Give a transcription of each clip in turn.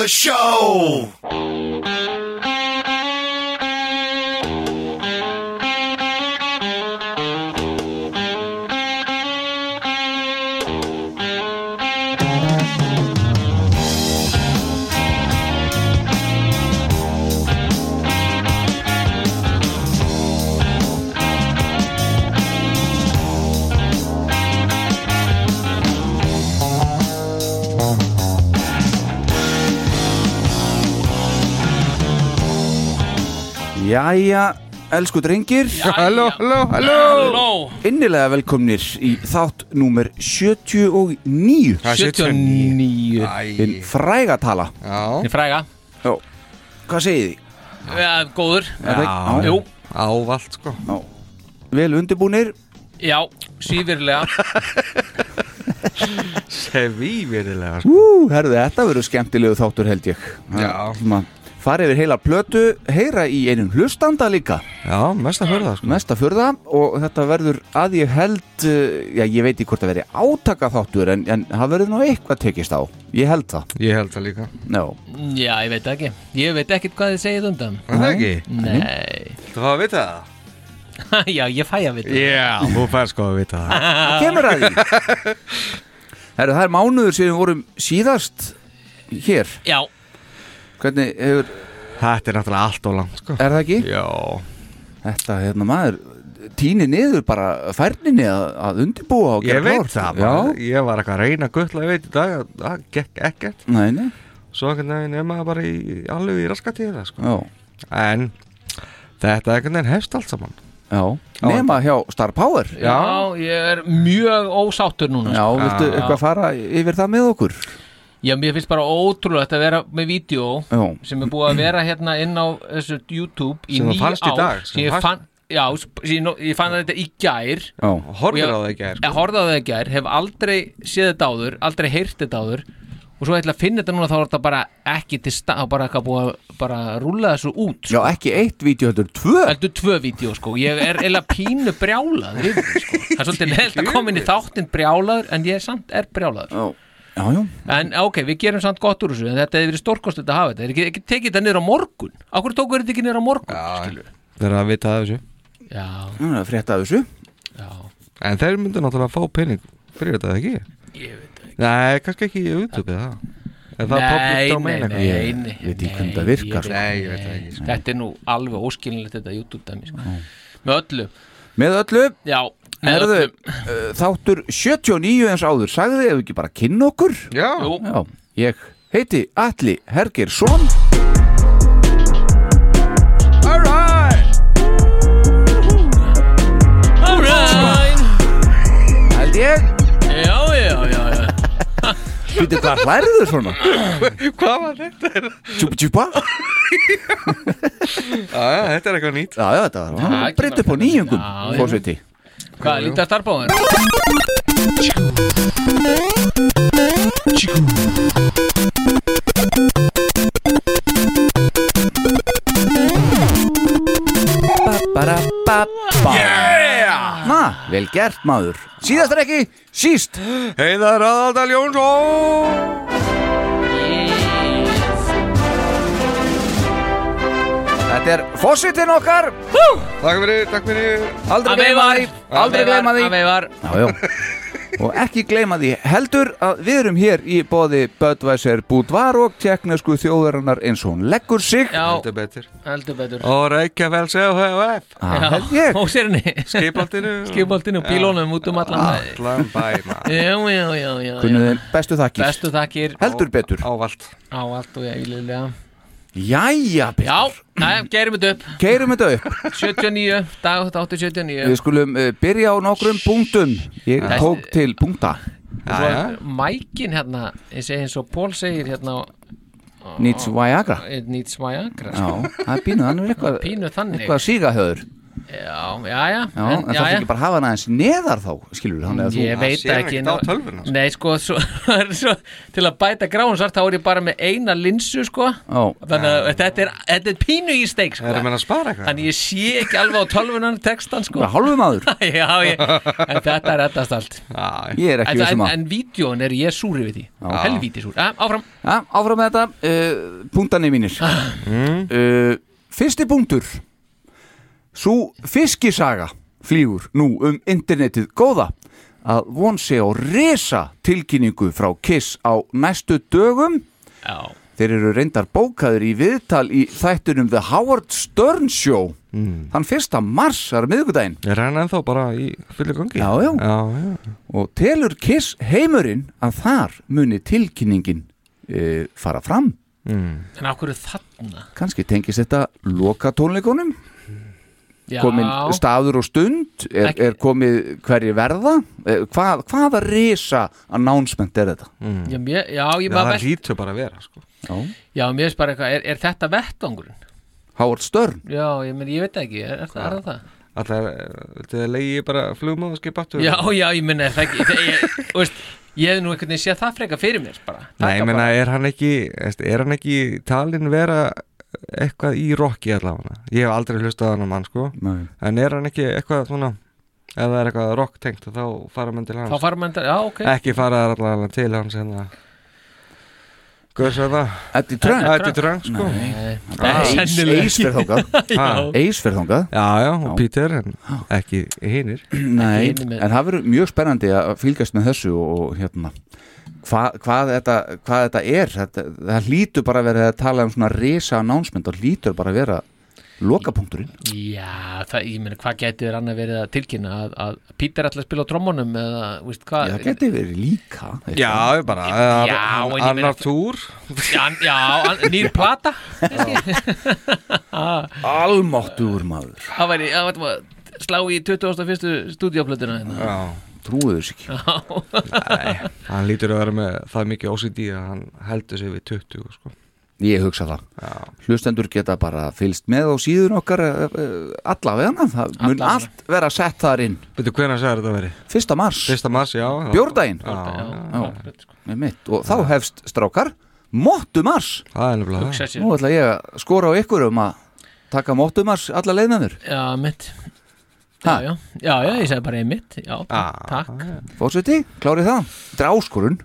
The show. Jæja, elsku drengir. Halló, halló, halló. Innilega velkomnir í þátt númer 79 Það er 79 Hinn frægatala Já, Þið fræga. Já, hvað segið þið? ja, Góður. Er það ekki- Jú. Ávalt sko. Já, vel undirbúnir? Já, svífirlega Sevi verilega sko. Ú, herðu, þetta verður skemmtilegu þáttur held ég. Já. Svona, Fara yfir heila plötu, heyra í einum hlustanda líka. Já, mest að hörða sko. Mesta fyrða og þetta verður að ég held uh, Já, ég veit ekki hvort það verði átaka þáttur en, en það verður nú eitthvað tekist á. Ég held það. Ég held það líka. Já, Já, ég veit ekki. Ég veit ekkert hvað þið segið undan. Er Það ekki? Nei. Þú fá að vita það? Já, ég fæ að vita Já, þú fær sko að vita það. Það kemur að því. Herru, það er mánuður sem við vorum síðast hér. Já, Hvernig hefur, Þetta er náttúrulega allt og langt sko. Er það ekki? Já. Þetta, hérna maður Týni niður bara færninni að, að undirbúa og Ég gera veit klárt. það Já, bara Ég var eitthvað að reyna að guttla Ég veit í dag að það gekk ekkert. Nei, nei. Svo er maður bara í alveg í raskatíða sko. Já, En þetta einhvern veginn hefst allt saman. Já. Nema hjá Star Power. Já, ég er mjög ósáttur núna Já, sko. viltu Já. eitthvað fara yfir það með okkur? Já, mér finnst bara ótrúlegt að vera með vídeo Já, sem er búið að vera hérna inn á þessu YouTube í í ár dag, sem ég þú fannst- fann, Já, ég, fann þetta í gær. Já, Og ég- á það ekki er Ég horfði á það í gær, hef aldrei séð þetta áður, aldrei heyrt þetta áður. Og svo ætla að finna þetta núna þá er þetta bara ekki til stað, þá bara eitthvað búið að bara rúlla þessu út já, sko. ekki eitt vídeo, heldur tvö. Heldur tvö vídeo sko, ég er eða pínu brjálaður sko. Það er svolítið neilt að koma inn í þáttinn brjálaður en ég er samt er brjálaður. Já, já, já. En ok, við gerum samt gott úr þessu en þetta hefur verið stórkost að hafa þetta, er ekki, tekið þetta niður á morgun? Akkur tóku þetta ekki niður á morgun Já, þeir eru að vita af þessu. Já, Það er að frétta af þessu. Já, En þeir myndu náttúrulega að fá pening fyrir þetta ekki? Ég veit það ekki. Nei, kannski ekki í YouTube eða? Það Er það Nei, public nei, domain nei, eitthvað? nei, nei veit ekki hvernig það virkar, ég sko. Nei, ég veit það ekki sko. Þetta er nú alveg óskilinlegt þetta YouTube-dæmi sko. Með öllu. Með öllu, Já, erðu uh, þáttur 79 eins áður. Sagði ef við ekki bara kynna okkur? Já, Já, ég heiti Atli Hergersson alright held ég. Já, já, já, já. Býttu hvað hlærðu svona? hvað var þetta? Tjúpa tjúpa? Já, já, þetta er eitthvað nýtt. Já, já, þetta var breytt upp á nýjungum Já, já. Hvað, lítið að starfbáðin? yeah! Na, vel gert maður. Síðast er ekki, síst. Heiðar Aðaldal Jónsson Þetta er fósitin okkar. Takk fyrir, takk fyrir. Aldrei gleyma því. Aldrei gleyma því. Já og ekki gleyma því. Heldur að við erum hér í bóði Bödvæsir Búdvar og tjekknesku þjóðarinnar eins og hún leggur sig. Já, Heldur betur. Heldur betur. Og Reykjavík CHF Það held ég. Og sérni Skipaltinu Skipoltinu, bílónum út um allan bæ. Allan bæna Já, já, já, já, já. Kunnuðin bestu þakkir? Bestu þakkir. Heldur betur. Ávalt á allt og ég ílilega Jæja, Já, næ, gerum þetta upp. Keirum þetta upp. 79, dag 879 Við skulum uh, byrja á nokkrum punktum. Ég Já. tók til punkta. Svo er mækin hérna ég segi eins og Pól segir hérna Needs Viagra. It needs Viagra Já, sko. það er pínu, hann er eitthvað Pínu þannig. eitthvað sígahöður Já, já, já, Já, en það fyrir bara að hafa hann aðeins neðar þá skilur þannig að þú Ég veit ekki ekkert á tölvuna, sko. Nei, sko, svo, svo, til að bæta gráin svart þá er ég bara með eina linsu, sko. Ó, Þannig að þetta er, þetta er pínu í steik, sko. Erum við að spara eitthvað? Þannig ég sé ekki alveg á tölvunan textan, sko. Bara hálfu maður. Já, ég, en þetta er rettast allt. Já, Ég er ekki En, vissum en, að en vídjón er ég súri við því. Helvíti súri, ja, áfram. Ja, Áfram með þetta, uh, punktanir mínir. Uh, Fyrsti punktur Sú fiskisaga flýgur nú um internetið góða. Að von sé á resa tilkynningu frá Kiss á næstu dögum. Já, Þeir eru reyndar bókaður í viðtal í þættunum The Howard Stern Show. Þann fyrsta mars, það er miðvikudaginn? Er hann ennþá bara í fullu gangi? Já, já. já, já. og telur Kiss heimurinn að þar muni tilkynningin e, fara fram? En á hverju þarna? Kannski tengist þetta loka tónleikunum Já, komin staður og stund er, er komið hverju verða e, hvað, hvaða risa announcement er þetta já, mér, já, ég Já, það vest hlýtur bara að vera sko. Já. Já, mér veist bara eitthvað, er, er þetta vettangurinn? Howard Stern Já, ég, meni, ég veit ekki, er, er, það, er það það? Alltaf, viltu þið leiði bara flugmáð og skipa aftur? Já, já, ég minna, er það ekki veist, ég hef nú einhvern veginn séð það freka fyrir mér bara Nei, ég meina, bara- er hann ekki er hann ekki talin vera eitthvað í rocki allavega. Ég hef aldrei hlustað á hann mann, sko. Nei. En er hann ekki eitthvað svona ef það er eitthvað rock tengt þá fara menn til hans. Þá fara menn, já, ok. Ekki fara allavega til hans hérna. Hvað er það? Eddie Trunk? Ætti Trunk, sko. Fer þangað. Já, já, og. Peter en ekki hinnir Nei, en það verður mjög spennandi að fylgjast með þessu og hérna hva, hvað, þetta, hvað þetta er þetta, það hlýtur bara að vera að tala um svona risa announcement og hlýtur bara að vera lokapunkturinn. Já, það, ég meina, hvað gæti þér annað verið að tilkynna? Að, að Pítur ætla að spila á trommunum eða, víst, hvað Já, það geti verið líka. Eitthvað. Já, ég bara Já, en ég meina- Annar túr. Já, já, an- nýr plata. Almáttugur maður. Það væri, það væri að slá í 21. stúdíoplötuna hérna. Já, Trúið þessu ekki nei, hann lítur að vera með það mikið OCD að hann heldur sig við 20 sko. Ég hugsa það Hlustendur geta bara fylgst með á síðun okkar eh, eh, allavega það mun Allavega. allt vera sett þar inn Veitu hvernig sagði þetta verið? Fyrsta mars, Fyrsta mars, já já. bjórdaginn Já, Já, já. já. Með mitt og þá hefst strákar Móttu mars það er það. Nú ætla ég að skora á ykkur um að taka móttu mars alla leið með mér Já, mitt? Já, já, já, já, ég segi bara einmitt. Já, Ah, takk. Fórseti, klárið það Þetta er áskorun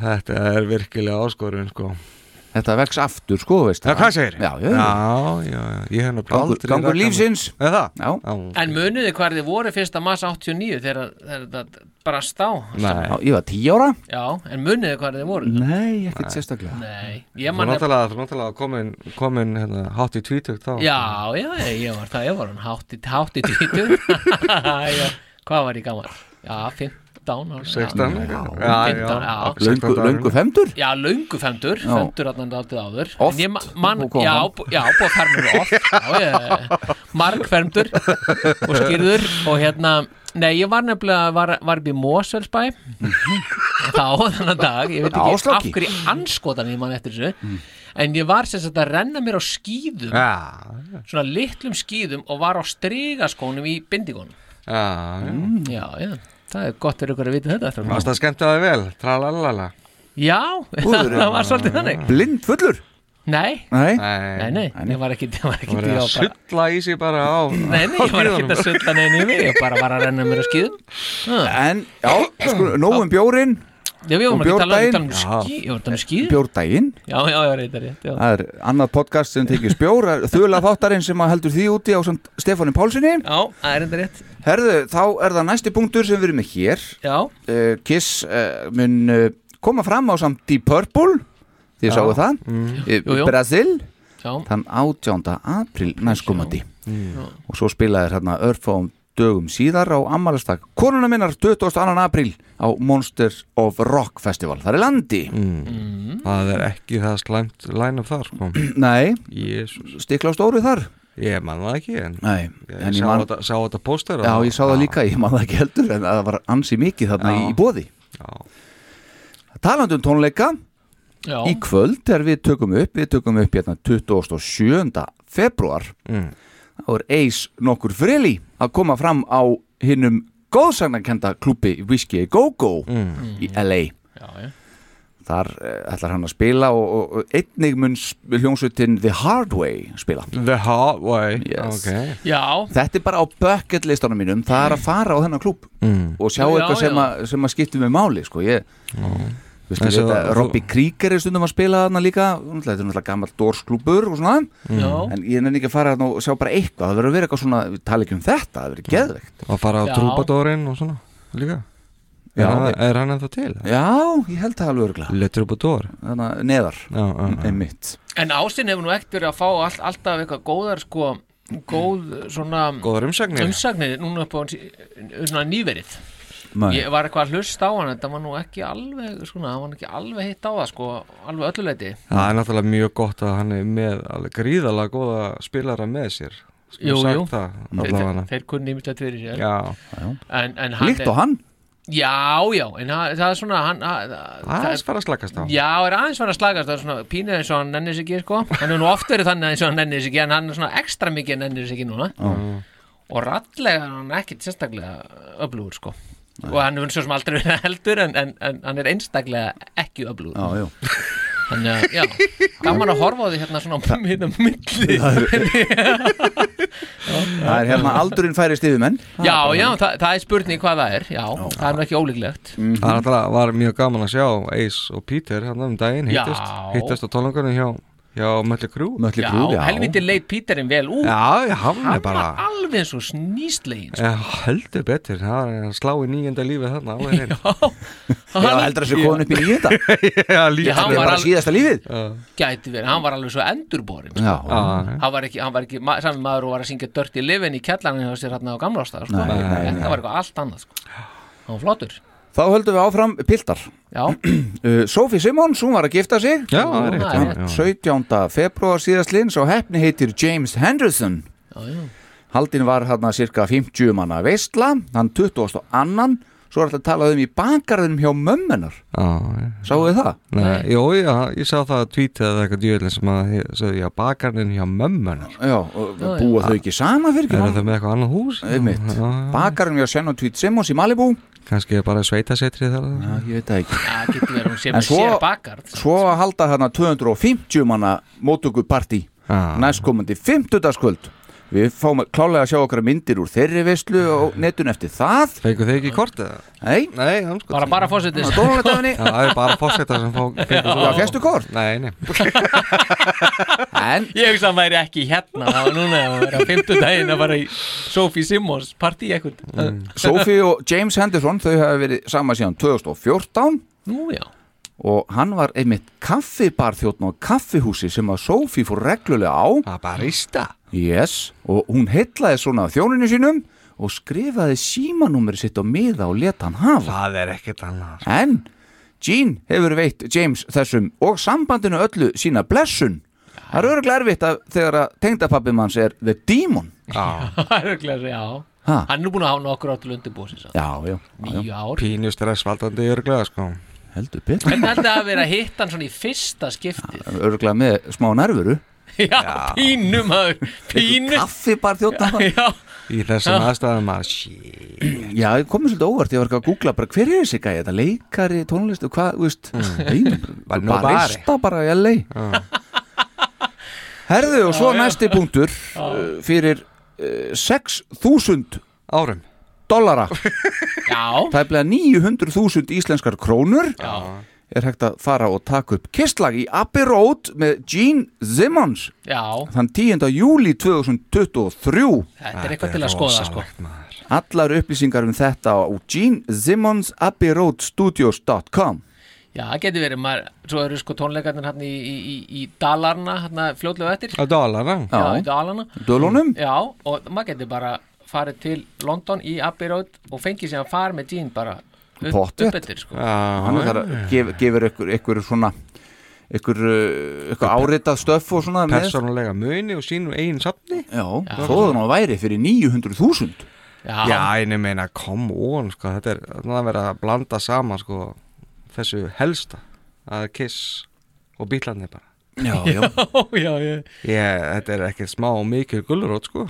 Þetta er virkilega áskorun sko. Þetta vex aftur, sko, veist Já, hvað segir? Já, já, já. já. Ég hef Gangur, aldrei gangur lífsins. Er það? En muniði hvað þið voru fyrsta mars 89 þegar þegar þetta bara stá Nei, ég var tíu ára. Já, en muniði hvað þið voru Nei, ekkert sérstaklega. Nei, þú er náttúrulega, þú er náttúrulega komin, komin hérna, hátt í tvítugt þá. Já, já, ég var það, ég var hann hátt í, hátt í tvítur Já, Hvað var ég gammal? Já, 15 ára. 16 Já, já, já, 15, já. Löngu, löngu femtur Já, löngu femtur, femtur allan aldrei áður. Oft? ég ma- man, já, já, búið að fermur oft. Marg femtur og skýrður og hérna Nei, ég var nefnilega, var, var upp í Mosfellsbæ. Þá þennan dag, ég veit ekki af Ásláki. hverju anskotan ég man eftir þessu. En ég var sem sagt að renna mér á skýðum Já, svona litlum skýðum og var á strygaskónum í bindingunum já, já. Já, já, það er gott fyrir ykkur að vita þetta eftir Varst það skemmt að það vel? Tralalala. Já, það, það var svolítið þannig. Blind fullur? Nei, Nei, nei, nei, ég var ekki, ég var ekki, Það var að sulla í sig bara á Nei, nei, ég var ekki að sulla neina í mig. Ég bara var að renna mér á skýðum en já, sko, nógum bjórin Já, við vorum ekki að tala um- um um reyndar rétt já. Það er annað podcast sem tekið spjór Þula þáttarinn sem að heldur því úti á samt Stefáni Pálssoni Já, það er reyndar rétt. Herðu, þá er það næsti punktur sem við erum með hér. Já, uh, Kiss uh, mun uh, koma fram á samt Deep Purple. Þið sáu það. Mm. Jú, jú. Brasil já, þann 18. april næstkomandi. Og svo spilaðir hérna örfáum dögum síðar á ammælistak konuna minnar 22. april á Monsters of Rock Festival þar er landi Það er ekki það slæmt line-up þar sko. Nei, Jésús stikla á stóru þar Ég man það ekki en Nei, Ég en sá, ég man þetta, sá þetta póster Já, ég sá það líka, ég man það ekki heldur en það var ansi mikið þarna Já. í, bóði Já, Talandi um tónleika já í kvöld þegar við tökum upp við tökum upp hérna 27. februar Mm. Þá er Ace nokkur frili að koma fram á hinnum góðsagnarkenda klúpi Whiskey A Go Go Mm. í LA Já, já þar uh, ætlar hann að spila og, og, einnig mun hljómsveitin The Hard Way spila The Hard Way Yes. okay. Já, þetta er bara á bucket listanum mínum það er að fara á þennan klúb mm. og sjá Já, eitthvað já. sem, að, sem að skipti með máli sko. ég, Robbie Krieger er stundum að spila þarna líka. Þetta er náttúrulega gammal dórsklúbur og svona. Já. En ég nenni ekki að fara og sjá bara eitthvað. Það verður að vera eitthvað svona, við tala ekki um þetta það verður geðveikt. Og fara á Já. Troubadourinn og svona líka. Já, Er hann, er hann ennþá til? já, ég held það alveg örgulega Le að neðar, Já, já, já. einmitt. En Ástin hefur nú ekkert verið að fá all, alltaf eitthvað góðar sko góð svona Góðar umsagnir. umsagnir núna upp á svona nýverið Nei. ég var eitthvað að hlusta á hann þetta var nú ekki alveg svona, hann var ekki alveg hitt á það sko, alveg ölluleiti Það er náttúrulega mjög gott að hann er með alveg gríðalega góða spilara með sér. Jú, jú. það, þeir, þeir kunni ímyndlega fyrir sér. Já, en, en hann líkt og hann? Já, já, en hann, það er svona hann, hann, það er fara að slakast á. Já, er aðeins fara að slagast það er svona pínur eins og hann nennir sig ekki sko. hann er nú oft verið þannig eins og hann nennir sig ekki en hann er svona ekstra mikið nennir sig ekki núna. Og rallega er hann ekkit sérstaklega öflugur sko og hann er svo sem aldrei verið heldur en, en, en hann er einstaklega ekki öflugur. Já, já. þannig að, já, gaman að horfa á því hérna svona hérna milli. Það er hérna aldurinn færist yfir menn. Já, já, það, það er spurning hvað það er já, það er ekki ólíklegt. Mhm. Það er náttúrulega var mjög gaman að sjá Ace og Peter hann um daginn Já. hittist, hittist á tónleikunum hjá, hjá Mötli Krú Mötli já, Krú, já. helviti leit Píterinn vel út. Já, já, hann er hann bara var alveg eins og snýstlegin sko. Já, heldur betur, það er að slá í nýjönda lífið þarna hreint. já, heldur þessi komin upp í nýjönda Já, líka Já, hann það er var bara alveg- síðasta lífið? Gæti verið, hann var alveg svo endurborin já, Já, hann var ekki, hann var ekki ma sami maður og var að syngja Dirty Livin í kjallarinn hjá sér hérna á gamla ástæða sko. Nei, nei, þetta var eitthvað allt annað sko. hann var flottur þá höldum við áfram piltar. Já, uh, Sophie Simmons, hún var að gifta sig. Já, já, já. 17. februar síðastlinn svo hefni heitir James Henderson. Já, já. haldin var hérna cirka 50 manna veistla hann 20. annan svo er þetta að tala um í bakarðinum hjá mömmunar sáu þið það? Nei, Jó, já, ég sá það að tweetið eða eitthvað djöðlinn sem að sagði, já, bakarinn hjá mömmunar Já, og búa þau ekki sama fyrir Er ekki það með eitthvað annað hús? Bakarðinum hjá Shannon Tweet Simmons í Malibu Kannski er bara sveitasetrið þar Já, ég veit það ekki sem En svo- Svo að halda hérna 250 manna mótökupartí Já. næstkomandi 50. skvöld Við fáum klálega að sjá okkar myndir úr þeirri veistlu og netun eftir það. Fengu þið ekki kortið það? Nei, Nei, hann sko bara bara fósittis dónulegdafinni Já, það er bara fórseta sem fá Það svo fjastu kort? Nei, nei. En ég hugsa að hann væri ekki hérna það var núna að vera á fimmtudaginn að fara í Sophie Simmons partí eitthvað. Sophie og James Henderson þau hafa verið sama síðan 2014 nú já og hann var einmitt kaffibarþjóttn á kaffihúsi sem að Sophie fór reglulega á. Er barista? Yes, og hún heitlaði svona þjóninu sínum og skrifaði símanúmeri sitt á miða og leta hann hafa. Það er ekkert annað. En Jean hefur veitt James þessum og sambandinu öllu sína blessun. Það er örgulega erfitt að þegar að tengdapappi manns er The Demon. Já, það er örugglega, já. Ha, hann er búin að hafa nokkur áttul undirbúið já, já, já, nýju ár. Pínu stressvaldandi örglega sko heldur betur. Hvernig heldur það að vera að hitta hann svona í fyrsta skiptið örgulega með smá nervuru. Já, pínu maður. Pínu. kaffibarþjóttn já, Í þessum aðstæðum að shit. Já, ég komið svolítið óvart, ég var ekki að googla bara hver er þessi gæði, þetta leikari, tónlist og hvað, þú veist, mm. Bara barista bara í LA Herðu og svo næsti punktur uh, fyrir uh, 6.000 Árum dollara. Já, tæplega 900.000 íslenskar krónur. Já, er hægt að fara og taka upp kistlag í Abbey Road með Gene Simmons. Já. Þann 10. júli 2023 Þetta er eitthvað til að skoða sko. Allar upplýsingar um þetta á genesimonsabbeyroadstudios.com Já, það getur verið, maður, svo eru sko tónleikarnir hann í, í, í, í Dalarna, hann fljótlega eftir. Á dólarna Já, í Dalarna. Dölunum. Já, og maður getur bara farið til London í Abbey Road og fengið sér að fara með Jean bara upp, Pottþétt. upp eftir sko. hann er þar að gef, gefur ykkur, ykkur svona ykkur, uh, ykkur áritað stöff og svona með. Persónulega muni og sínum eigin safni. Já, þó það nú væri fyrir 900.000 Já, Já, en ég meina, come on sko, þetta er, það er verið að blanda saman sko, þessu helsta að Kiss og bílarnir bara. Já, já, já, já, ég, Þetta er ekki smá og mikið gullurót sko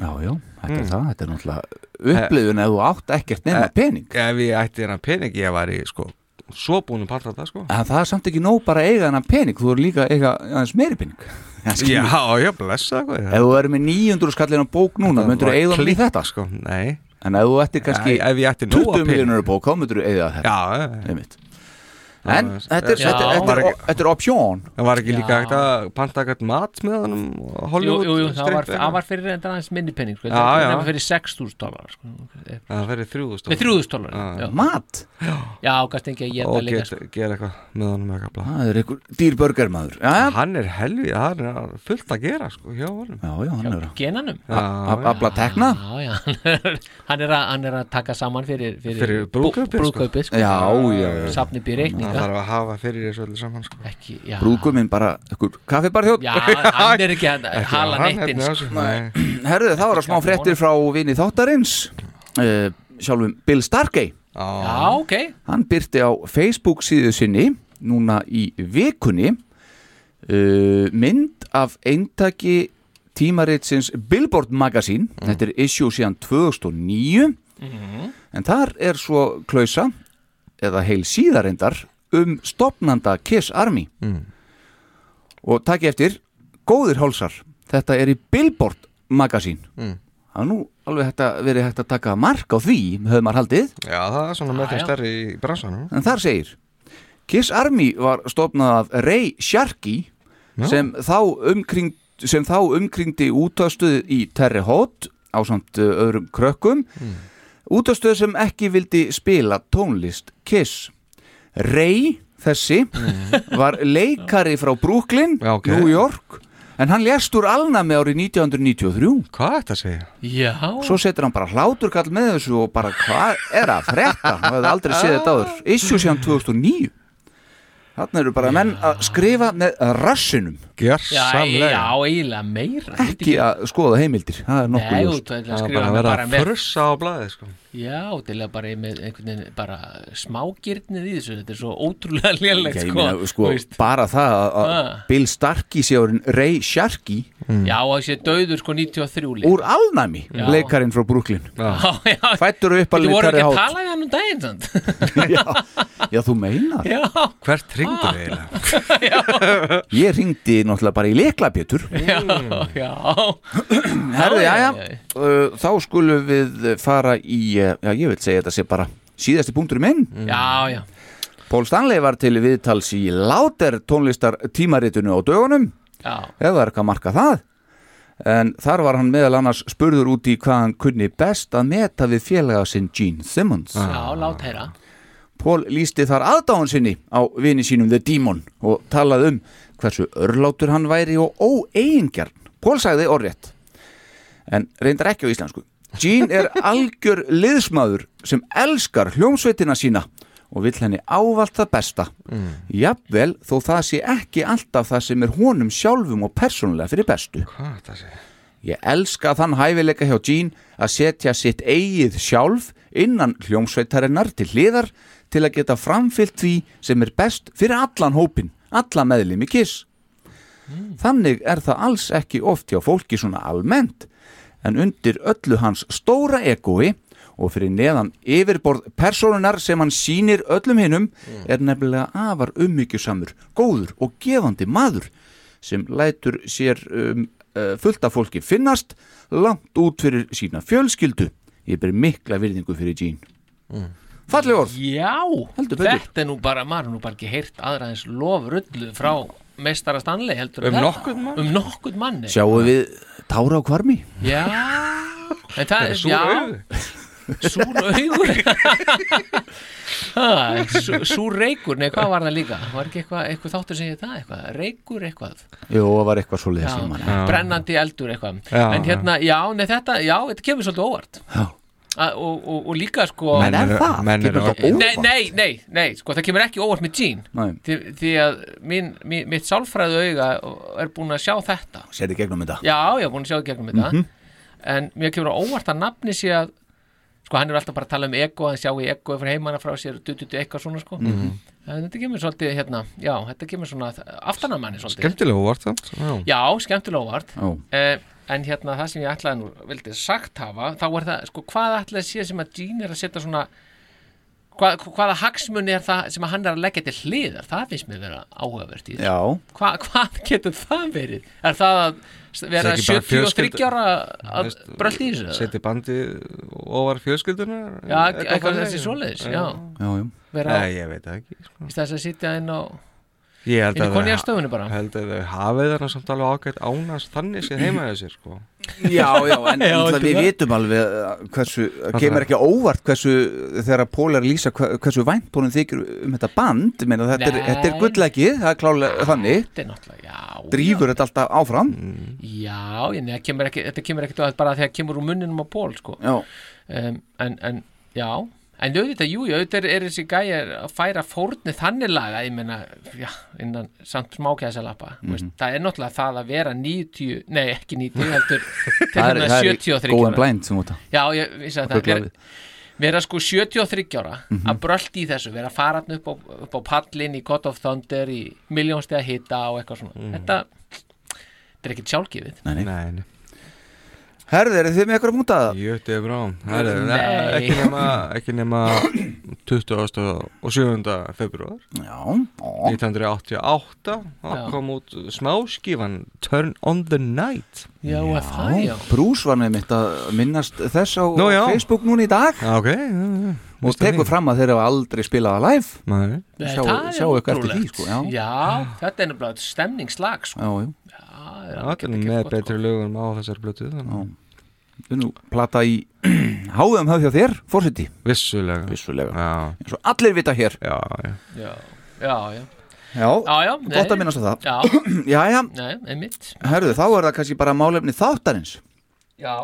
já, já, þetta er það Þetta er náttúrulega upplifun ef þú átt ekkert nema Eh, pening. Ef ég ætti hérna pening, ég væri sko svo búin að parta þetta sko. En það er samt ekki nóg bara að eiga hennar pening Þú eru líka að eiga aðeins meiri pening. Já. Já, já, blessa sko Ef þú eru með 900 skallin á bók núna Myndur þú eiga það í þetta? sko Nei, En ef þú ætti kannski Ja, ef ég ætti nóga 20 pening. miljonur á bók Þá myndur þú eiga þetta já, já, Einmitt. En þetta er, já. þetta, er, þetta, er, þetta er option það var ekki líka hægt að panta ekkert mat með hann Jú, Hollywood jú, jú, það var, það var fyrir enda aðeins minni penning sko. Það já. var fyrir 6.000 dólar sko. Það Nei, 3.000 dólar Mat já kannski ekki að og það líka get, sko. gera eitthvað með honum eitthvað bla. Það er einhver dýrbörgar maður Já, já, hann er helvi, hann er fullt að gera sko hjá honum já, já hann er að Genanum Já, a- Afla tekna Já, já, hann er, hann að, hann er að taka saman fyrir, fyrir, Fyrir brúðkaupið, sko. sko. Já, já, já Safni býr það reikninga þarf að hafa fyrir þessu öllu saman sko. Ekki, já. Brúðguminn bara Ykkur kaffibarþjótt Já, hann er ekki að Ekki hala hann nei. Herðu, það að smá fréttir frá vini þáttarins. Uh, Sjálfum Bill Starkey Já, ok. Hann byrti á Facebook síðu sinni Núna í vikunni uh, Mynd af eintaki tímaritsins Billboard Magazine. Þetta er issue síðan 2009 En þar er svo klausa Eða heil síðarendar Um stopnanda Kiss Army. Og takk eftir Góðir hálsar. Þetta er í Billboard Magazine Það er nú alveg hægt að verið hægt að taka mark á því höfum maður haldið. Já, það er svona með þeim stærri í bransanum. En þar segir Kiss Army var stofnað af Ray Sharkey sem þá, umkring, sem þá umkringdi útastöð í Terre Haute á samt öðrum krökkum. Mm. útastöð sem ekki vildi spila tónlist Kiss Ray þessi var leikari frá Brooklyn, Já, ok. New York en hann lést úr alnami árið 1993 hvað er þetta að segja? Já, Svo setur hann bara hláturkall með þessu og bara hvað er að frétta? Hann hefði aldrei séð þetta áður. Issue síðan 2009. Þannig eru bara menn að skrifa með rassinum, Gjörsamlega já, eiginlega meira ekki að skoða heimildir. Það er nokkuð ljóst. Það er skrifa bara að vera bara að frussa á blaði sko Já, til að bara með einhvern veginn bara smágirnið í þessu Þetta er svo ótrúlega lélegt Ég sko, meina, sko, þú veist. bara það að- að Ah. Bill Starkey sé orðin Ray Sharkey Já, og þessi döður sko 93 líka. úr alnæmi, Já. leikarinn frá Brooklyn. Já, já Fættur upp að Þú voru ekki að tala í hann um daginn? Já, já, þú meinar. Já, Hvert ringdur eiginlega? Ég ringdi náttúrulega bara í já Herði, já, já. Uh, þá skulum við fara í, uh, já, ég vil segja þetta sé bara síðasti punktur minn. Já, já, Pól Stanley var til viðtals í Láter tónlistar tímaritinu á dögunum, já það er eitthvað að marka það. En þar var hann meðal annars spurður út í hvað hann kunni best að meta við félaga sinn Gene Simmons. Já, lát heyra Pól lísti þar aðdáðan sinni á vini sínum The Demon og talaði um hversu örlátur hann væri og óeigingjarn. Pól sagði orðrétt, en reyndar ekki á íslensku. Gene er algjör liðsmaður sem elskar hljómsveitina sína og vill henni ávalt það besta. Mm. Jafnvel þó það sé ekki alltaf það sem er honum sjálfum og persónulega fyrir bestu. Ég elska þann hæfileika hjá Gene að setja sitt eigið sjálf innan hljómsveitarinnar til hliðar til að geta framfyllt því sem er best fyrir allan hópin, alla meðlimi kiss. Þannig er það alls ekki oft hjá fólki svona almennt, en undir öllu hans stóra egoi og fyrir neðan yfirborð personunar sem hann sýnir öllum hinnum er nefnilega afar ummyggjusamur, góður og gefandi maður sem lætur sér um, uh, fullt af fólki finnast langt út fyrir sína fjölskyldu. Ég ber mikla virðingu fyrir Gene falleg orð. Já, þetta er nú bara, maður nú bara ekki heyrt aðra eins lofrullu frá meistara Stanley heldur Um nokkurn mann? Um nokkurn manni sjáum við tára á kvarmi Já, en það er, já, súr augur ha, sú, Súr reykur, nei hvað var það líka? Var ekki eitthvað, eitthvað þáttur sem ég það eitthvað? Reykur eitthvað. Jú, það var eitthvað svo já, liðið Já. Brennandi eldur eitthvað. Já, En hérna, já, nei þetta, já, þetta kemur svolítið óvart. Já. A, og, og, og líka sko En er það? menn þetta óvart? Nei, nei, nei, nei, sko það kemur ekki óvart með Gene Nei. því, því að mín, mín, mitt sálfræðu auga er búin að sjá þetta Sér þið gegnum þetta Já, ég er búin að sjá gegnum þetta Mhm. en mér kemur óvart að nafni sé að sko hann er alltaf bara að tala um ego hann sjá í ego fyrir heimanna frá sér dututu eitthvað svona sko Mhm. en þetta kemur svolítið hérna, já, þetta kemur svona aftanamanni svolítið Skemmtilega óvart Já. Já, skemmtilega óvart Já. eh, en hérna það sem ég ætlaði nú vildi sagt hafa, þá er það, sko hvað ætlaði sé sem að Gene er að setja svona hvað, hvaða hagsmunni er það sem að hann er að leggja til hliðar, það finnst mér vera áhugavert í þessu Hva, hvað getur það verið? Er það að vera Það er ekki bara 73 fjölskylda- ára að bröldi í þessu? Seti bandi ofar fjölskylduna Já, eitthvað þessi svoleiðis, já. já, já Vera Nei, ég veit ekki sko. í þess að sitja inn á Ég held að held að þau hafið þarna samt alveg ágætt ánast þannig séð heima hjá sér sko. Já, já, en Já, já, við vitum alveg uh, hversu, kemur ekki óvart hversu, þegar Pól er að lýsa hversu vænt honum þykir um þetta band. Ég meina, þetta, er, er gullegið, það er klálega þannig. Þetta er náttúrulega, já drífur þetta alltaf áfram. Já, ég, neða, kemur ekki, þetta kemur ekki bara þegar kemur úr munninum á ból sko. Já, um, en, en já en auðvitað, jú, jú, auðvitað er, er þessi gæjar að færa fórni þannig laga ég meina, já, innan samt smákæðsalappa mm Mhm. það er náttúrulega það að vera 90, nei ekki 90 heldur til það er, þarna það er 73 góðan ára. blænd sem út Já, ég vissi að það Gulla vera, sko 73 ára Mhm. að brölt í þessu, vera faratn upp á, upp á pallin í God of Thunder í miljónstega hita og eitthvað svona þetta, þetta er ekkert sjálfgefið Nei, nei. Nei, nei Herði, eru þið með eitthvað að múta það? Er brá Það er Nei. ekki nema, ekki nema 20. og 7. februar Já, ó, 1988 þá Já. kom út smáskífan Turn on the Night Já, já. það, já Brús var með mitt að minnast þess á Nú. Facebook núna í dag Já, ok já, já. og það því? fram að þeir hafa aldrei spilað að live Nei. Sjá- það sjá eitthvað eftir því, sko, já. já, þetta er nefnilega stemningslag sko. Já, já, Já, Já, það þetta er með betri lögum á þessari blötu þannig. Já Við nú plata í háðum höfð hjá þér, fórseti Vissulega. Vissulega. Já, eins og allir vita hér. Já, já. Já, já, já. Já, Já, já, gott að minnast á það. Já, Jæja, nei, einmitt. Herðu, þá er það kannski bara málefni þáttarins. Já.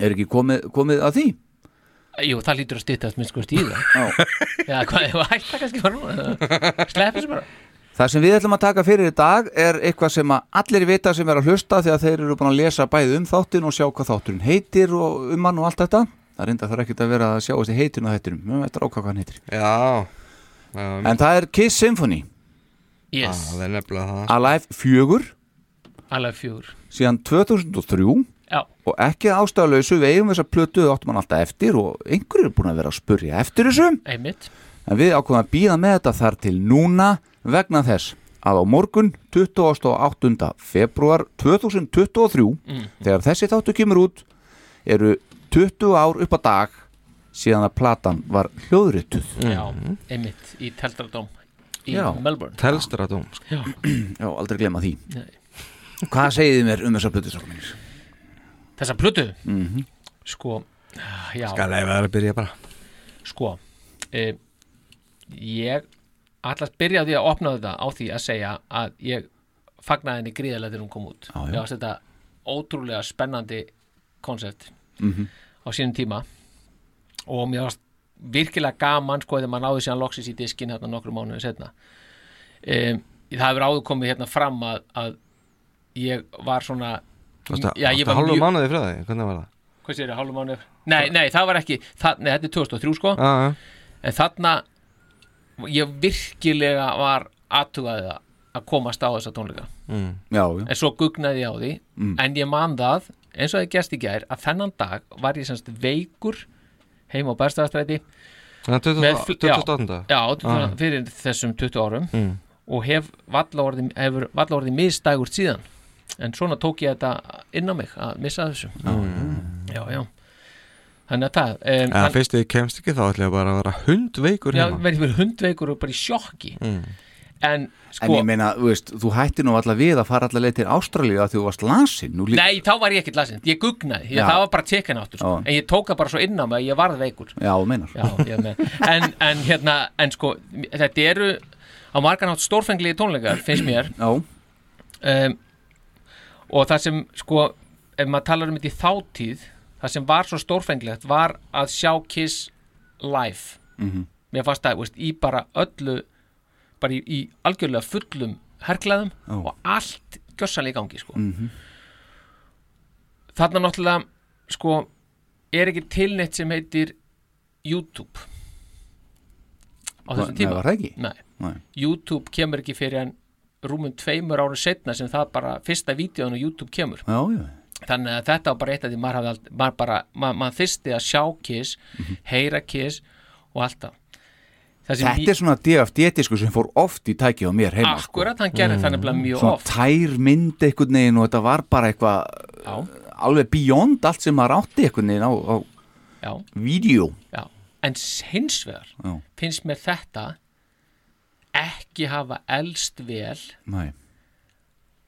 Er ekki komið, komið að því? Jú, það lítur að stýttast minn sko stíða Já. Já, hvað, ég var hætta kannski bara núna Slepp þessu bara Það sem við ætlum að taka fyrir í dag er eitthvað sem að allir vita sem er að hlusta því að þeir eru búin að lesa bæði um þáttin og sjá hvað þátturinn heitir og um hann og allt þetta. Það reynda þarf ekkert að vera að sjá þessi heitin og hættinum. Við veitum ákvað hvað hann heitir. Já, já En það er Kiss Symphony, Yes, Það er nefnilega það. Alive 4, alveg fjögur. Síðan 2003 Já, og ekki ástæðalausu við eigum þessa plötu áttum hann alltaf eftir og einhverju er búin að vera að spurja eftir þessu. einmitt. En við ákveðum að býða með þetta þar til núna vegna þess að á morgun 28. februar 2023 þegar þessi þáttu kemur út eru 20 ár upp á dag síðan að platan var hljóðrituð. Já, einmitt, í Teldradóm Í Já. Melbourne Telstradóm sko. Já, Já, aldrei glemma því. nei Hvað segið þið mér um þessa plötu? Þessa plötu Mhm. Sko, já Skal leifa þær að byrja bara Sko e, Ég að byrja á því að opna þetta á því að segja að ég fagnaði henni gríðarlega þegar hún kom út. Ég varst þetta ótrúlega spennandi koncept Mhm. á sínum tíma. Og mér varst virkilega gaman sko þegar maður náði síðan loksis í diskin hérna nokkru mánuði setna um, það hefur áður komið hérna fram að, að ég var svona Varstu Já, ég var hálfu mánuði frá því, hvernig var það? hvað sér ég, hálfum mánuði? Nei, nei, það var ekki, það, nei, þetta er 2003 sko. Já, já, en þarna ég virkilega var aðtugaði það að komast á þessa tónleika mm. Já, já. en svo gugnaði ég á því en ég man það, eins og það gerst í gær að þennan dag var ég semst veikur heim á Með fl- já. 28. já, Ah. fyrir þessum 20 árum Mm. og hef orðið misdægur síðan en svona tók ég þetta inn á mig að missa þessu já, já þannig að það um, En fyrst þið kemst ekki þá ætla ég bara að vera hundveikur já, verið fyrir hundveikur og bara í sjokki. Mm. En en sko ég meina, þú veist, þú hætti nú alltaf við að fara allar leið til Ástralíu að þú varst lasin. Nú lí- Nei, þá var ég ekkert lasin, ég gugnaði. Ég, Já. það var bara tekin áttur, sko. En ég tók það bara svo inn á mig að ég varð veikur. Já, meinar. Já, ég með en, en hérna, en sko þetta eru á margan átt stórfengligi tónleikar, finnst mér. Já, um, og það sem sko, ef maður talar um þetta í þáttíð það sem var svo stórfenglegt var að sjá Kiss live Mhm. mér fannst það, veist, í bara öllu bara í, í algjörlega fullum herklaðum Já. og allt gjössalega í gangi sko. Mhm. þarna náttúrulega sko, er ekki tilneitt sem heitir YouTube á þessum Nei, tíma ekki? Nei. Nei. YouTube kemur ekki fyrir en rúmum tveimur ára setna sem það bara fyrsta vídeoðan á YouTube kemur Já, já þannig að þetta var bara eitt af því maður, hafði maður bara, maður, maður þyrsti að sjá Kiss heyra Kiss og allt það. Það sem Þetta er svona DFD-disku sem fór oft í tæki á mér heima sko. akkurat, hann gerði það nefnilega mjög Svona oft. tær mynd einhvern veginn og þetta var bara eitthvað Já. alveg beyond allt sem maður átti einhvern veginn á, á vídeo en hins vegar Já. finnst mér þetta ekki hafa elst vel Nei,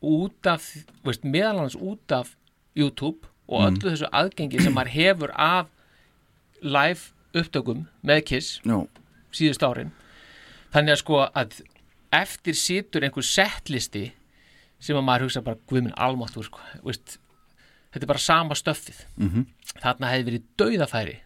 út af, veist, meðal hans út af YouTube og öllu þessu aðgengi sem maður hefur af live upptökum með Kiss já, síðust árin. Þannig að sko að eftir situr einhver settlisti sem að maður hugsa bara guðminn almáttur sko, þetta er bara sama stöffið. Mhm. þarna hefði verið dauðafæri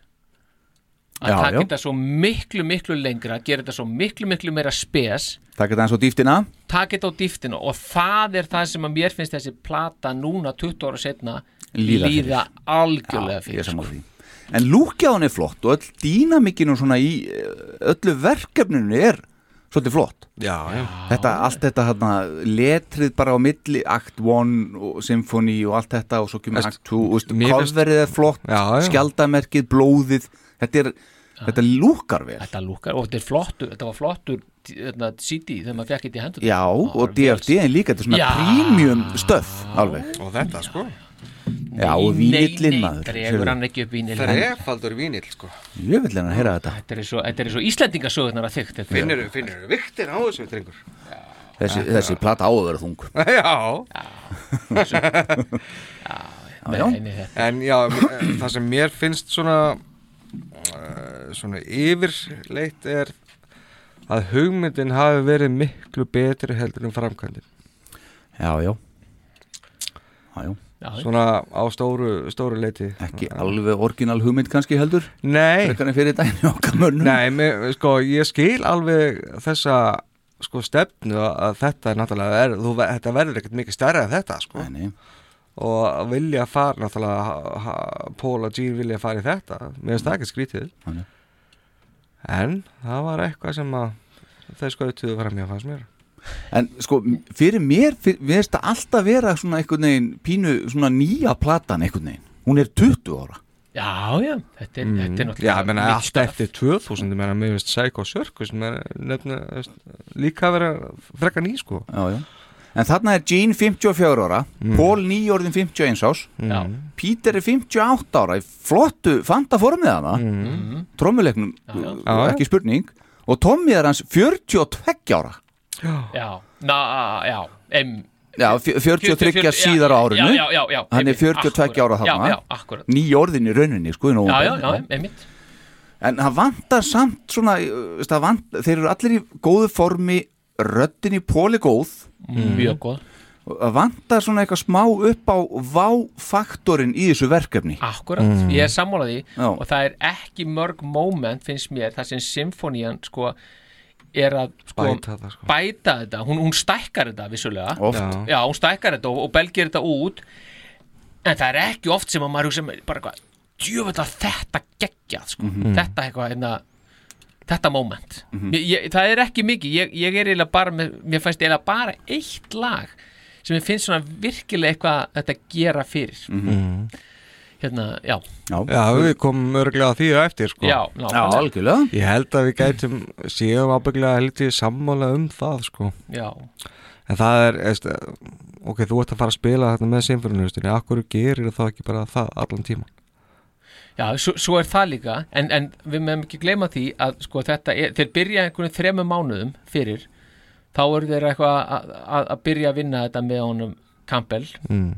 að taka þetta svo miklu miklu lengra gera þetta svo miklu miklu meira spes. Taka þetta eins og dýftina. Taka þetta á dýftinu og það er það sem að mér finnst þessi plata núna 20 ára setna Líða líða algjörlega fyrir sko. En hann er flott og öll dýnamikinu svona í eh, öllu verkefninu er svolítið flott. Já, já. Þetta, allt þetta hérna, letrið bara á milli Act 1 og Symphony og allt þetta og svo kemur Act 2 og veist, mér finnst- coverið er flott, skjaldamerkið, blóðið þetta er, þetta lúkar vel. Þetta lúkar og þetta er flottur þetta var flottur þetta, CD þegar maður fekk þetta í hendur. Já, og DFD en líka, þetta er svona Já. premium stöf alveg, Og þetta sko. Já, og vínillinn maður dregur hann ekki upp vínillin Þrefaldur vínill sko. Ég vil hennar heyra þetta. Þetta er svo, þetta er svo Íslendingasögurnar að þykkt þetta Finnur, finnur viktin á þessu drengur. Þessi, þessi plata á að vera þung. Já. Já, já. Nei, nei, En já, m- það sem mér finnst svona svona yfirleitt er að hugmyndin hafi verið miklu betri heldur en framkvæmdin. Já, já. Já, svona á stóru, stóru leiti. Ekki alveg orginal hugmynd kannski heldur? Nei, nei, mér, sko, ég skil alveg þessa sko stefnu að þetta er náttúrulega er, þú, þetta verður ekkert mikið stærra en þetta sko. Nei, nei, og að vilja fara náttúrulega Paul og Gene vilja fara í þetta. Mér finnst það ekki skrítið. Nei. en það var eitthvað sem að þau skautuðu fram hjá fannst mér. En sko, fyrir mér finnst það alltaf vera svona einhvern veginn pínu svona nýja platan einhvern veginn. Hún er 20 ára. Já, já, þetta er, þetta er náttúrulega Já, menna nýtt allt stöf. eftir 2000 ég meina, mér finnst Psycho Circus mér nefna, veist, líka að vera frekka ný sko. Já, já En þarna er Gene 54 ára Paul nýjórðin 51 ás Já. Peter er 58 ára í flottu fanta formið hana mm. trommuleiknum, já. Já, ekki spurning. Og Tommy er hans 42 ára. Já, na, já em, Já, fjö- 43 síðar á árinu. já, já, já, já, Hann er einmitt, 42 akkúrat. ára þarna. nýjórðin í rauninni sko, já, já, já, einmitt. En það vantar samt svona veist, það vant, þeir eru allir í góðu formi röddin í póli góð. Mjög góð. Vantar svona eitthvað smá upp á váfaktorinn í þessu verkefni. Akkurat, ég er sammálaði og það er ekki mörg moment finnst mér þar sem symfónían sko er að sko, Bæta það, sko. bæta þetta, hún, hún stækkar þetta vissulega, oft. Já. já, hún stækkar þetta og, og belgir þetta út. En það er ekki oft sem að maður með bara eitthvað, djöfell að þetta geggjað sko, þetta eitthvað einna, þetta moment. Ég, ég, það er ekki mikið, ég, ég er eiginlega bara með, mér fannst eiginlega bara eitt lag sem ég finnst svona virkilega eitthvað að þetta gera fyrir. Hérna, já, Já, Já, við komum örglega því á eftir sko. Já, Já, nákvæmlega. algjörlega. Ég held að við gætum séum ábygglega heldur sammála um það sko. Já, En það er, eist, ok, þú ert að fara að spila þetta með symfóniustinni, akkur gerir þá ekki bara það allan tíman? Já, svo, svo er það líka en, en við meðum ekki gleyma því að sko þetta er, þeir byrja einhvern þremur mánuðum fyrir, þá eru þeir eitthvað að, byrja að vinna þetta með honum Campbell mm.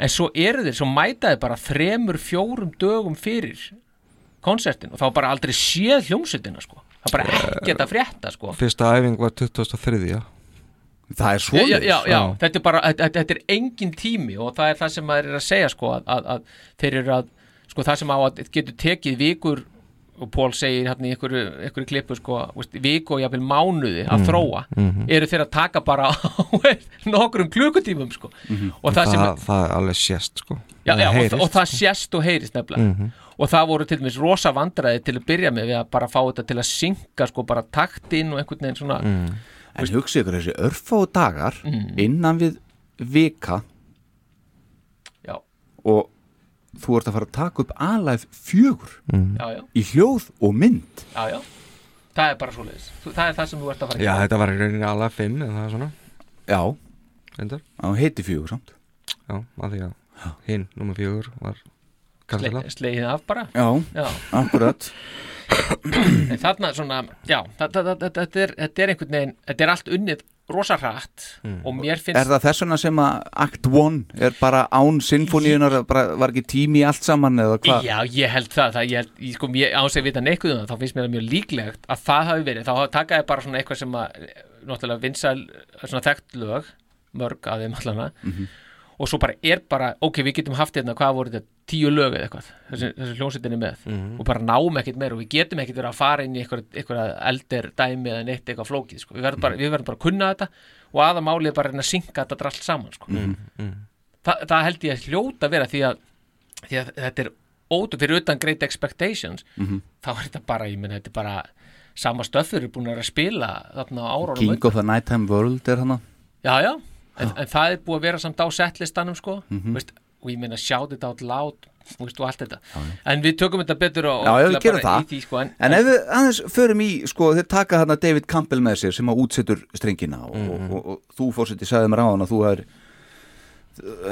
en svo eru þeir, svo mæta þeir bara þremur, fjórum dögum fyrir konsertin og þá bara aldrei séð hljómsveitina sko, það bara ekkert að frétta sko Fyrsta æfing var 2003 já. Það er já. þetta er bara þetta, þetta er engin tími og það er það sem maður er að segja sko að, að, að þeir eru að sko það sem á að getur tekið vikur og Pól segir hérna í einhverju, einhverju klippu sko, veist, viku og jafnvel mánuði að þróa, eru þeir að taka bara á nokkrum klukkutímum sko. Og það sem það, það er alveg sést sko. já, já, og, heyrist, og það sést og heyrist nefnilega. Og það voru til dæmis rosa vandræði til að byrja með við að bara fá þetta til að synga sko bara taktinn og einhvern veginn svona En hugsið ykkur þessi örfáu dagar Mm. innan við vika já, og þú ert að fara að taka upp alæf fjögur já, já, í hljóð og mynd. Já, já. Það er bara svoleiðis, Þú- það er það sem þú ert að fara að Já, gera. þetta var í rauninni alveg fimm en það er svona, Já, það heiti fjögur samt. Já, að því að hinn, nummer fjögur var Sle- slegið af bara. Já, já, akkurat. En þarna svona já, þetta, er, þetta er einhvern veginn þetta er allt unnið rosa hratt og mér Er finnst það þess vegna sem að Act 1 er bara án sinfoníunar bara, var ekki tími allt saman eða hvað? Já, ég held það, það ég held, ég, sko, ég, ég vita neikkuð um það, þá finnst mér það mjög líklegt að það hafi verið, þá takaði bara svona eitthvað sem að, náttúrulega vinsæl svona þekkt lög, mörg af þeim allana, og svo bara er bara, ok, við getum haft hérna, hvað voru þetta tíu lög eða eitthvað, þessi, þessi hljónsettinni með. Og bara náum ekkert meira og við getum ekkert verið að fara inn í eitthvað, eitthvað eldir dæmi eða neitt eitthvað flókið, sko, við verðum bara, við verðum bara að kunna þetta og aða málið er bara að synga þetta drallt saman, sko. Þa, það held ég að hljóta vera því að, því að þetta er ótrú fyrir utan Great Expectations þá er þetta bara, ég menn, þetta er bara sama stöffur er búin að spila þarna á áraunum King of the Nighttime World er hana já, já, en, en það er búið að vera samt á setlistanum sko, veist, og ég sjá þetta át lát veist, og allt þetta en við tökum þetta betur og, Já, við og gerum það. í því, sko, en, En ef við aðeins förum í, sko, þeir taka þarna David Campbell með sér sem að útsetur strengina og, Mhm. og, og, og þú fórseti sagði mér á hann að þú hefur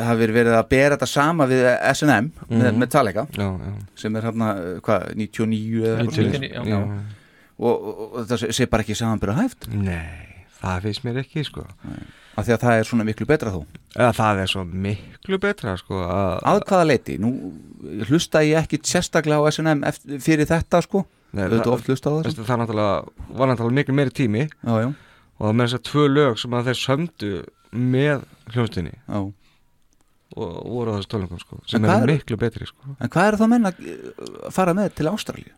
hafið verið að bera þetta sama við S&M með Mhm. Metallica Já, já, sem er hérna, hvað, 99 eða eitthvað 99, svoleiðis. já. já. og, og, og það sé bara ekki samanbyrða hæft Nei, það finnst mér ekki sko af því að það er svona miklu betra þó. Eða, Það er svo miklu betra sko að, að hvaða leiti, nú hlusta ég ekki sérstaklega á S&M eftir, fyrir þetta sko, Nei, það- oft hlusta á það það er náttúrulega, var náttúrulega miklu meiri tími. Já, já, og það með þess að tvö lög sem að þeir sömdu með hljónstinni já. Og voru á þessu tólingum sko, En sem hvað er er- miklu betri sko. en hvað er það menn að uh, fara með til Ástralíu?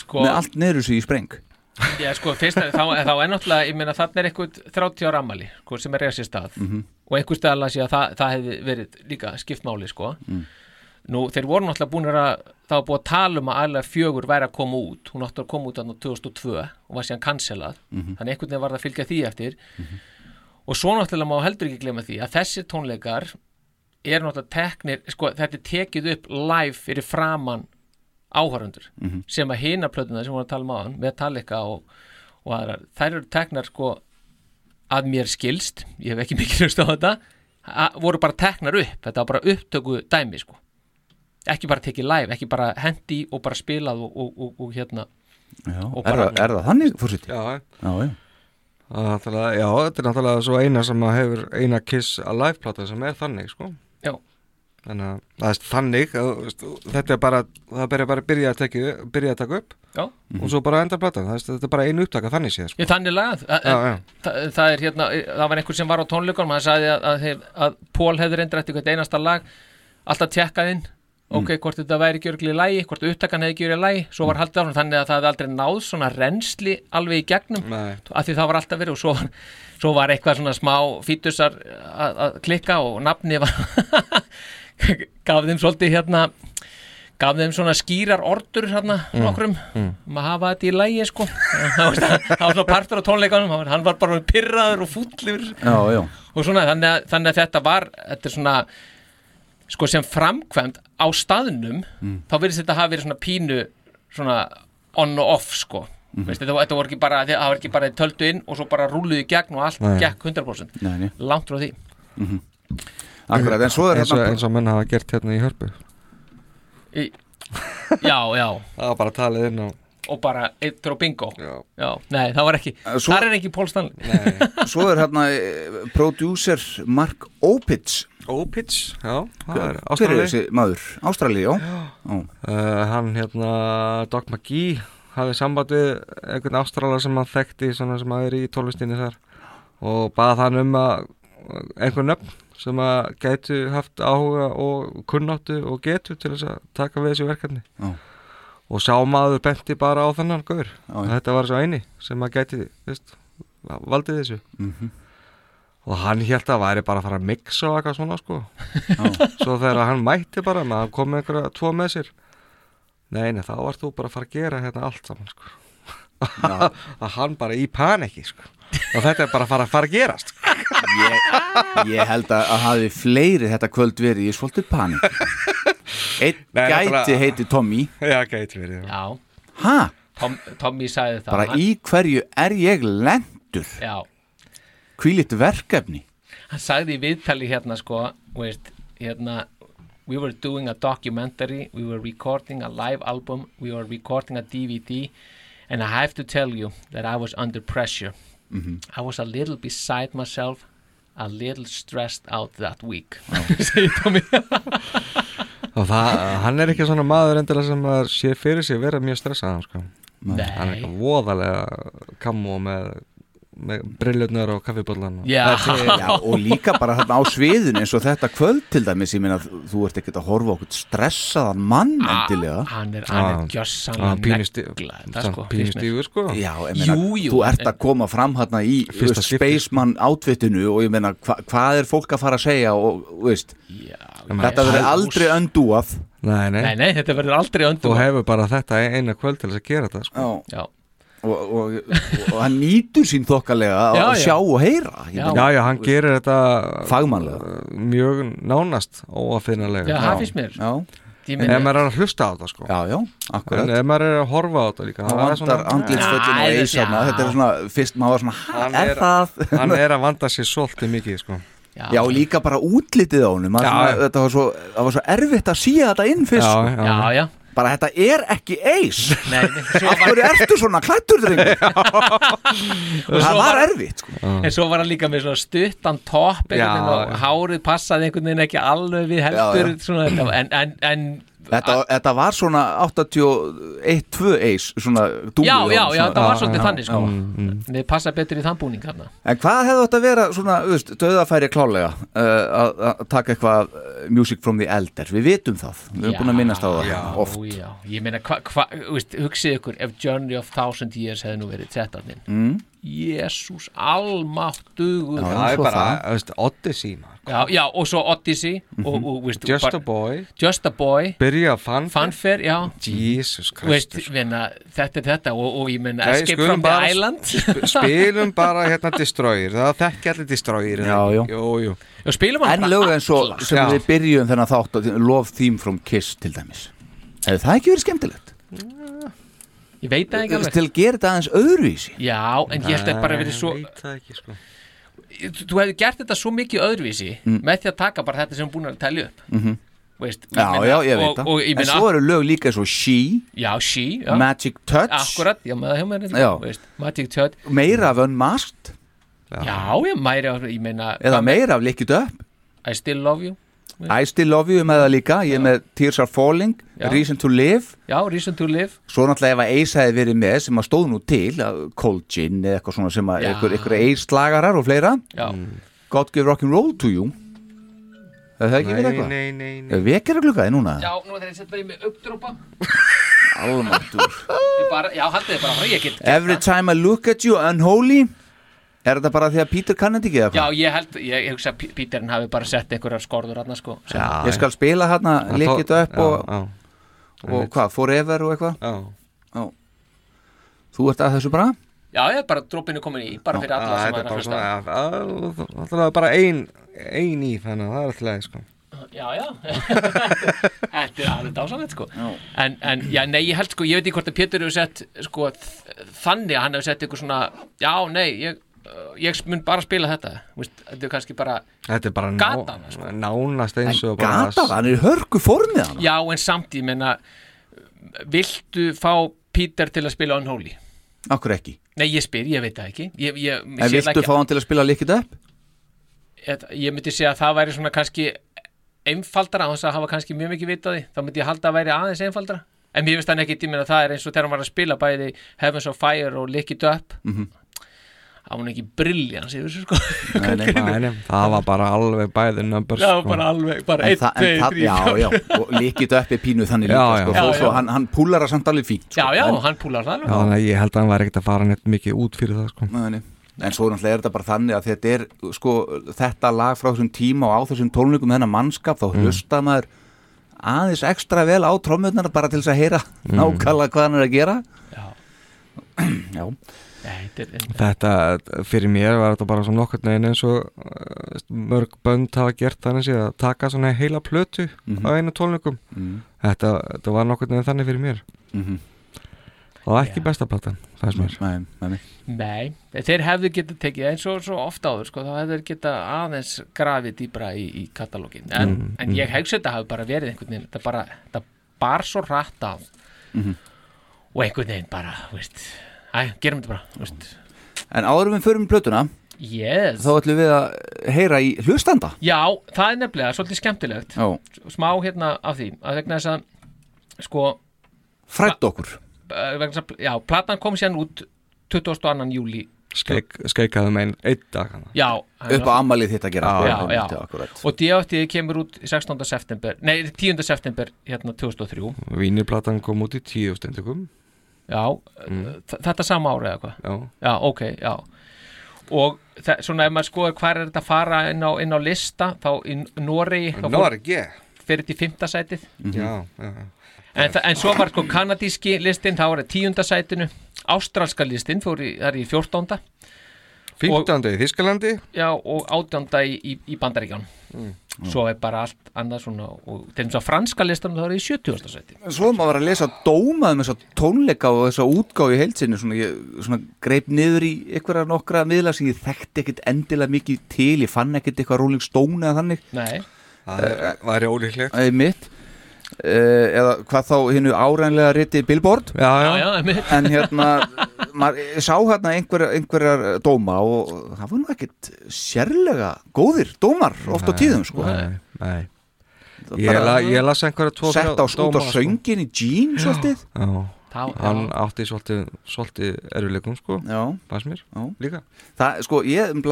Sko, með allt neður sig í spreng já, sko, fyrst að þá, þá er náttúrulega, ég meina þannig er eitthvað 30 ára ammali, sko, sem er reyða sér stað. Og einhver stað alveg að það, það hefði verið líka skipt máli, sko. Nú, þeir voru náttúrulega búin að það var búið að tala um að alveg fjögur væri að koma út. Hún átti að koma út annað 2002 og var síðan cancelað, þannig einhvern veginn var það að fylgja því eftir. Og svo náttúrulega má heldur ekki glemma því að þessir tónleikar er náttúrulega teknir, sko, þetta er tekið upp live fyrir framann áhörundur sem að hina plötuna sem voru að tala um áðan, Metallica og, og aðrar, þær eru teknar sko að mér skilst, ég hef ekki mikið hlust á þetta, að, voru bara teknar upp, þetta var bara upptöku dæmi sko, ekki bara tekið live ekki bara hendi og bara spilað og, og, og, og hérna já. Og Er, bara- það, er það þannig fórseti? Já, já, já. já, þetta er náttúrulega svo eina sem að hefur eina Kiss Alive plata sem er þannig sko. Já. Þannig að það er þannig að, þetta er bara það byrja bara að byrja að, teki, byrja að taka upp Já. og svo bara enda platan. Það er, þetta er bara einu upptaka þannig séð sko. Ég þannig lagað. Það, það er hérna, það var einhver sem var á tónleikunum hann sagði að, að, að Pól hefði reyndar eftir hvert einasta lag alltaf tjekkað inn. Ok, hvort þetta væri ekki örgli í lægi hvort upptakan hefði í lægi, svo var haldið áfram þannig að það hefði aldrei náð svona rensli alveg í gegnum Nei. af því það var alltaf verið og svo var, svo var eitthvað svona smá fítusar að klikka og nafni var gaf þeim svolítið hérna gaf þeim svona skýrar ordur hérna nokkrum um að hafa þetta í lægi sko. Það var var svona partur á tónleikanum hann var- var bara pyrraður og já. og svona þannig að, þannig að þetta var þetta er svona sko sem framkvæmt á staðnum þá verðist þetta hafa verið svona pínu svona on og off sko. Veist, þetta, þetta voru ekki bara, það var ekki bara töldu inn og svo bara rúluðu í gegn og allt gekk 100% Nei, langt frá því Akkurat, en svo er eins, og, hérna eins og menn hafa gert hérna í hörpu. Í- Já, já. Það var bara talið inn á Og bara eitt og bingo. Já. nei, það var ekki svo- Það er ekki Pól Stanley. Svo er hérna eh, producer Mark Opitz. Opitz, já, það er Hver er þessi maður? Ástrali, já, já. uh, Hann hérna, Doc McGee hafði samband við einhvern Ástrala sem hann þekkti svona sem að er í tólfistinni þar. Og bað hann um að einhvern nöfn sem að gætu haft áhuga og kunnáttu og getu til þess að taka við þessu verkefni. Já. og sá maður benti bara á þennan gaur. Já, já. þetta var svo eini sem að gæti veist, valdið þessu. Mhm. og hann held að væri bara að fara að mixa og eitthvað svona sko. Svo þegar hann mætti bara með að hann kom með einhverja tvo með sér. Nei, nei, þá varst þú bara að fara að gera hérna allt saman sko. Að hann bara í paniki sko. Og þetta er bara að fara að fara að gerast sko. Ég, ég held að, að hafi fleiri þetta kvöld verið í svolítið panik Einn gæti náttúrulega- heiti Tommy já, gæti verið já. Ha? Tom, Tommy sagði það Bara hann, í hverju er ég lendur? Já, Hvílitt verkefni? hann sagði í viðtali hérna sko veist, hérna we were doing a documentary we were recording a live album we were recording a DVD and I have to tell you that I was under pressure I was a little beside myself a little stressed out that week. Segir Tommy. Og það, hann er ekki svona maður endilega sem sé fyrir sig vera mjög stressaðan sko. hann er eitthvað voðalega kammo með, með brillurnar og kaffibóllan já, Já, og líka bara þarna á sviðun eins og þetta kvöld til dæmis, ég meina þú ert ekkert að horfa okkur stressaðan mann endilega. hann er, er Ah, gjössanlega negla sko, pínustífur sko. Já, ég meina, Jú, jú, þú ert en- að koma fram hérna í þú skipti, Spaceman átvittinu og ég meina, hva, hvað er fólk að fara að segja og, þú veist, Já, þetta verður aldrei öndúað. Nei, nei, Nei, nei, þetta verður aldrei þú öndu hefur bara þetta eina kvöld til þess að gera þetta sko. Já, Já, og, og, og hann nýtur sín þokkalega að Já, já. sjá og heyra Já. já, já, hann gerir þetta Fagmannlega. uh, mjög nánast óafinnalega já, það finnst mér já, Ég ef maður er að hlusta á þetta sko já, já, en akkurat ef maður er að horfa á þetta líka Það það er vantar andlitsföllin og Já, eisarna já. Þetta er svona, fyrst maður var svona "Ha, Hann Er er- það? hann er að vanda sér svolítið mikið sko Já, og líka bara útlitið á honum Já, svona, já. Þetta var svo, það var svo erfitt að síða þetta inn fyrst sko. já, Já, já, Bara þetta er ekki eis nei, nei, svo Af hverju ertu svona klættur drengur? Það var erfitt sko. en svo var hann líka með svona stuttan topp og hárið passaði einhvern veginn ekki alveg við heldur Já, já. Svona, en, en, en þetta, þetta var svona 81-2 eis Svona dúi já, já, já, það var Já, svolítið þannig sko. Mm, Þið passa betur í þann búning hérna En hvað hefði þetta að vera svona, veist, döðafæri klálega uh, að að taka eitthvað uh, Music from the Elder, við vitum það. Við erum búin að minnast á það já, oft. já, ég meina, hva, hva, hugsið ykkur ef Journey of Thousand Years hefði nú verið settarninn mm. Jésús almáttugur. Já, það er bara, veist, Odyssey maður. Já, já, og svo Odyssey og, og, veist, Just bara, a Boy. Just a Boy. Byrja fann Fanfare, já. Jesus Kristus. þetta er þetta og, og ég meina Nei, Escape from the bara- Island. Sp- spilum bara hérna Destroyer. Það þekki allir Destroyer Já, já. jú, jú. hann En bara lög eins og sem Já. við byrjum þennan þátt Love Theme from Kiss til dæmis. Hefði það ekki verið skemmtilegt? ég veit það ekki alveg. Til að gera þetta aðeins öðruvísi. Já, en ég held að bara verið svo Nei, veit það ekki, sko. Þú hefði gert þetta svo mikið öðruvísi með því að taka bara þetta sem búin að telja upp. Mm -hmm. veist, Já, meina- já, ég veit og, það. En meina, svo eru lög líka og She, já, she já, Magic Touch. Akkurat, já, með hjá mér Já. veist, Magic Touch, Meira af Unmasked. Já, ég mæri á, ég meina, Eða meira af Lick It Up. I still love you I Still Love You með það líka. Ég er með Tears Are Falling Já. Reason to Live. Já, Reason to Live. Svo náttúrulega ef að Ace hefði verið með sem að stóð nú til að Cold Gin eða eitthvað svona sem að einhver Ace slagarar og fleira. Já, God Give Rock'n'Roll to You. Er það ekki verið eitthvað? nei, nei, nei. Er vekjara klukkaði núna? já, nú þegar ég setja í mig uppdrópa Almáttur bara, já, haldið bara frá, ég get Every það. time I look at you unholy Er þetta bara því að Peter kann þetta ekki eða já, hvað? ég held, ég, ég hugsa að P- Peterinn hafi bara sett einhverjar skorður hann, sko sem- Já, Ég skal spila hérna já. Lick It Up Já, og, já, og hvað, Forever og eitthvað já. Þú ert að þessu bara? já, ég er bara drópinu komin í, bara fyrir Já, alla sem þetta er er að bara hlusta svona já, já, Það er bara ein ein í þannig að það er alltaf leið sko. Já, já Þetta er alveg dásanlegt sko en, en, já, nei, ég held sko, ég veit ekki hvort að Pétur hefur sett sko, þ- þannig að hann hefur sett ykkur svona já, nei, ég ég mun bara spila þetta. Vist, þetta er kannski bara Þetta er bara ná, Gatan, sko. nánast eins og Gata, hann er hörku formið hann. Já en samt ég menna viltu fá Peter til að spila Unholy? Akkur ekki? Nei ég spyr, ég veit það ekki. Ég, ég, ég, En viltu ekki, fá hann til að spila líkit upp? ég, ég myndi segja að það væri svona kannski einfaldara á þess að hafa kannski mjög mikið vitaði þá myndi ég halda að væri aðeins einfaldara. En mér finnst hann ekki tíminn að það er eins og þegar hann var að spila bæði Heavens of Fire og Lick It Up. Mhm. Það var ekki briljans yfir þessu sko Nei, nei. Nei, nei, það var bara alveg bæði numbers já sko. bara alveg, bara En 1, það, 2, en það, 3, já, 4 já, og líkit upp er pínu þannig Já, líka, sko, Já, já. svo hann, hann púlar það samt alveg fínt sko, já, já, en, hann púlar það alveg þannig ég held að hann væri ekkert að fara neitt mikið út fyrir það sko. Nei, nei. en svo náttúrulega er þetta bara þannig að þetta er sko, þetta lag frá þessum tíma og á þessum tónleikum þennan mannskap þá hlusta maður aðeins ekstra vel á trommurnar bara til þess að heyra nákvæmlega hvað hann er að gera Já. Já, þetta fyrir mér var þetta bara svona nokkurn veginn eins og uh, mörg bönd hafa gert þannig að taka svona heila plötu á einu tónleikum Mhm. þetta, þetta var nokkurn veginn þannig fyrir mér Mhm. Það var ekki besta platan, það er mér nei, nei, nei. Nei, þeir hefðu getað tekið eins og svo ofta áður sko, þá hefðu þeir getað aðeins grafið dýbra í, í katalógin en, Mm, en ég hegst þetta hafi bara verið einhvern veginn, þetta bara, þetta bar svo rætt af Mhm. og einhvern veginn bara, veist æ, gerum þetta bara, veist En áður en við förum í plötuna yes. þá ætlum við að heyra í hlustanda Já, það er nefnilega svolítið skemmtilegt Já, smá hérna af því, að vegna þess að sko, frætt okkur vegna þess að, já, platan kom síðan út 22. júli Skeik, Skeikaði með einn einn dag. Já, upp á ammalið þitt að gera Já, já, og DFT kemur út 16. september nei, 10. september hérna 2003 Vínirplatan kom út í tíu stendikum já, Mm. þ- þetta sama ári eða hvað Já, já, ok, já og svona ef maður skoður hvað er þetta að fara inn á, inn á lista þá í Noregi þá fór, Norge fyrir til 5. sætið Já, já, já en, en svo var sko kanadíski listin þá var það 10. sætinu ástralska listin fór í, það er í 14. 15. í Þískalandi já, og 18. í, í, í Bandaríkján svo er bara allt annað svona og til þess að franska listan þá er það í 70. sæti Svo maður var að lesa dóma um þessa tónleika og þessa útgáfi í heilsinni svona, ég, svona greip niður í einhverja nokkra miðla sem ég þekkti ekkit endilega mikið til, ég fann ekkit eitthvað Rolling Stone eða þannig, nei, Það er- væri ólíklegt eða mitt uh, eða hvað þá hinnu árænlega riti Billboard Já, já, já, já, einmitt. en hérna maður ég sá hérna einhver, einhverjar dóma og það var nú ekkit sérlega góðir dómar oft á tíðum sko. Nei, nei. Ég, la, ég las einhverja tvo sett á, þrjá út á söngin í jean svolítið. Já, Þá, hann já. átti svolítið, svolítið erfileikum sko, já, fannst mér já. líka. Það, sko, ég, um,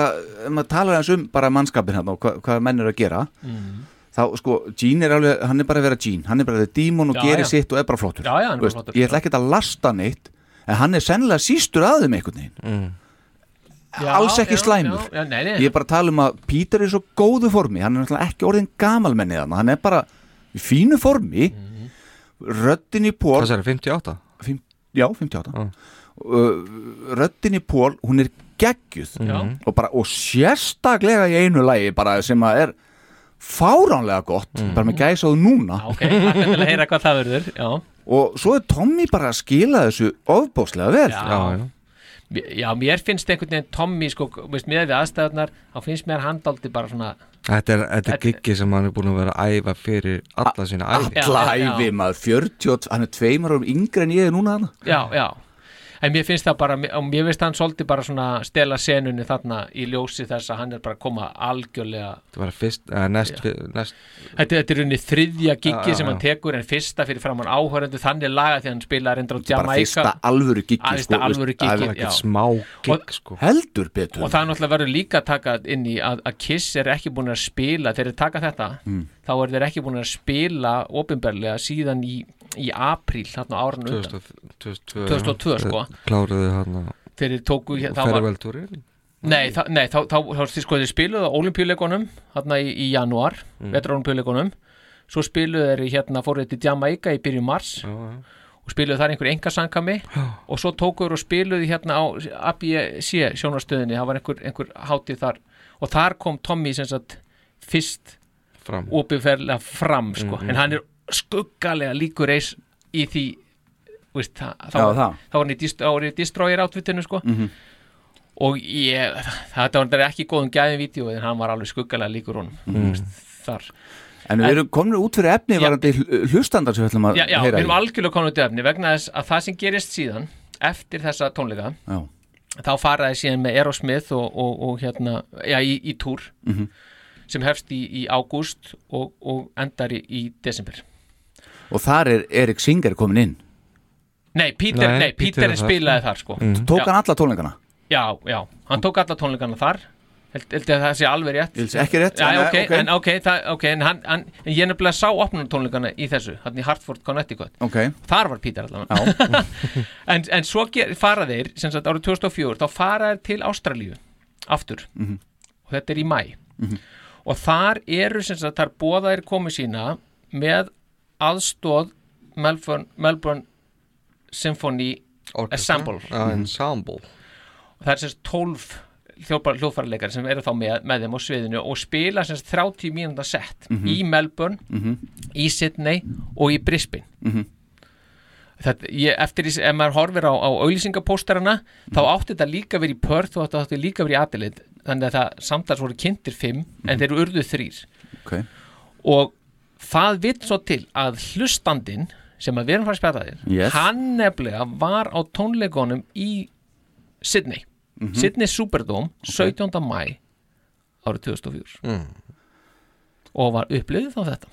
um að tala eins um bara mannskapin hérna og hva, hvað menn er að gera Mm. þá, sko, Gene er alveg, hann er bara að vera Gene hann er bara að vera dímon og Já, gerir já. sitt og er bara flottur Já, já, hann er flottur, ég ætla ekkert að lasta neitt en hann er sennilega sístur að þeim einhvern veginn mm. Alls ekki já, slæmur. já, já, nei, nei. ég er bara að tala um að Peter er í svo góðu formi hann er náttúrulega ekki orðin gamalmenni þannig hann er bara í fínu formi Mhm. röddin í pól Hvað sér, 58? Fimm, já, 58 Já. uh, röddin í pól, hún er geggjuð Já. og, bara, og sérstaklega í einu lagi bara sem að er fáránlega gott bara með gæsaðu núna ok, það til að heyra hvað það verður Já, og svo er Tommy bara að skila þessu ofbóðslega vel. Já. Já, já. Mér- já mér finnst einhvern veginn Tommy, sko, veist, með við aðstæðunar þá finnst mér handaldi bara svona Þetta er, þetta er giggi sem hann er búin að vera að æfa fyrir alla sína æfi alla æfi maður 40, og- hann er tveimur árum yngri en ég er núna hana Já, já En mér finnst það bara, og mér finnst hann svolítið bara svona stela senunni þarna í ljósi þess að hann er bara að koma algjörlega Þetta var fyrst, eða næst, næst Þetta, þetta er unni þriðja já, sem hann tekur en fyrsta fyrir framann áhörendu þannig laga því hann spila reyndar á bara Jamaica fyrsta alvöru giggi Að fyrsta alvöru giggi, það er ekkert smá gig sko. Heldur betur. Og það er náttúrulega verður líka að taka inn í að, að Kiss er ekki búin að spila þegar þeir taka þetta Mm. þá er þeir ekki búin að spila í, apríl þarna áran undan. 2002 2002, sko. Kláruðu á þeir tóku Ferveltúrin nei, það, nei þá, þá, þá, þá sko, spiluðu á olimpíuleikunum þarna í, í janúar, mm. vetrarolimpíuleikunum svo spiluðu þeir hérna fóruð til Jamaica í byrjun mars Já, já. og spiluðu þar einhver engasankami og svo tókuður og spiluðu hérna á ABC sjónarstöðinni það var einhver, einhver hátíð þar. Og þar kom Tommy sem sagt fyrst Fram. opinferðlega fram sko. Mhm. en hann er skuggalega líkur eis í því veist, það, þá, Já, var- það. þá var hann í í destroyer átvittinu sko. Mhm. og ég, þetta var ekki góðum gæðin vídeo en hann var alveg skuggalega líkur honum mm. þar En við erum komin út fyrir efni Já. varandi hl- hlustandar sem við ætlum að já, já, heyra við erum í. algjörlega komin út í efni vegna þess að það sem gerist síðan eftir þessa tónleika Já. þá faraði síðan með Aerosmith og, og, og hérna, já, í, í túr Mhm. sem hefst í, í ágúst og, og endar í, í desember Og þar er Erik Singer komin inn. Nei, Peter, Nei, nei, Peter Peter er þar, spilaði þar sko. Tók Já. hann alla tónleikana? Já, já, hann tók alla tónleikana þar. Held, ég að það sé alveg rétt. Ekki rétt Já, en, ok, ok. en ok, það, ok, en, hann, hann, en ég nefnilega sá opnum tónleikana í þessu, hann í Hartford, Connecticut. Ok, þar var Peter allavega. En, en svo ger, fara þeir sem sagt árið 2004, þá fara þeir til Ástralíu aftur. Mhm. og þetta er í mæ og þar eru sem sagt, þar bóðaðir komið sína með aðstóð Melbourne, Melbourne Symphony Orchestra. Ensemble. Já, ensemble. Og það er sagt 12 hljóðfærarleikar sem eru þá með, með þeim á sviðinu og spila sagt 30 mínúnda sett í Melbourne, í Sydney og í Brisbane. Mhm. þetta, ég, eftir því ef maður horfir á, á auðlýsingapósterana þá átti þetta líka verið í Perth og þetta átti líka verið í Adelaide þannig að það samtals voru kynntir fimm en þeir eru urðu þrýr ok. Og það vitt svo til að hlustandinn sem að við erum fara að spjata þér Yes. hann nefnilega var á tónleikonum í Sydney. Sydney Superdome 17. mæ árið 2004 og var upplifið þá þetta.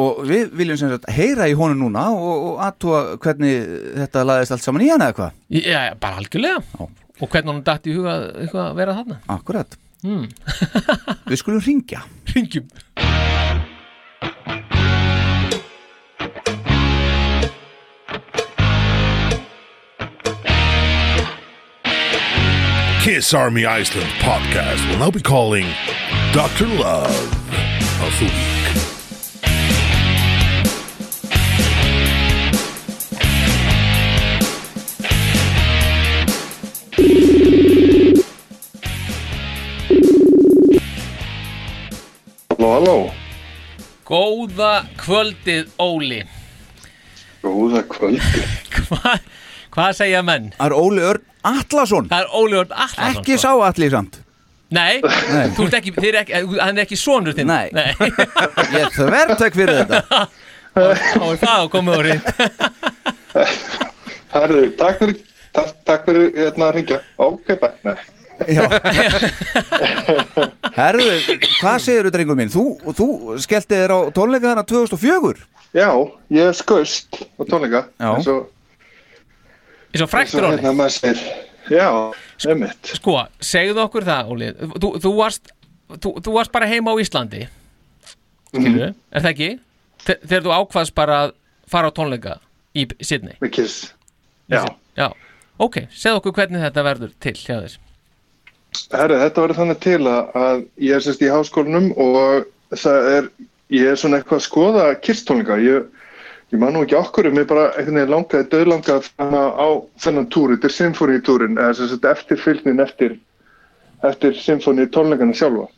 Og við viljum sem sagt heyra í honum núna og, og aðtúa hvernig þetta laðist allt saman í hann eða hvað? Já, bara algjörlega. Já. og hvernig hann datt í huga eitthvað að vera þarna. Akkurat. Mm. Við skulum ringja Ringjum Kiss Army Iceland podcast will now be calling Dr. Love of the Week. Halló, halló, Góða kvöldið Óli góða kvöldi. Hva, Hvað segja menn? Er Óli Örn Atlason Það er Óli Örn Allarsson Ekki sko. sá Atli samt Nei, þú ert ekki, þið er ekki, hann er ekki sonur þinn Nei. Nei. Ég þvertek fyrir þetta Þá er það að koma úr Herðu, takk fyrir, takk, takk fyrir hérna að ringja. Ok, bæ, nei. Já. Herðu, hvað segir þú drengur minn? Þú, þú skellti þér á tónleika þarna 2004 Já, ég skaust á tónleika. Já. eins og- Eins og fræktur Óli hérna maður. Já, einmitt. Sko, segðu okkur það Óli Þú, þú, varst, þú, þú varst bara heima á Íslandi Skilju, er það ekki? Þe- Þegar þú ákvaðst bara að fara á tónleika í Sydney. Já. Já, ok, segðu okkur hvernig þetta verður til Herru, þetta var þannig til að, að ég er sérst í háskólanum og það er, ég er svona eitthvað að skoða kirstónleika. Ég, ég man nú ekki okkur um, ég bara einhvern veginn langaði, döðlangaði á þennan túr, þetta er sérst eftir fylgnin eftir, eftir symfóni tónleikana sjálfa.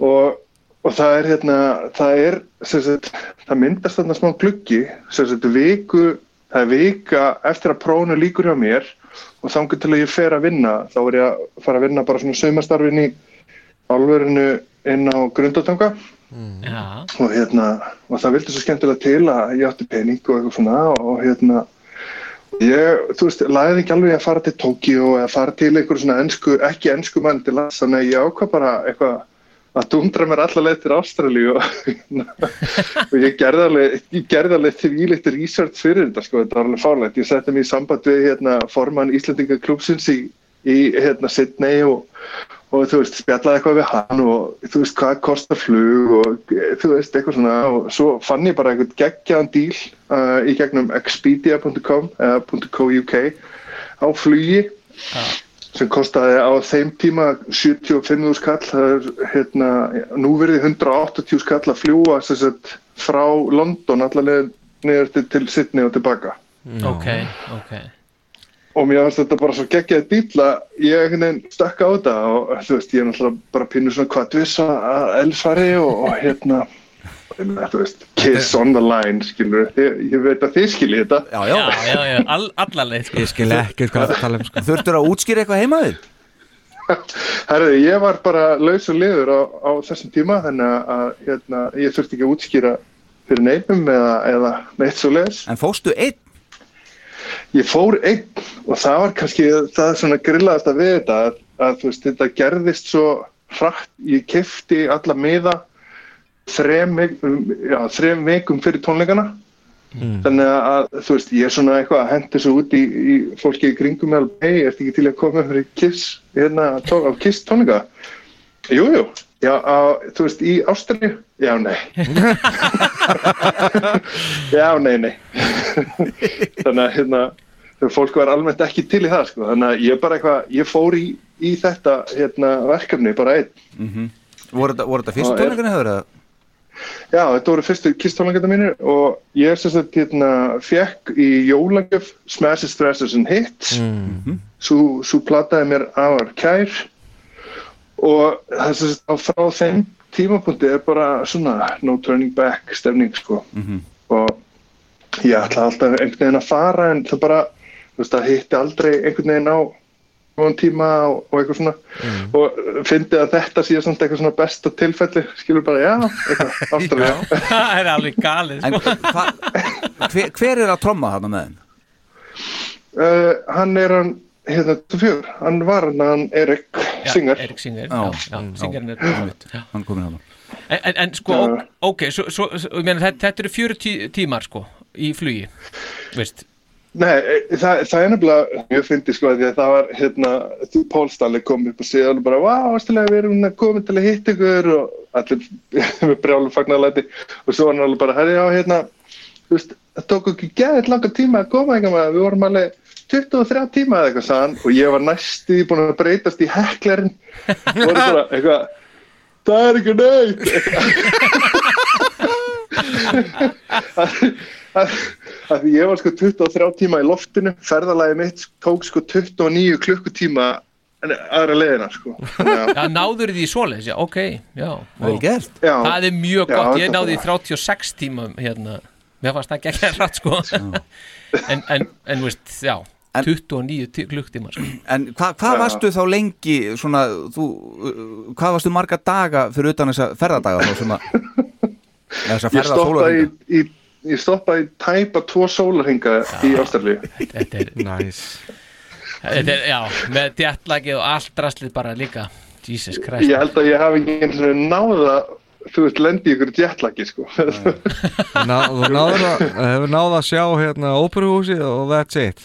og, og það er hérna, það er sérst, það myndast þarna smá gluggi sérst, viku, það er vika eftir að prófunu líkur hjá mér og þangur til að ég fer að vinna þá er ég að fara að vinna bara svona saumastarfin í álverinu inn á grundatanga Já, og hérna, og það vildi svo skemmtilega til að ég átti pening og eitthvað svona og hérna ég, þú veist, lagði ekki alveg að fara til Tókíu eða fara til einhver svona ensku, ekki ensku mann til að þannig að ég ákvað bara eitthvað að dundra mér alla leið til Ástralíu og, og ég gerði alveg ég gerði alveg þvílíkt research fyrir þetta sko, þetta var alveg fárlegt, ég setti mig í samband við hérna formann Íslandinga klúpsins í, í hérna Sydney og og þú veist, spjallaði eitthvað við hann og þú veist, hvað kostar flug og eh, þú veist, eitthvað svona. Og svo fann ég bara eitthvað geggjaðan díl uh, í gegnum expedia.com eða .co.uk á flugi sem kostaði á þeim tíma 75 skall. Það er hérna, nú verði 180 skall að fljúa sem sagt, frá London allavega niður til, til Sydney og tilbaka. Ok, ok og mér finnst þetta bara svo geggjaði dýl að ég einhvern veginn stökk á þetta og þú veist, ég er náttúrulega bara pínu svona kvartviss að elsvari og, og hérna þú veist, kiss on the line skilur, ég, ég veit að þið skiljið þetta Já, já, Já, já, all, allarleið sko. Ég skil ekki hvað það tala um sko. Þurftur að útskýra eitthvað heimaður? Herði, ég var bara laus og liður á, á þessum tíma þannig að, hérna, ég þurfti ekki að útskýra fyrir neinum eða, eða neitt svo leis. En fóstu einn? Ég fór einn og það var kannski það er svona grillaðast að við þetta að, að veist, þetta gerðist svo hratt, ég kefti alla miða þrem, já, þrem vikum fyrir tónleikana. Þannig að þú veist, ég er svona eitthvað að hendi svo út í, í fólki í kringum hei, ertu ekki til að koma fyrir Kiss, hérna, á Kiss tónleika? Jú, jú, já, á, þú veist, í Ástralju Já, nei. Já, nei, nei. Þannig að, hérna fólk var almennt ekki til í það, sko. Þannig að ég bara eitthvað, ég fór í, í þetta, hérna, verkefni, bara einn. Voru þetta, voru þetta fyrst Já, er- tónleikunni hefur það? Já, þetta voru fyrstu kistónleikanda mínir og ég er sagt hérna fekk í jólagjöf Smashes, Thrashers and Hits. Svo, svo plataði mér afar kær og það er á frá þeim tímapunkti er bara svona no turning back stemning sko. Og ég ætla alltaf einhvern veginn að fara en það bara, þú veist, það hitti aldrei einhvern veginn á góðan tíma og, og eitthvað svona. Og fyndi að þetta sé samt eitthvað svona besta tilfelli skilur bara, já, eitthvað, ástæðlega það er alveg galið En sko. hva, hver, hver er að tromma þarna með þeim? uh, hann er hann hérna, fjör, hann var hann, hann Erik Singer. Erik Singer, Já, já, já, Singerinn er. Hann komin hann en, en, en sko, Já. ok, svo, svo, meina, þetta, þetta eru 40 tímar sko, í flugi veist, Nei, e, það, það er nefnilega, ég fyndi sko að því að það var hérna, Pól Stanley kom upp og segja alveg bara, vá, ástilega við erum komin til að hitta ykkur? Og allir með brjálum fagnarlæti og svo var hann alveg bara, herri, já, hérna, þú veist, það tók ekki geðið langa tíma að koma eitthvað maður, við vorum alveg 23 tíma eða eitthvað sagðan og ég var næstu búin að breytast í heklarinn og voru bara eitthvað, það er ekki neitt. Að, því ég var sko 23 tíma í loftinu ferðalagi mitt tók sko 29 klukkutíma aðra leiðina sko. Já, náður því svoleiðis, já, ok já, gert. Já, það er mjög Já, gott, ég náði í bara- 36 tímum hérna, mér fannst það ekki ekki rætt sko en, en, en veist, já En- 29 tí- klukktíma sko. En hva, hvað Já. varstu þá lengi svona, þú, hvað varstu marga daga fyrir utan þessa ferðadaga þá sem að þessa ég ferða stoppaði í, sólarhinga í ég stoppaði í tæpa tvo sólarhinga í Ástralíu. Þetta er, Nice. þetta er, já, með djattlagi og allt rastlið bara líka. Jesus Christ. Ég held að ég hafi ekki eins og náða þú veist, lendi í ykkur jetlagi sko. Ná, þú náður að, hefur náð að sjá hérna óperuhúsið og that's it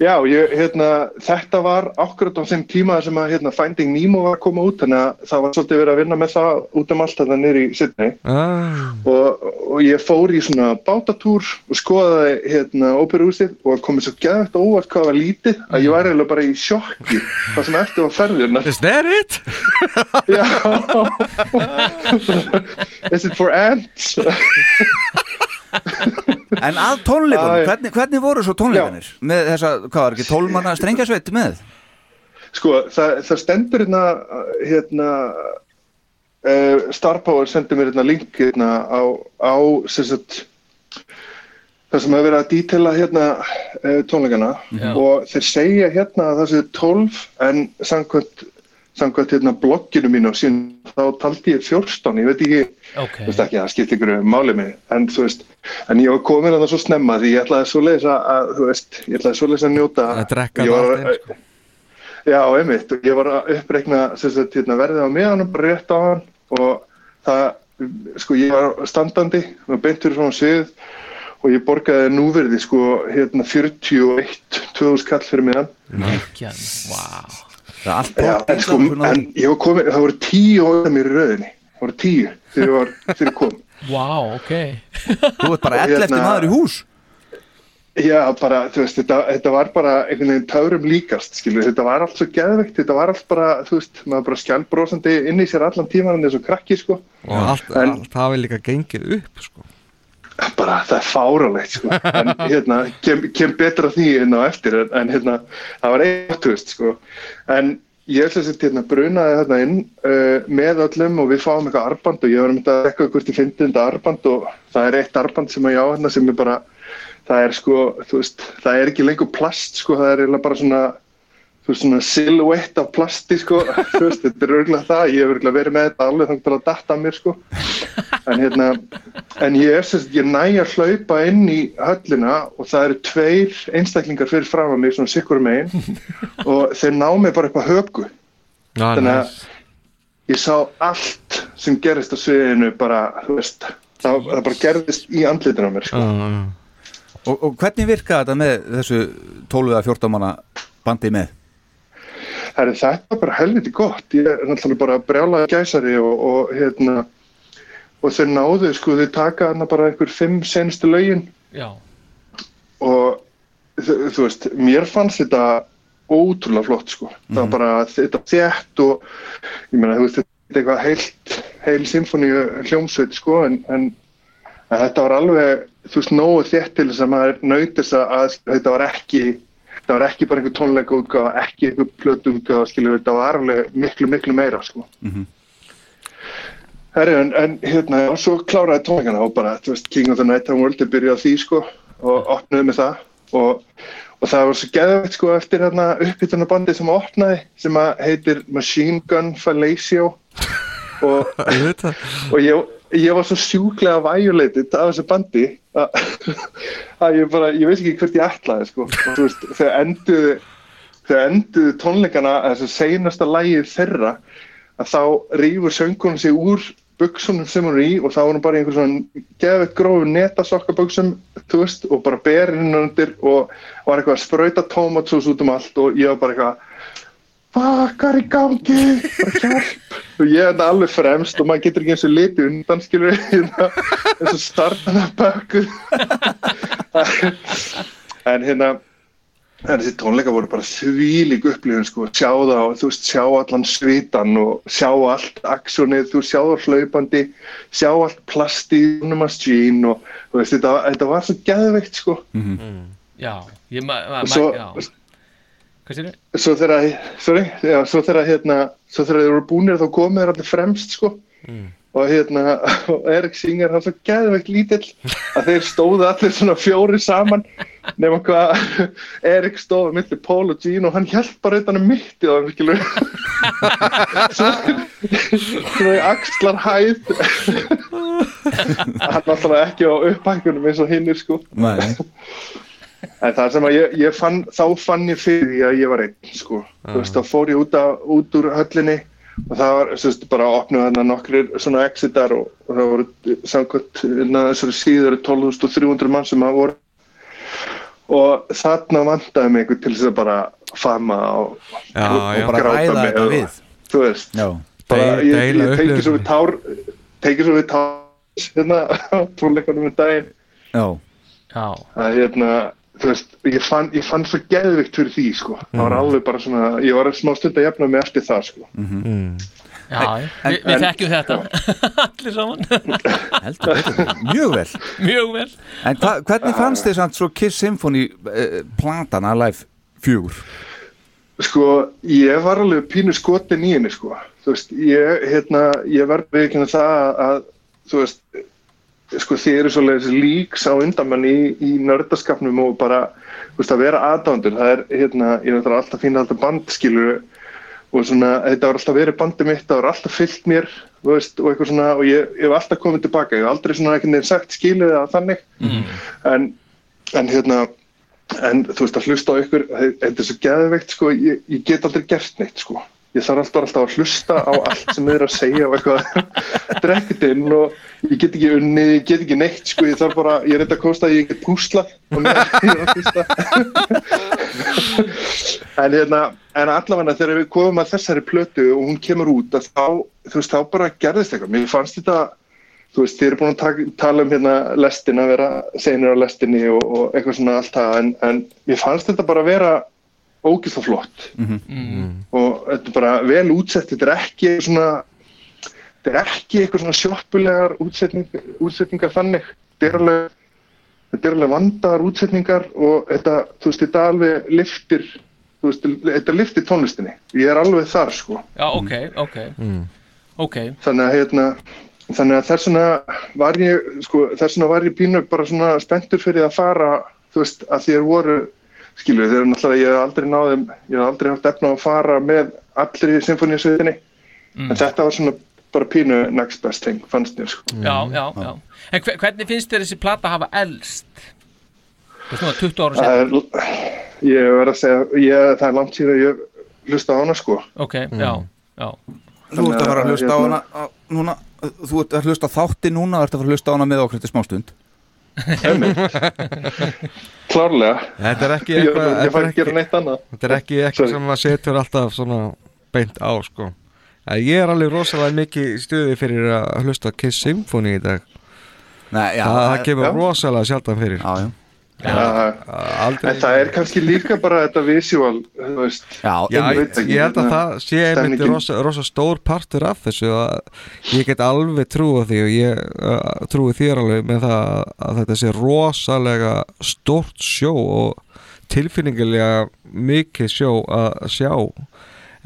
Já, ég, hérna, þetta var akkurat á þeim tíma sem að hérna, Finding Nemo var að koma út þannig að það var svolítið verið að vinna með það út um allt þetta niður í Sydney ah, og, og ég fór í svona bátatúr og skoðaði hérna óperúsið og komið svo gæðvægt óvart hvað var lítið að ég var eiginlega bara í sjokki það sem eftir var ferðirna Is that it? Já Is it for ants? En að tónleikunum, Æ. hvernig, hvernig voru svo tónleikanir? Með þessa, hvað var ekki, tólmanna strengjasveit með? Sko, það, það stendur hérna, hérna uh, Star Power sendir mér hérna link hérna á, á sem sagt, það sem hefur verið að dítela hérna uh, tónleikana Já. og þeir segja hérna að það séu 12 en samkvæmt, samkvæmt hérna blogginu mínu og síðan þá taldi ég 14, ég veit ekki ok, þú veist ekki, það skipti ykkur máli mig en þú veist, en ég var komin að það svo snemma því ég ætlaði svo leiðis að, þú veist, ég ætlaði svo leiðis að njóta Að drekka það sko. Já, einmitt, ég var að uppreikna sagt, hérna, verðið á meðanum bara rétt á hann og það, sko, ég var standandi beintur frá svið og ég borgaði núverði, sko, hérna 41, 2000 kall fyrir meðan ekki wow. Það er allt Já, bótt en sko, en ég var komin, það voru tíu óða mér í rauðinni, það voru tíu þegar ég var, þegar ég kom. Wow, ok. Þú ert bara Og 11 hérna- maður í hús. Já, bara, þú veist, þetta, þetta var bara einhvern veginn töfrum líkast, skilur, þetta var allt svo geðveikt, þetta var allt bara, þú veist, maður bara skjálbrósandi inn í sér allan tíman en þessu krakki, sko, og allt, En- allt hafi líka gengið upp sko. Bara það er fáralegt, sko, en hérna, kem, kem betra því inn á eftir, en, en hérna, það var eitt, þú veist, sko, en ég ætla að setja hérna brunaði hérna inn uh, með öllum og við fáum eitthvað arband og ég var myndið að rekka hvort ég fyndi þetta arband og það er eitt arband sem að ég á hérna sem er bara, það er sko, þú veist, það er ekki lengur plast, sko, það er bara svona, þú veist, svona silhouette af plasti, sko, þú veist, þetta er örgulega það, ég hef örgulega verið með þetta alveg þannig til að datta mér, sko, en hérna, en ég er sérst, ég næ að hlaupa inn í höllina og það eru tveir einstaklingar fyrir fram að mig, svona sikkur megin, og þeir ná mig bara upp að högu, Já, þannig að næs. ég sá allt sem gerist á sviðinu bara, þú veist, það, það bara gerðist í andlitinu á mér, sko. Já, já. Og, og hvernig virkaði þetta með þessu 12 eða 14 manna bandi með? Herri, þetta bara helviti gott. Ég er náttúrulega bara brjálaði gæsari og, og hérna og þeir náðu, sko, þeir taka hana bara einhver fimm senustu lögin Já, og þú, veist, mér fannst þetta ótrúlega flott, sko. Það var bara þetta þétt og ég meina, þú veist, þetta er eitthvað heilt, heil symfóníu hljómsveit, sko, en, en, en þetta var alveg, þú veist, nógu þétt til þess að maður nautist að, að þetta var ekki þetta var ekki bara einhver tónleika útgáfa, ekki einhver plötu útgáfa, skilur, þetta var alveg miklu, miklu meira, sko. Herri, en, en hérna, og svo kláraði tónleikana og bara, þú veist, King of the Night Time World er byrjað því, sko, og opnuði með það og, og það var svo geðvegt, sko, eftir hérna uppbytunarbandi sem opnaði, sem að heitir Machine Gun Fallacio og, það. og ég, ég var svo sjúklega violated af þessu bandi að, ég bara, ég veist ekki hvert ég ætlaði, sko, þú veist, þegar enduðu þegar enduðu tónleikana, þessu seinasta lægið þeirra að þá rýfur söngunum sig úr buksunum sem hún er í og þá var hún bara í einhver svona geðveitt grófu netasokkaböksum þú veist, og bara berinn undir og var eitthvað að sprauta tómatsús út um allt og ég var bara eitthvað Bakkar í gangi, hjálp. Og ég er þetta alveg fremst og maður getur ekki eins og litið undan skilur eins og startan að bakku en hérna En þessi tónleika voru bara þvílík upplifun sko, sjá það og þú veist, sjá allan svitan og sjá allt aksjónið, þú sjá það hlaupandi, sjá allt plasti um að skín og þú veist, þetta, þetta var svo geðveikt sko. já, ég ma, ma, ma já. Hvað sér svo þegar, sorry, já, svo þegar hérna, svo þegar þeir voru búnir þá komið þeir allir fremst sko. Og hérna, og Erik Singer hann svo geðveikt lítill að þeir stóðu allir svona fjóri saman nema hvað Erik stóði millir Paul og Gene og hann hjálp bara utan um mitti á þeim skilur svona í axlar hæð hann alltaf ekki á upphækkunum eins og hinnir sko. Nei, En það sem að ég, ég fann, þá fann ég fyrir því að ég var einn, sko. Þú veist, þá fór ég út, að, út úr höllinni og það var, veist, bara að opna þarna nokkrir svona exitar og, og það voru samkvæmt, innan þessari síður 12.300 mann sem að voru. Og þarna vandaði mig einhver til þess að bara fama og, Já, og, já. og bara gráta mig og- við. Þú veist, já, bara, Deil- ég, ég teki svo við tár, teki svo við tár hérna á tónleikunum um daginn. Já, Já, að hérna, þú veist, ég fann, ég fann svo geðvikt fyrir því, sko. Það var alveg bara svona, ég var smá stund að jafna mig eftir það, sko. já, við, við þekkjum þetta Allir saman heldur mjög vel Mjög vel En hva, hvernig fannst þið samt svo Kiss Symphony uh, platan Alive 4? Sko, ég var alveg pínu skotin í henni, sko. Þú veist, ég, hérna, ég verði ekki það að, þú veist, sko, þið eru svoleiðis líks á undamann í, í nördaskapnum og bara, veist, að vera aðdándur. Það er, hérna, ég er alltaf að finna alltaf bandskilur og svona, þetta var alltaf verið bandið mitt, það var alltaf fyllt mér, veist, og svona, og ég, ég hef alltaf komið tilbaka, ég hef aldrei svona einhvern veginn sagt skilið eða þannig, en, en hérna, en þú veist, að hlusta á ykkur, þetta er svo geðveikt, sko, ég, ég get aldrei gert neitt, sko, ég þarf alltaf, alltaf að hlusta á allt sem þið er að segja og eitthvað. Drekkit inn og ég get ekki unni, ég get ekki neitt, sko, ég þarf bara, ég þetta að kosta að ég get púsla og mér er að hlusta. En hérna, en allavega þegar við komum að þessari plötu og hún kemur út að þá, þú veist, þá bara gerðist eitthvað, mér fannst þetta þú veist, þið eru búin að tala um hérna lestin að vera senir á lestinni og, og eitthvað svona allt það, en, en mér fannst þetta bara að vera ógeðslega flott. Og þetta er bara vel útsett, þetta er ekki svona þetta er ekki eitthvað svona sjoppulegar útsetning, útsetningar þannig, þetta er alveg þetta er alveg vandaðar útsetningar og þetta, þú veist, þetta alveg liftir, þú veist, þetta liftir tónlistinni, ég er alveg þar, sko. Já, ok, ok. Ok, þannig að hérna þannig að þess vegna var ég sko, þess vegna var ég pínu bara svona spenntur fyrir að fara þú veist, að þér voru skilur þeir eru náttúrulega, ég hef aldrei náðum ég hef aldrei haft efna að fara með allri symfóníasviðinni en þetta var svona bara pínu next best thing, fannst mér sko. Já, já, já. En hve- hvernig finnst þér þessi plata hafa elst? Þú veist nú að 20 ára það sér er, ég verð að segja ég, það er langt síðan ég hlusta á hana sko. Ok, já, já. Þú ert að fara að hlusta á Hérna- hana á, núna, Þú ert að hlusta þátti núna og ert að fara að hlusta á hana með okkur til smástund klárlega. Þetta er ekki ég, eitthvað ég þetta fær er ekki að gera ekki, neitt annað. þetta er ekki eitthvað sem maður setur alltaf svona beint á sko. En Ég er alveg rosalega mikið stuði fyrir að hlusta Kiss Symphony í dag. Nei, já, Það, það kemur já. rosalega sjaldan fyrir. Já, en það er kannski líka bara þetta visual veist. Já, Já, Ég ég, veit ekki, ég held að það sé einmitt rosa, rosa stór partur af þessu að ég get alveg trúa því og ég uh, trúi þér alveg með það að þetta sé rosalega stórt sjó og tilfinningilega mikið sjó að sjá.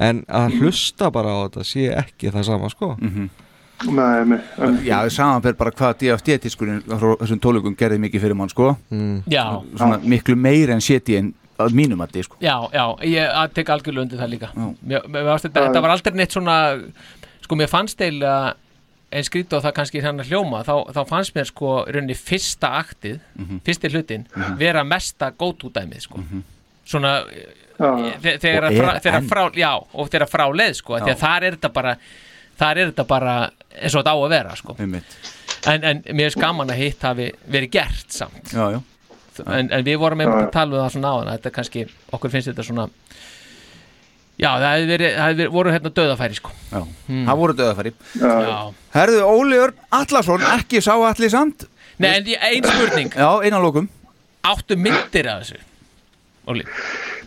En að hlusta bara á þetta sé ekki það sama sko Nei, nei, en, Já, við saman fyrir bara hvað DFT-diskurinn frá þessum tólugum gerði mikið fyrir mann sko. Já, Svona miklu meiri en seti en að mínum að þið sko. Já, já, ég að tek algjörlega undir það líka. Já. mér, mér varst þetta, þetta var aldrei neitt svona sko mér fannst eiginlega en skrýta og það kannski þannig hljóma þá, þá fannst mér sko rauninni fyrsta aktið fyrsti hlutin vera mesta góttúdæmið sko. Svona já, þe- þegar frá, frá, já, og þegar frá leið sko, því að þar er þetta bara þar er þetta bara eins og þetta á að vera sko. En, en mér er skaman að hitt hafi verið gert samt. Já, já. En, en við vorum einmitt að tala um það svona áðan að þetta kannski, okkur finnst þetta svona já, það hefði verið, það hefði verið voru hérna döðafæri sko. Já, það voru döðafæri. Herðu, Óli Örn Allarsson, ekki sá allir samt Nei, en ég- ein spurning, Já, einan lókum áttu myndir af þessu Óli,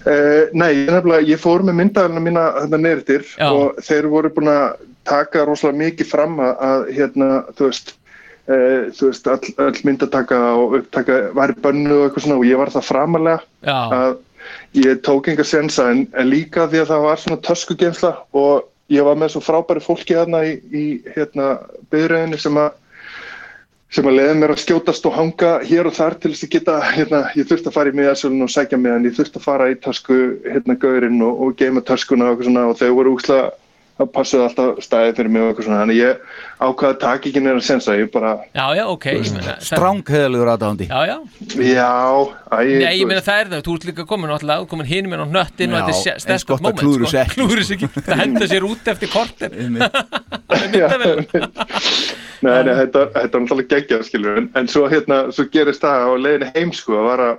Uh, nei, ég, nefnilega, ég fór með myndavælina mína þetta neyrir og þeir voru búin að taka rosalega mikið fram að, hérna, þú veist, uh, þú veist all, all myndataka og upptaka væri bönnu og eitthvað svona og ég var það framalega að ég tók enga sensa en, en líka því að það var svona töskugemsla og ég var með svo frábæri fólki þarna í, í hérna, byrðræðinu sem að sem að leiði mér að skjótast og hanga hér og þar til þess að geta, hérna, ég þurfti að fara í miðarsölun og sækja með hann, ég þurfti að fara í tösku, hérna, gaurinn og, og geima töskuna og og þau voru úkslega að passuðu alltaf stæði fyrir mig og eitthvað svona, þannig ég ákvaði að taka ekki neina sensa, ég bara, já, já, ok ég meina, það- Strángheðalugur aðdáðandi Já, já, já, æ, Nei, ég meina það er það, þú ert líka komin ert komin hinum en á hnöttin og Já, þetta er eins sterkast gott að moment klúðra sko. sig ekki, Klúðra sig ekki, það henda sér út eftir korter. Nei, nei, þetta, þetta er náttúrulega geggjað, skilur, en, en svo hérna, svo gerist það á leiðinni heim, sko, að vara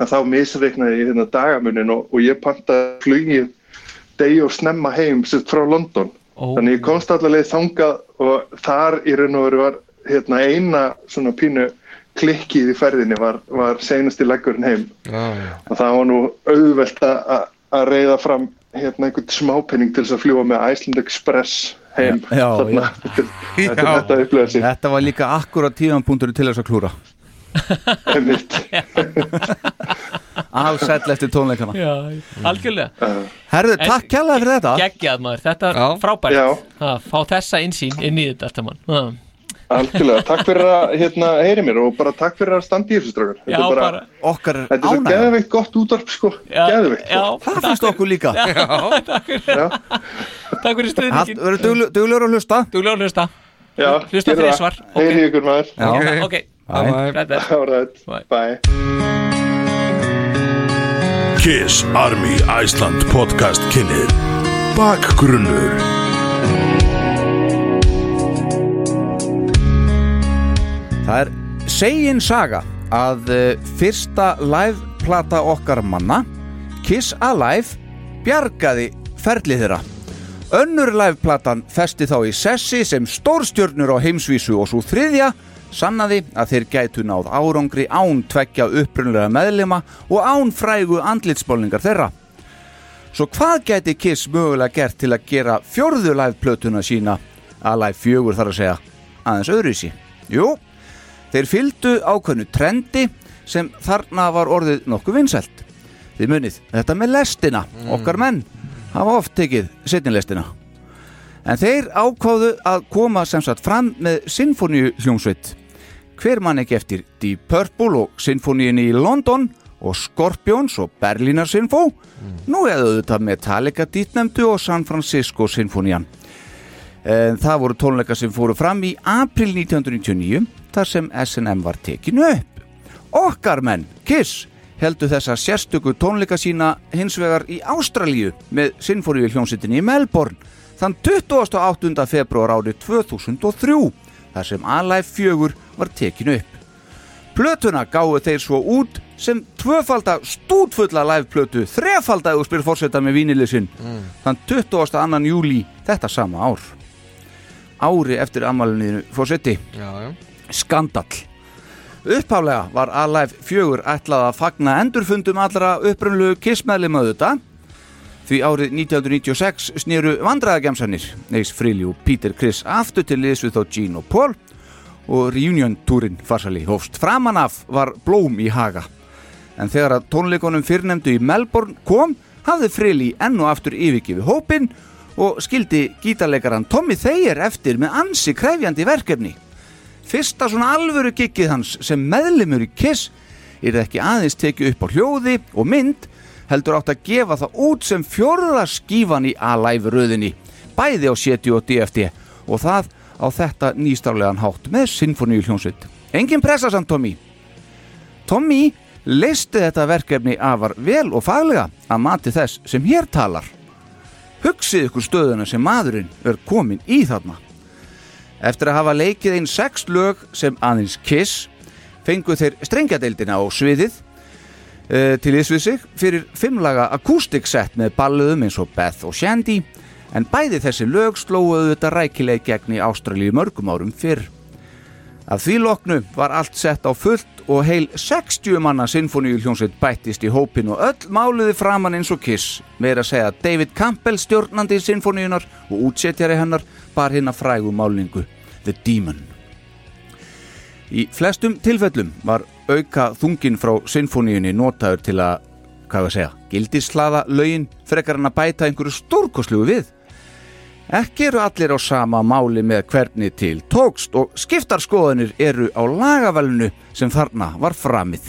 að þá misreiknaði ég hérna dagamunin og, og ég pantaði flugið degi og snemma heim sérst frá London. Ó. Þannig ég komst allavega þangað og þar í raun og veru var hérna eina svona pínu klikkið í ferðinni var, var seinasti leggurinn heim Já, já. og það var nú auðvelt að- reyða fram hérna einhvern smápenning til þess að fljúa með Iceland Express heim Já, já, Þarna, þetta, þetta, var líka akkurat tíðanpunktur til þess að klúra einmitt. Alsæll eftir tónleikana. Já, algjörlega. Herðu, En- takk kjærlega fyrir þetta. Geggjað maður, þetta er Já. frábært. Já. að fá þessa insýn inn í þetta allt saman Já. Algjörlega, takk fyrir að hérna, heyri mér og bara takk fyrir að standa í þessu strákar. Já, Þetta er bara, bara Okkar þetta er svo ánægð geðveikt gott útvarp sko, já, geðveikt. já, Það finnst okkur líka. Takk fyrir, Já, takk fyrir Allt stuðningin verður duglegur að hlusta? Þú glóður hlusta. Já, Hlusta gerðu það. þrisvar, ok. Heyri ykkur maður. Já. Ok. Bye, rætt er All right, Bye. bye Kiss Army Iceland podcast kynir Bakgrunnur. Það er segin saga að uh, fyrsta liveplata okkar manna Kiss Alive bjargaði ferlið þeirra. Önnur liveplatan festi þá í sessi sem stórstjörnur á heimsvísu og svo þriðja sannaði að þeir gætu náð árangri án tveggja upprunlega meðlema og án frægu andlitsbólningar þeirra. Svo hvað gæti Kiss mögulega gert til að gera fjórðu liveplötuna sína Alive fjögur þar að segja aðeins öðruvísi? Jú, þeir fylgdu ákveðnu trendi sem þarna var orðið nokkuð vinsælt. Þið munið, þetta með lestina, okkar menn hafa oft tekið setnilestina. En þeir ákváðu að koma sem sagt fram með sinfoníu hljómsveit. Hver mann ekki eftir Deep Purple og sinfoníin í London og Scorpions og Berlínar Sinfó. Nú eða auðvitað Metallica dýtnemdu og San Francisco Sinfonían en það voru tónleika sem fóru fram í april 1999 þar sem S&M var tekinu upp. Okkar menn, Kiss heldur þessa sérstöku tónleika sína hins vegar í Ástralíu með Sinfoníu hljómsittinni í Melbourne þann 28. februar árið 2003 þar sem Alive 4 var tekinu upp Plötuna gáðu þeir svo út sem tvöfalda stútfulla liveplötu þrefalda og spyr fórseta með vínilisinn Mm. þann 22. júli þetta sama ár ári eftir Já, já. skandall upphálega var Alive 4 ætlað að fagna endurfundum allra upprunlu kissmeðlum auðvitað því árið 1996 snýru vandræðagemsanir Neis Frilli og Peter Criss aftur til liðs við þá Gene og Paul og reunion-túrin farsali hófst. Framan af var blóm í haga. En þegar að tónleikonum fyrrnemdu í Melbourne kom hafði Frilli enn og aftur yfirgifið hópin og skildi gítarleikaran Tommy Thayer eftir með ansi krefjandi verkefni. Fyrsta svona alvöru giggið hans sem meðlimur í Kiss er ekki aðeins tekið upp á hljóði og mynd heldur átt að gefa það út sem fjórða skífan í Alive röðinni bæði á CT og DFT og það á þetta nýstarlegan hátt með sinfoníu hljónsitt engin pressa samt Tommy. Tommy leisti þetta verkefni afar vel og faglega að mati þess sem hér talar. Hugsið ykkur stöðuna sem maðurinn er komin í þarna. Eftir að hafa leikið einn sex lög sem aðeins Kiss fengu þeir strengjadeildina á sviðið til ísvið sig fyrir fimmlaga acoustic set með balluðum eins og Beth og Shandy en bæði þessi lög slóuðu þetta rækileg gegn í Ástralíu mörgum árum fyrr. Að því loknu var allt sett á fullt og heil 60 manna sinfoníu hljómsveit bættist í hópin og öll máluði framann eins og Kiss með að segja að David Campbell stjórnandi sinfoníunar og útsetjari hennar bar hinn að frægu málningu The Demon. Í flestum tilfellum var auka þungin frá sinfoníunni notaður til að, hvað við segja, gildislaða lögin frekar hann að bæta einhverju stórkoslugu við. Ekki eru allir á sama máli með hvernig til tókst og skiptarskoðanir eru á lagavalinu sem þarna var framið.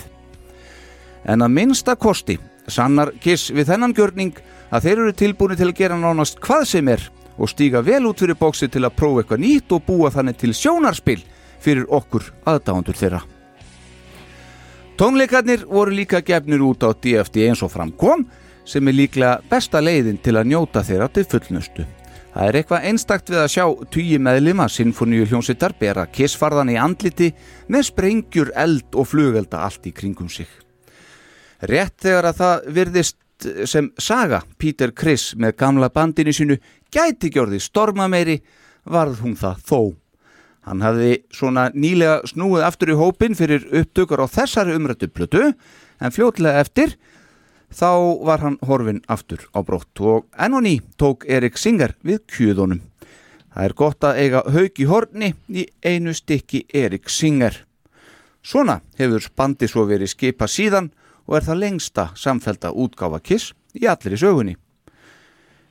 En að minnsta kosti sannar Kiss við þennan gjörning að þeir eru tilbúinu til að gera nánast hvað sem er og stíga vel út fyrir bóksi til að prófa eitthvað nýtt og búa þannig til sjónarspil fyrir okkur aðdáðandur þeirra. Tónleikarnir voru líka gefnir út á DFD eins og framkom sem er líklega besta leiðin til að njóta þeirra til fullnustu. Það er eitthvað einstakt við að sjá tugi meðlima sinfoníu hljónsittar bera kissfarðan í andliti með sprengjur, eld og flugelda allt í kringum sig. Rétt þegar að það virðist sem saga Peter Criss með gamla bandinu sínu gæti gjörði storma meiri varð hún það þó. Hann hafði svona nýlega snúið aftur í hópin fyrir upptökur á þessari umrættu plötu en fljótlega eftir þá var hann horfin aftur á brott og enn og ný tók Erik Singer við kjöðunum. Það er gott að eiga haug í horni í einu stykki Erik Singer. Svona hefur bandi svo verið skipa síðan og er það lengsta samfelda útgáfa Kiss í allir í sögunni.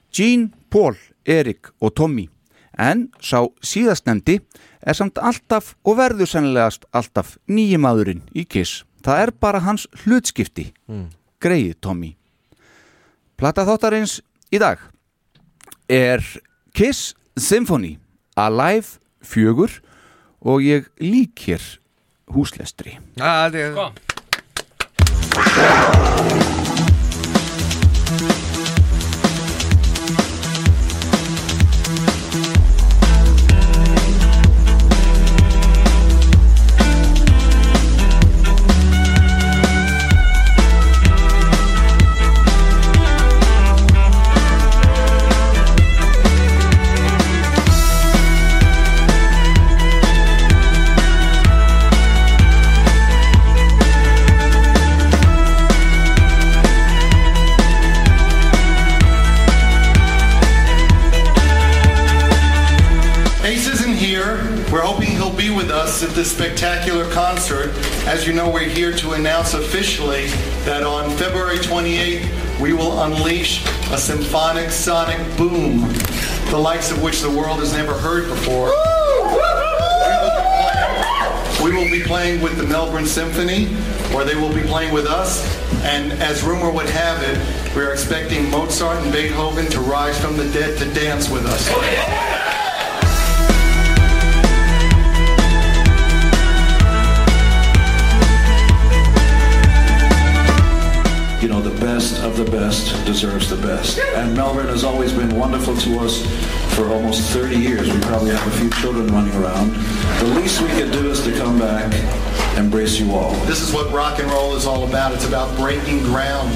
Gene, Paul, Erik og Tommy en sá síðastnemdi er samt alltaf og verður sennilegast alltaf nýjumadurinn í Kiss. Það er bara hans hlutskipti. Mm. Greið Tommy. Plata þáttarins í dag er Kiss Symphony Alive 4 og ég lík hér húslestri. Þetta er... Ace this spectacular concert. As you know, we're here to announce officially that on February 28th, we will unleash a symphonic sonic boom, the likes of which the world has never heard before. We will be playing with the Melbourne Symphony, where they will be playing with us. And as rumor would have it, we are expecting Mozart and Beethoven to rise from the dead to dance with us. You know, the best of the best deserves the best. And Melbourne has always been wonderful to us for almost 30 years. We probably have a few children running around. The least we can do is to come back, embrace you all. This is what rock and roll is all about. It's about breaking ground.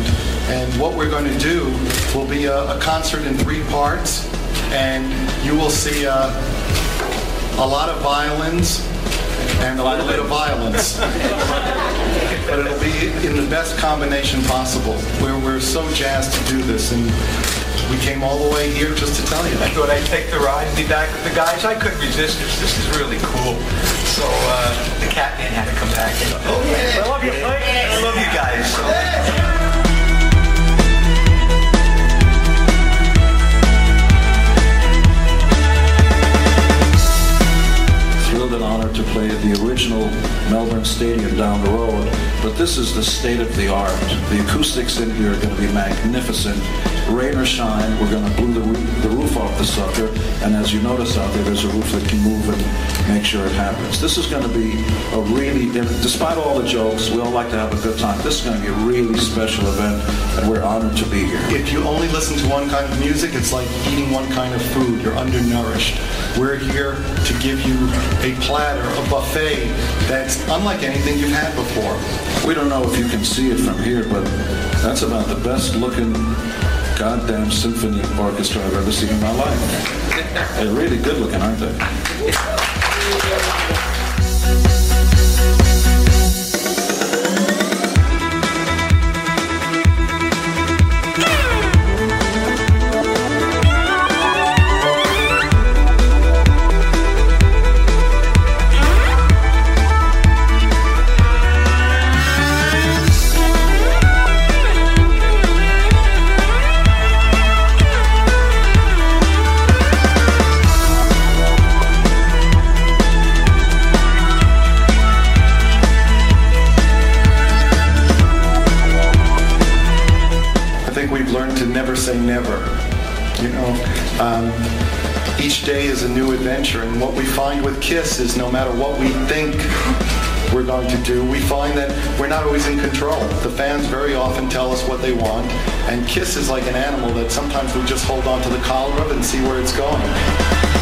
And what we're going to do will be a, a concert in three parts. And you will see uh, a lot of violins and a little bit of violence. but it'll be in the best combination possible. We're, we're so jazzed to do this. And we came all the way here just to tell you. I thought I'd take the ride and be back with the guys. I couldn't resist this. This is really cool. So uh, the Catman had to come back. Oh, yeah. I love you, Mike. I love you guys. And honored to play at the original Melbourne Stadium down the road, but this is the state of the art. The acoustics in here are going to be magnificent. Rain or shine, we're going to blow the roof, the roof off the sucker, and as you notice out there, there's a roof that can move and make sure it happens. This is going to be a really, despite all the jokes, we all like to have a good time. This is going to be a really special event, and we're honored to be here. If you only listen to one kind of music, it's like eating one kind of food. You're undernourished. We're here to give you a platter, a buffet that's unlike anything you've had before. We don't know if you can see it from here, but that's about the best looking goddamn symphony orchestra I've ever seen in my life. They're really good looking, aren't they? adventure, and what we find with Kiss is no matter what we think we're going to do, we find that we're not always in control. The fans very often tell us what they want, and Kiss is like an animal that sometimes we just hold on to the collar of and see where it's going.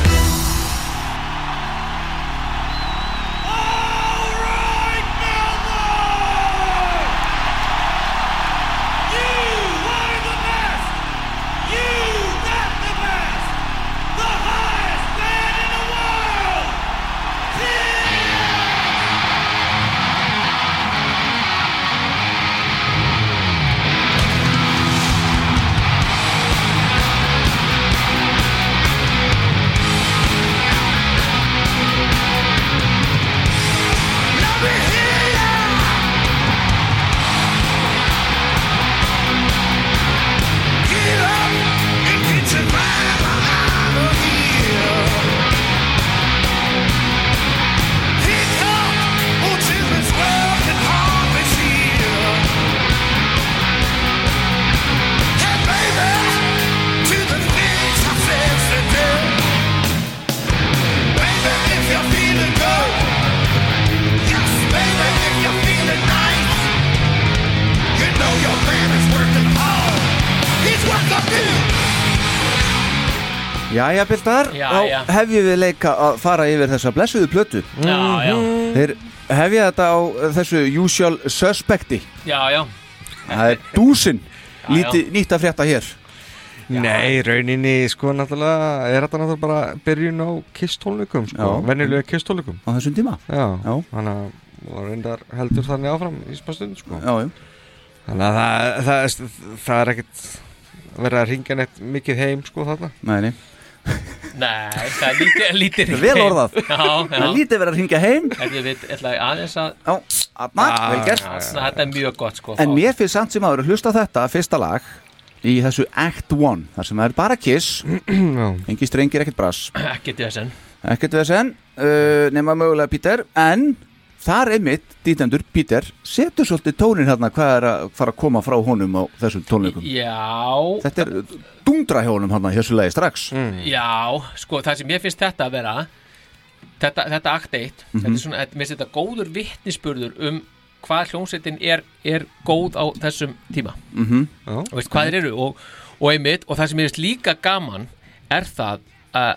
Jæja, Bildar, þá hefjum við leika að fara yfir þessa blessuðu plötu. Já, já. Þeir hefja þetta á þessu usual suspecti. Já, já. Það er dúsin Já, Líti, já. nýtt að frétta hér. Nei, rauninni, sko, náttúrulega er þetta náttúrulega bara byrjun á kistólnikum, sko, Já. venjulega kistólnikum Á þessum tíma. Já, Já. þannig að og reyndar heldur þannig áfram í smá stund, sko. Já, já. Þannig að það, það, það er ekkert verið að ringja neitt mikið heim, sko, þarna. Nei, nei Nei, það er lítið, lítið Vel orðað. Já, já. Það er lítið verið að hringja heim. Veit, ætla ég aðeins að Já, aðna, vel gert. Þetta er mjög gott, sko En mér finnst samt sem að hlusta á þetta fyrsta lag í þessu Act 1 þar sem það er bara kiss. Engi strengir, ekkert brass. Þess enn ekkert vesen uh, nema mögulega Peter en þar einmitt, dýtendur, Peter setur svolítið tónin hérna hvað er að fara að koma frá honum á þessum tónleikum? Já. Þetta er dundra hjá honum hérna í þessu lagi strax. Já, sko, það sem ég finnst þetta að vera þetta, þetta akt eitt Mhm. þetta er svona, þetta, mér finnst þetta góður vittnisspurður um hvað hljómsveitin er, er góð á þessum tíma. Mhm. og veist hvað þeir eru og, og einmitt, og það sem ég finnst líka gaman er það að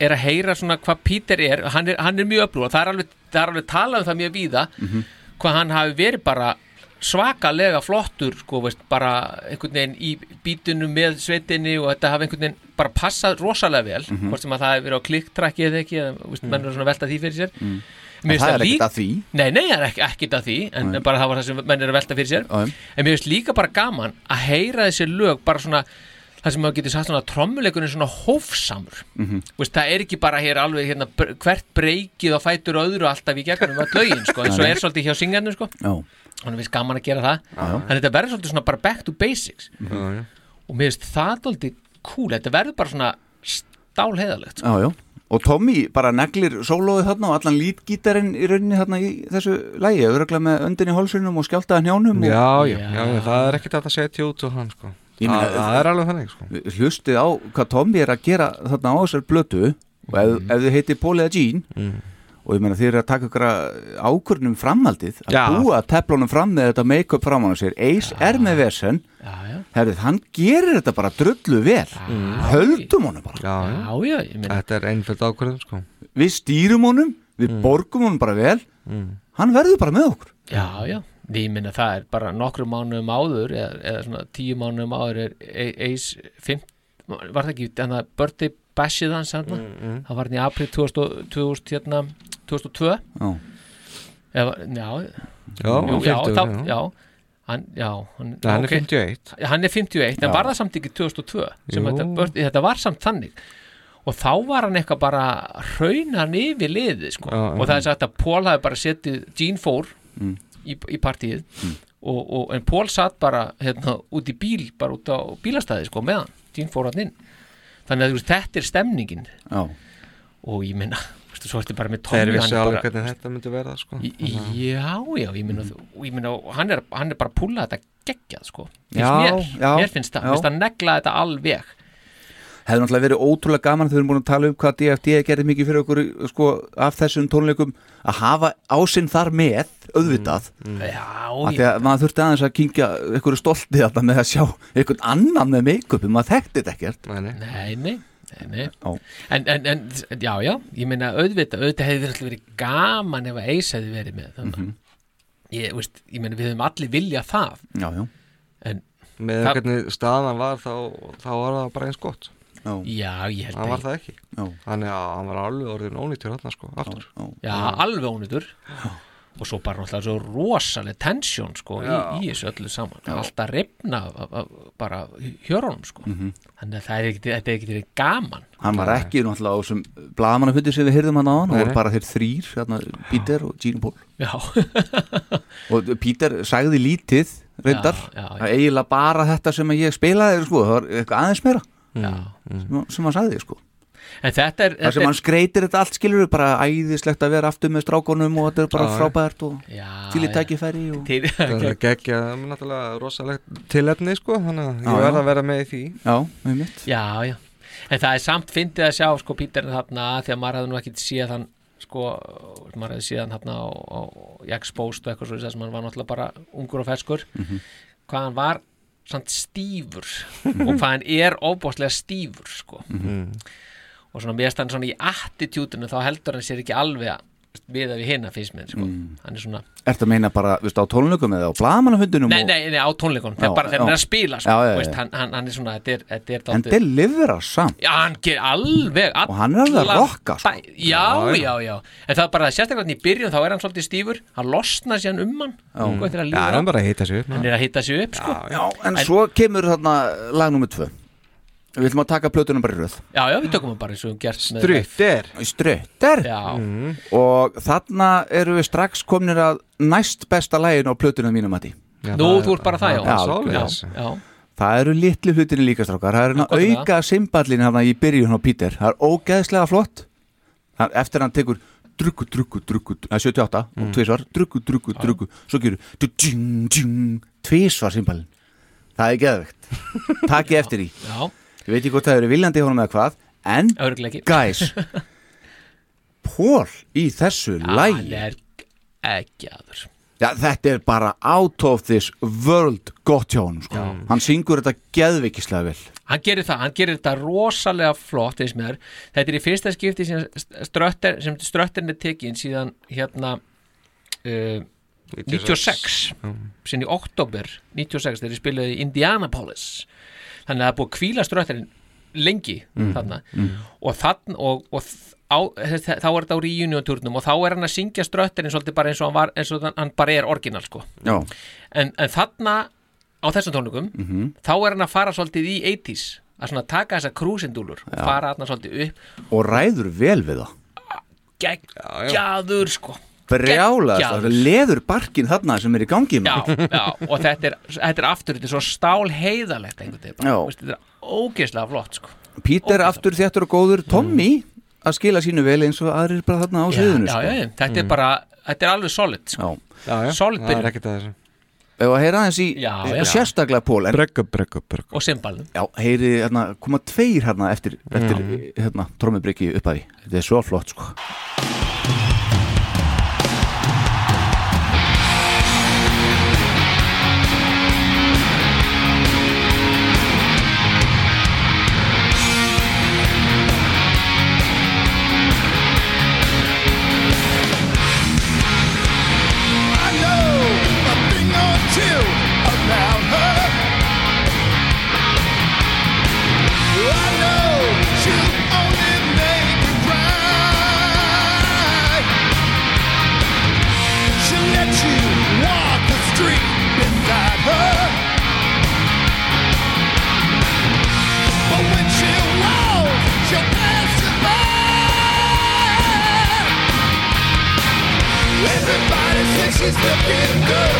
er að heyra svona hvað Peter er hann er, hann er mjög öflugur og það er alveg, það er alveg talað um það mjög víða Mhm. hvað hann hafi verið bara svakalega flottur sko, veist, bara einhvern veginn í bítinu með sveitinni og þetta hafi einhvern veginn bara passað rosalega vel Mhm. hvort sem að það hefur verið á klikktrakki eða ekki eða veist, menn er svona að velta því fyrir sér Mm. Mér En það er ekkert að því. Nei, nei, það er ekki, ekkert að því en, Nei. bara það var það sem menn er að velta fyrir sér Já. en mér finnst líka bara gaman að heyra þessi lög bara svona það sem maður getur sagt svona trommuleikurinn svona hófsamur Mhm. Veist, það er ekki bara hér alveg hérna, hvert breykið og fætur öðru alltaf í gegnum öll lögin sko, eins og er svolítið hjá syngarnir sko. Já. þannig finnst gaman að gera það Já, já. en þetta verður svolítið svona bara back to basics Já, já. og mér finnst það svolítið cool, þetta verður bara svona stálheðalegt sko. Já, já Og Tommy bara neglir sólóið þarna og allan lítgítarinn í rauninni þarna í þessu lægi, öruglega með öndin í hálsunum og skjáltaðan hjánum og... Já, já, já, já, það er ekkert að setja út og hann sko meina, það, er alveg þannig sko. Hlustið á hvað Tommy er að gera þarna á þessar blötu og ef, ef þið heiti Paul eða Jean Mm. og ég meina þið eru að taka ykkur ákvörnum framhaldið að Já. búa teflunum fram með þetta make-up fram á sér. Ace er með vesen. Já, já. Herrið, hann gerir þetta bara drullu vel. Höldum honum bara. Já, já, já, ég meina Þetta er einföld ákvörðum sko. Við stýrum honum, við borgum honum bara vel. Mm. hann verður bara með okkur. Já, já, ég minna það er bara nokkru mánuðum áður eða, eða svona tíu mánuðum áður er Ace 5, var það ekki þannig að birthday bashið hans mm, mm. það var hann í april 2000, 2000, hérna, 2002 Já. Eða, já, Já, jú, já, 50, þá, já. já hann, já, hann, hann er ok. 51. Já, hann er 51, en Já. var það samt ekki 2002 sem Jú. þetta, birthday- þetta var samt þannig og þá var hann eitthvað bara raunan yfir liðið sko. Já, og já. það er sagt að Paul hafi bara setið Gene fór Mm. Í, í partíið og, og, en Paul satt bara hérna, út í bíl, bara út á bílastæði sko, meðan, Gene fór hann inn. Þannig að þú veist, þetta er stemningin. Já. og ég minna svo ertu bara með Tommy Þeir vissi er alveg hvernig þetta myndi verða sko. Í- Já, já, ég minna, og ég minna og hann, er, hann er bara að púla þetta geggjað sko, Já, finnst mér, já, mér finnst það, já. finnst það negla þetta alveg hefði náttúrulega verið ótrúlega gaman þegar við erum búin að tala um hvað DFD gerði mikið fyrir okkur sko, af þessum tónleikum að hafa ásinn þar með auðvitað Já, af því að maður þurfti aðeins að kingja einhverju stolti þarna með að sjá einhvern annan með make-upum, maður þekkti þetta ekkert Nei, nei. Nei, nei, nei, nei. Já. En, en, en, já, já, ég meina auðvitað, auðvitað hefði verið, verið gaman ef að Ace hefði verið með þannig Mhm. ég, veist, ég meina við höfum allir vilja það Já, já En Með það- hvernig staðan var þá, þá var það bara eins gott Já, Já, ég held Hann að- var það ekki. Já. Þannig að hann var alveg orðin ónýttur hann sko, aftur. Já, alveg ónýtur. Og svo bara náttúrulega svo rosaleg tensjón sko í, Já. í þessu öllu saman. Alltaf reyfna bara hjörunum sko. Mhm. þannig að það er ekkit, þetta er ekkit verið gaman. Hann var ekki náttúrulega á þessum bladamannafundi sem við heyrðum hann á hann, voru bara þeir þrýr hérna, Peter og Gene Paul. Já. og Peter sagði lítið reyndar, Já, já, já. eiginlega bara þetta sem ég spilaði sko, það var eitthvað aðeins meira Já. sem, sem hann sagði sko En þetta er, það þetta sem hann skreitir þetta allt skilur bara æðislegt að vera aftur með strákonum og þetta er bara frábært og Já, til í já. tækifæri og... Til- Það er geggja, það er náttúrulega rosalegt tilefni sko, þannig að ég verð já. að vera með í því Já, með mitt Já, já, en það er samt fyndið að sjá sko Pítur þarna því að maður hefði nú ekkit séð hann sko, maður hefði séð hann þarna á, á Jaxpost og eitthvað svo að maður var náttúrulega bara ungur og ferskur Mhm. hvað hann var samt stífur og hvað hann er óbúslega stífur sko Mhm. og svona mér stann svona í attitútinu þá heldur hann sér ekki alveg að- við að við hinna fyrst minn sko. Mm. hann er svona Ertu að meina bara, viðst, á tónleikum eða á blagamannafundinum Nei, og... nei, nei, á tónleikunum, Já, þegar bara þegar hann já. er að spila sko, Já, já, já. Veist, hann, hann, hann er svona, þetta er, þetta er En dálítið- delivera samt Já, hann ger alveg Og hann er alveg að rocka, sko. dæ- Já, já, já En það er bara sérstaklega í byrjun þá er hann svolítið stífur Hann losnar síðan um hann Já. Já, hann er bara að hita sig upp Hann er að hitta sig upp, sko Já, en, svo kemur þarna lag nummer tvö Við ætlum að taka plötunum bara í röð. Já, já, við tökum hann bara eins og gert Strutter. Strutter? Já, Og þarna eru við strax komnir að næst besta lægin á plötunum mínum að Nú, þú ert bara það, já. já, já. Já. Það eru litlu hlutinni líka strákar. Það er hérna er það? auka symballin hérna í byrjun á Peter. Það er ógeðslega flott. Eftir hann tekur druggu, druggu, druggu að 78 og tvisvar, druggu, druggu, druggu svo gerur tvisvar simbalin það er geðvegt takið eftir í Já. Ég veit ekki hvort það eru viljandi honum eða hvað en Örugglega ekki. guys Pól í þessu hann lægi er ekki aður Já, þetta er bara out of this world gott hjá honum sko. hann syngur þetta geðveikislega vel. Hann gerir það, hann gerir þetta rosalega flott eins með þér, þetta er í fyrsta skipti sem strötter, sem strötterin er tekin síðan hérna uh, 96 síðan í oktober 96 þegar ég spilaði í Indianapolis þannig að það er búið að kvíla strötterin lengi Mm. þarna. Mm. og þann og, og á, þá er þetta á reunion-turnum og þá er hann að syngja strötterin svolítið bara eins og hann, var, eins og hann bara er orginal sko. En, en þarna á þessum tónleikum Mhm. þá er hann að fara svolítið í 80s að svona taka þessa krúsindúlur og fara þarna svolítið upp. Og ræður vel við það. Geggjaður sko brjála, Geggjaður. það er leður barkin þarna sem er í gangi já, já, og þetta er, þetta er aftur þetta er svo stál heiðalegt þetta er ógeðslega flott sko. Peter aftur þéttur og góður. Tommy að skila sínu vel eins og aðrir bara þarna á sviðinu já, sko. þetta er bara þetta er alveg solid sko. já. solid það er byrjun. ekkert að þessu. Ef að heyra aðeins í Já, já. sérstaklega Pól en, Breggu, breggu, breggu og simbalnum Já, heyri hérna, koma tveir hérna eftir, eftir hérna, trómubriki upp að því. Þetta er svo flott sko He's looking good.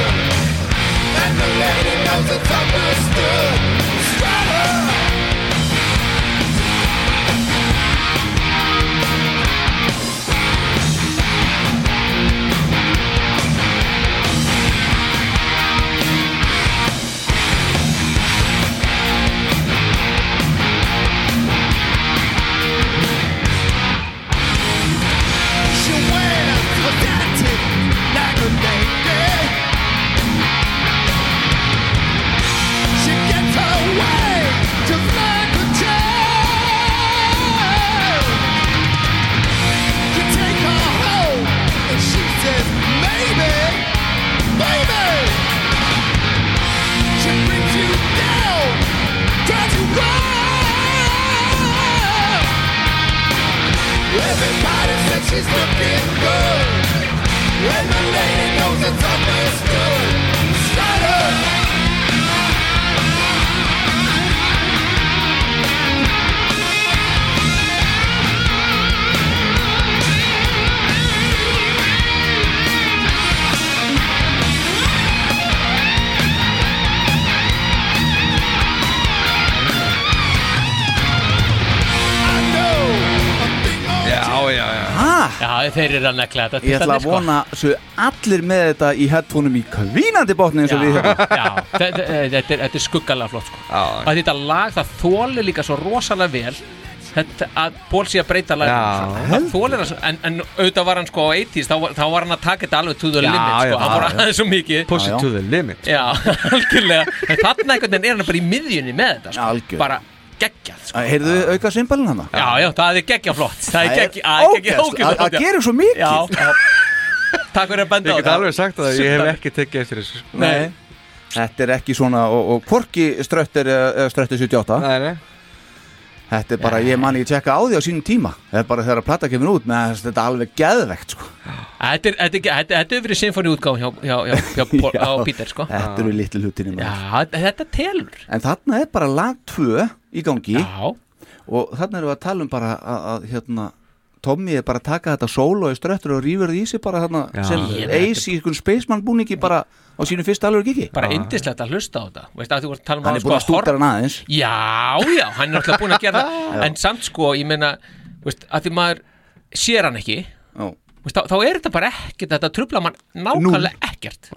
She's looking good. And the lady knows it's já þeir eru að negla þetta Ég ætla að sko- vona svo allir með þetta í headphoneum í kvínandi botni eins og við hérna já, þetta, þetta, er- þetta er skuggalega flott sko. að þetta lag, það þólir líka svo rosalega vel þetta, að Ból sé að breyta lag Já. það þólir það, svo- en, en auðvitað var hann sko á 80s, þá, var- þá var hann að taka þetta alveg to the Já, limit, sko, var já. aðeins svo mikið. Push it to the limit. Já, algjörlega. En þarna einhvern veginn er hann bara í miðjunni með þetta sko. Bara geggjað sko. Heyrðu auka simbalinn hana? já, já, það er geggjað flott það er er geggjað, það er gerir svo mikið. já, já. takk fyrir að benda Ég á get það alveg sagt það, ég hef ekki tekið eftir þessu sko. Nei Þetta er ekki svona og, og hvorki ströttir eða ströttir 78 Nei, nei Þetta er bara, ég man ég tjekka á því á sínum tíma Það er bara þegar að plata kemur út með þetta er alveg geðvegt sko. Þetta er- þetta er- þetta- þetta hefur verið symfóni útgáð hjá, hjá, hjá, hjá, hjá, Já. á Peter sko Þetta eru litlu hlutinni þetta telur En þarna er bara lag 2 í gangi. Já. og þarna erum við að tala um bara að, að hérna, Tommy er bara að taka þetta solo í ströttur og rýfur því í sig bara þarna Já. sem Ace í einhvern spaceman búningi bara á sínu fyrsta alveg gigi bara indislegt að hlusta á þetta. Veist, að um Hann er búin að stúta hann aðeins. Já, já, hann er náttúrulega búin að gera það. En samt sko, ég meina veist, að því maður sér hann ekki. Já. Veist, þá, þá er þetta bara ekkert, þetta trubla mann nákvæmlega ekkert.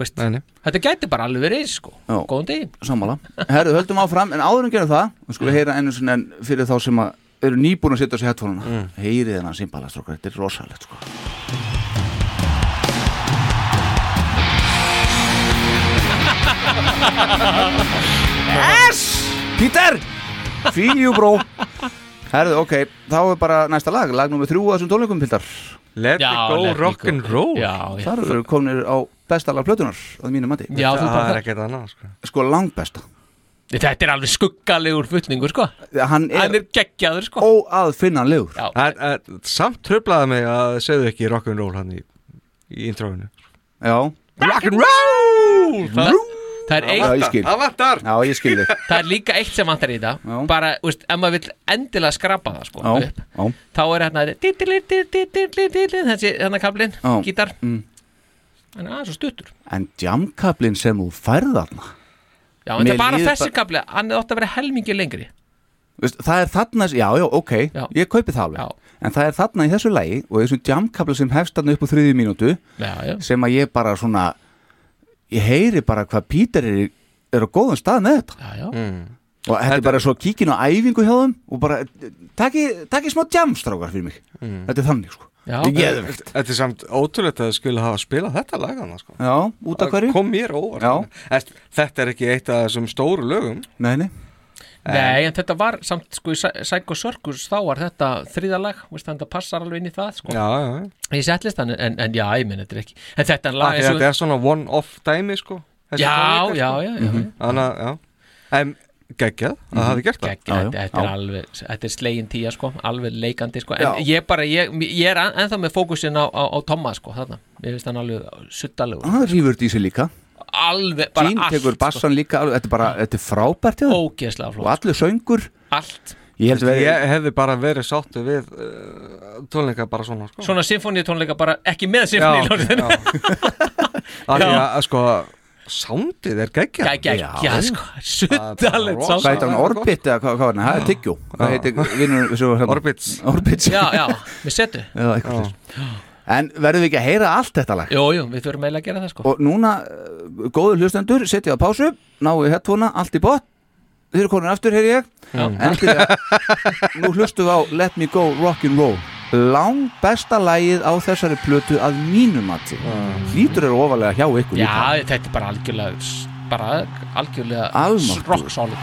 Veist, Nei, nei. Þetta gæti bara alveg verið sko. Góðan degi Sammála Herru, höldum áfram, en áður en gerum það Við skulum heyra einu sinni en fyrir þá sem að eru nýbúin að setja sér headphone-una mm. Heyrið hennar simbalastrókar, þetta er rosalegt sko Yes! Peter! Feel you bro Herðu, ok, þá er bara næsta lag Lag nummer þrjú að þessum tónleikum, Pildar Let Já, it go let it rock go. and roll. Já, já, Þar eru kominir á besta lag plötunar að mínu mati. Já Það bara er ekkert annað sko. Sko langbesta. Þetta er alveg skuggalegur fullningur, sko. Hann er, Hann er geggjaður, sko. óaðfinnanlegur. Samt tröflaði mig að segðu ekki rock and roll hann í, í intróinu Já, Rock and roll það, er já, eitt skil Það vantar Já, ég skil þig Það er líka eitt sem vantar í þetta Já. Bara, veist, ef maður vill endilega skrapa það, sko Já, upp, já, Þá er hérna Þessi, hérna kablin, Já. gítar Mm. Þannig að það er svo stuttur en jamkablin sem þú færð þarna Já, en það er bara þessi bara- kabli Hann er ótt að vera helmingi lengri Veist, Það er þarna, já, já, ok Já. Ég kaupi það alveg Já. En það er þarna í þessu lagi og þessum jamkabla sem hefst þarna upp á þriðju mínútu Já, já sem að ég bara svona ég heyri bara hvað Pítur er, er á góðum stað með þetta. Já, já. Mm. og þetta er bara svo kíkin á æfingu hjá þeim og bara, taki, taki smá jamstrákar fyrir mig. Þetta er þannig sko. Já. Þetta er samt ótrúlegt að þið skulle hafa spilað þetta lag hann sko. Já, út af hverju? Kom mér óvart. Þetta er ekki eitt af þessum stóru lögum. Nei, nei en þetta var samt, sko, í Psy- Psycho Circus þá var þetta þriðalag, veist, þannig að það passar alveg inn í það, sko, Já, já í setlistan en, en já, ég minn, þetta er ekki en þetta er lag Þetta er svona one-off dæmi sko Já, tónleikar, já, sko. já, já, já. Þannig að, já. En geggjað, að það hafi gert það. Gekki, þetta, þetta er alveg, þetta er slegin tíja sko, alveg leikandi sko, en Já. ég bara, ég, ég er ennþá með fókusin á, á, á Tomma sko, þarna, ég veist hann alveg suttalegur, Það rýfur í sig líka alveg, bara Gene allt tekur bassan líka, alveg, þetta er bara, þetta er frábært þeim. ógeðslega og flott, allir söngur. Allt. Ég held að vera Ég hefði bara verið sáttu við uh, tónleika bara svona sko. svona symfóníutónleika bara ekki með symfóníutónleika Af því að sko Sándið er Já. já, sko, suttalegt rosa. Hvað heitir hann, Orbit eða hvað, var hann, það er hérna? Orbits. Orbit Já, já, við setu. Já, eitthvað En verðum við ekki að heyra allt þetta lag? Jú, jú, við þurfum eiginlega að gera það sko. Og núna, uh, góður hlustendur, setja á pásu Náu headphonea, allt í bot Þið eru konin aftur, heyri ég. Já. Endilega, nú hlustum við á Let Me Go Rock'n'Roll Lang besta lagið á þessari plötu að mínum mati. Hlýtur eru ofalega hjá ykkur líka. Já, þetta er bara algjörlega bara algjörlega rock solid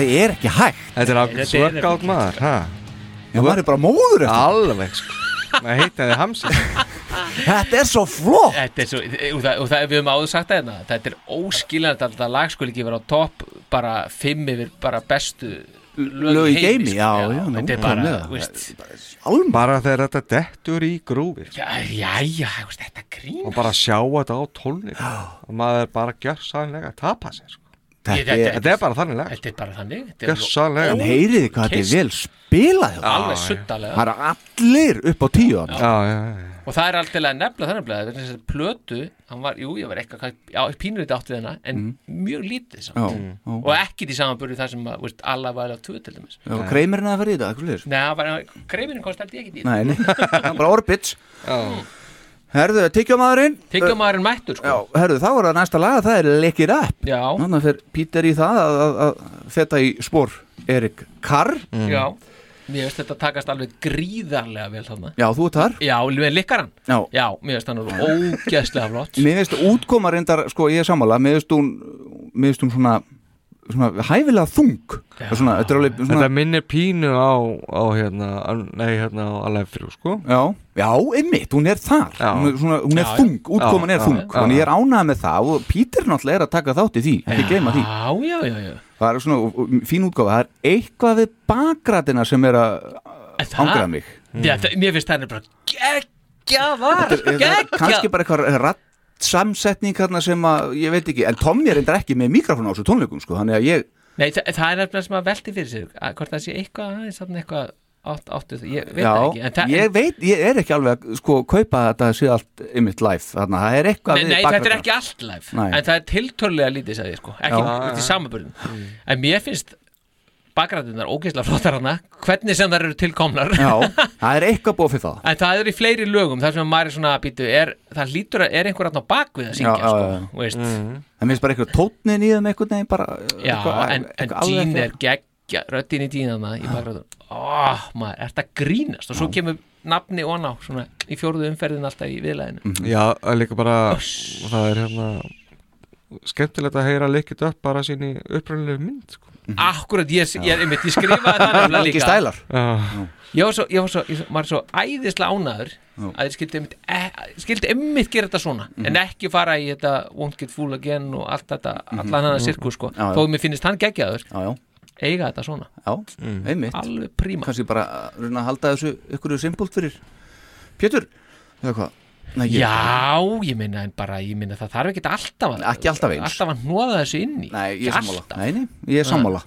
þetta, þetta er ekki hægt. Þetta er er- workout maður ha? Já, maður er bara móður eftir. Alveg sko. Maður heitaði hamsi Þetta er svo flott. Þetta er svo, og það, og það, við höfum áður sagt það hérna Þetta er óskiljanlega að þetta lag skuli ekki vera á topp bara fimm yfir bara bestu Lög í geimi, sko. já, já, Þetta er bara, veist. Bara þegar þetta dettur í grúfi Já, já, já, þú veist, þetta grín Og bara sjá þetta á tólning Og maður bara gjörsanlega að tapa sér sko. Þetta er, Þetta er bara þannig lag Þetta er bara þannig þetta er Gjörsanlega en heyriði hvað þetta er vel spilað. Alveg suttalega Það eru allir upp á tíu Já, já, já Og það er alltaf nefnilega þannig að þess að plötu, hann var, jú, ég var eitthvað já, pínur átt við hana, en mjög lítið samt. Já, já. og ekki í samanbörðu það sem að, alla var á tvö til dæmis. Já, Kreimirinn að fara í þetta, Nei, það var, held ég ekki í Nei, nei, það er bara orbits Herðu, tyggjómaðurinn? Tyggjómaðurinn mættur, sko. Já, herðu, þá er það næsta laga, það er It Up. Já, Þannig fyrir Pítur í það að, að, að feta í spór Erik Carr já. Mér veist þetta takast alveg gríðarlega vel þarna. Já, þú ert þar. Já, með likkaran Já. Já, mér veist hann er ógeðslega flott. Mér finnst útkoma reyndar, sko, ég er sammála. Mér finnst hún, mér finnst hún svona, svona hæfilega þung. Svona, Þetta er alveg svona Þetta minnir pínu á, á hérna, nei, hérna á Alef 3, sko. Já, já, einmitt, hún er þar. Já. Hún er, svona, hún er Já, þung, útkoman Já, er já, þung. já. Þannig ég er ánægð með það og Pítur náttúrulega er að taka þátt í því Ekki gleyma því. Já, já, já, já Það er svona og- og fín útgáfa. Það er eitthvað við bakrætina sem er að ángraða mig. Já, það, mér finnst það er bara geggjavar Það er Geggja kannski bara eitthvað ratt samsetning hérna sem að, ég veit ekki en Tommy er reyndar ekki með mikrofón á þessu tónleikum sko, þannig að ég, Nei, það, það er nefnilega sem að velti fyrir sig að, hvort það sé eitthvað aðeins þarna eitthvað átt, áttu það, ég veit já, það ekki en það, ég veit, ég er ekki alveg að sko kaupa að þetta sé allt ymmit live, þannig að það er eitthvað Nei, nei þetta er ekki allt live Nei. En það er tiltölulega lítið, sagði ég sko Ekki í samanbörðin En mér finnst bakgræðunar ógeðslega flottar hana. Hvernig sem þær eru tilkomnar. Já, það er eitthvað búið fyrir það. En það er í fleiri lögum þar sem maður er svona býtu, er, Það lítur að er einhver aðna bakvið að syngja Já, já, sko, já. þú veist. Það minnst bara eitthvað tótnin í þeim eitthvað neginn bara Já, eitthvað, en, en eitthvað Jean fyrir- er geggja Röddin í Jean hana í bakgræðun Ó, maður, er þetta grínast? Og svo kemur nafni og ná svona, Í fjórðu umferðin alltaf í viðlæðinu Mhm. Já, það er líka bara Það er hérna Skemmtilegt að heyra leikit upp bara sín í upprænilegu mynd sko. Akkurat, ég, ég, ég, ég skrifaði það nefnilega Ekki líka. stælar. Já, Ég var svo, ég var svo, ég var svo æðislega ánæður að ég skildi einmitt, e, skildi einmitt gera þetta svona Mhm. en ekki fara í þetta won't get fool again og allt þetta, allan hann að sirkus sko, Mhm. Já, þó mér finnst hann geggjaður. Já, já, eiga þetta svona, já, einmitt. Alveg príma. Kannski bara að reyna að halda þessu ykkur simpult fyrir. Pétur, eða hvað Nei, ég- Já, ég minna en bara, ég minna það þarf ekki alltaf að Ekki alltaf eins. alltaf að hnoða þessu inn í. Nei, ég er sammála. nei, ég er sammála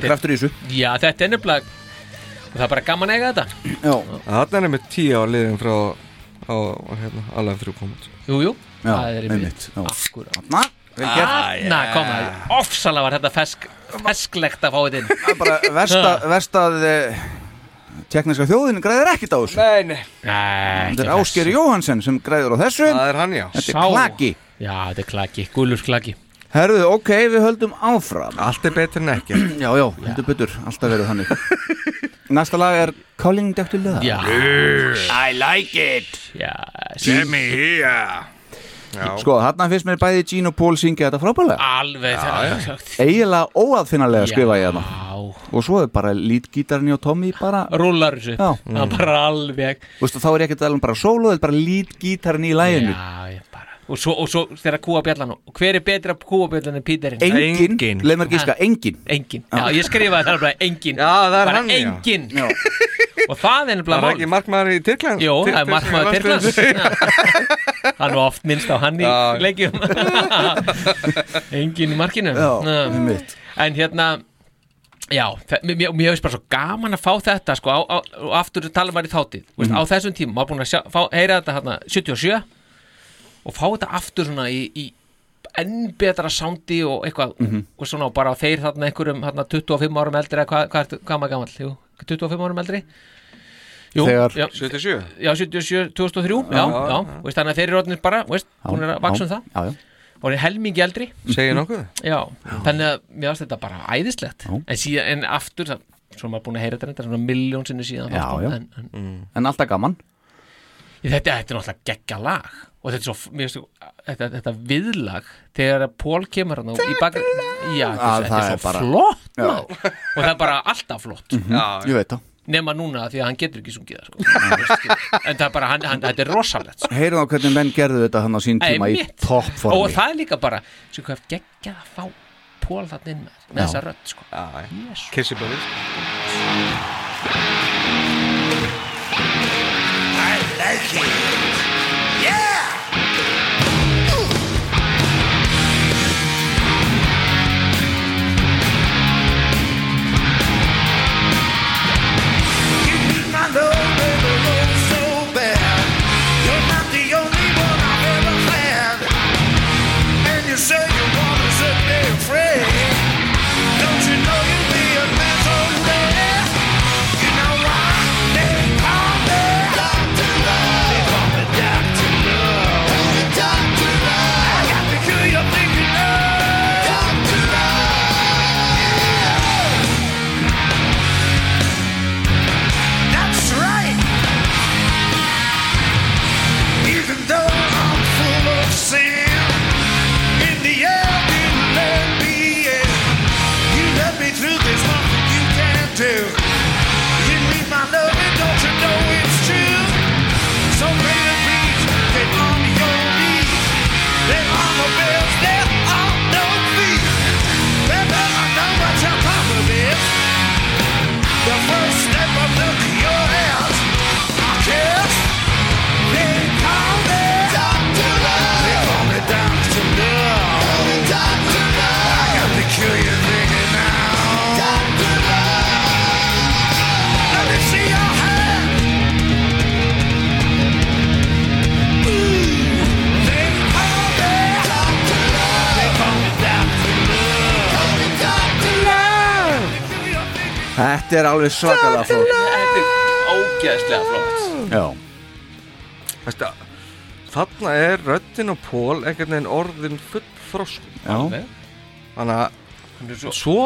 er kraftur í þessu. Já, þetta er nefnilega og það er bara gaman að eiga þetta. Já, Þarna er með tíu á liðin frá á, hérna, Alef 3 komið Jú, jú, Já, það er einmitt, já. Akkurat. Na, vel gert. Þarna kom það, ofsalega var þetta fesk, fesklegt að fá þetta inn. Það er bara verst að, verst að eh, Tekniska þjóðin græðir ekkert á þessu. Nei, nei. Nei, Þetta er Ásker Jóhansen sem græður á þessu. Það er hann, já. Þetta Sá. er klaki. Já, þetta er klaki, gulur klaki Herðu, ok, við höldum áfram. Allt er betur en ekki Já, já, heldur betur, alltaf verið þannig. Næsta lag er Calling Dr. Love. Já, I like it. Já, me here. Sko, þarna finnst mér bæði Gene og Paul syngja þetta frábælega Alveg það Eiginlega óaðfinnalega Já. skrifa ég þarna. Og svo er bara lítgítarni og Tommy bara Rúlar þessu Já. Það er bara alveg Þú veist, og þá er ég ekki að tala um bara solo, þetta er bara lítgítarni í læginu Já, bara Og svo, og svo þegar kúa bjallan Og hver er betra kúa bjallan en Píterinn? Engin, leið mér gíska, engin. Engin, já, ég skrifaði það bara engin. Já, það er bara hann, já. engin. Og það er Það nefnilega er ekki markmaður í Tyrkland? Jó, það er markmaður Tyrklands. Hann var oft minnst á hann í Já. leikjum. Engin í markinu. Já, Já. einmitt. En hérna Já, mér, mér- mér hefist bara svo gaman að fá þetta sko, á, á, og aftur tala maður í þáttið. Mm. Á þessum tíma, maður búin að sjá, fá, heyra þetta hérna 77 og fá þetta aftur svona í, í enn betra soundi og eitthvað Mhm. og svona og bara þeir þarna einhverjum hérna 25 árum eldri eða hvað, hvað er maður gamall? Jú, 25 árum eldri? Jú, Þegar- já, 77 Já, 77, 2003, já, Já, já, já. Veist, þannig að þeir eru orðinir bara, veist, búin að vaksa um það. Já, já. Og er helmingi eldri. Segir nokkuð? Já, þannig að mér varst þetta bara æðislegt. En, síðan, en aftur, það, svo maður búin að heyra þetta reyndar svona miljón sinni síðan Já, þá, sko, já. En, en, En alltaf gaman. Þetta, þetta er náttúrulega geggja lag og þetta er svo, mér finnst svo þetta, þetta viðlag þegar Pól kemur hann í bakri já, Að þetta er svo bara- flott Já. maður. og það er bara alltaf flott Mhm, Ég veit það nema núna því að hann getur ekki sungið sko. en það er bara, hann, hann, þetta er rosalegt sko. Heyrðu á hvernig menn gerðu þetta hann á sín tíma í Einmitt. toppformi og það er líka bara svo hvað geggjað að fá Pól þarna inn með, með Já. þessa rödd sko. Kissi Boris I like it. Þetta er alveg svakalega flott. þetta er ógeðslega flott. Já, Veistu, Þarna er röddin og Pól einhvern veginn orðin full þrosk já Þannig að er svo svo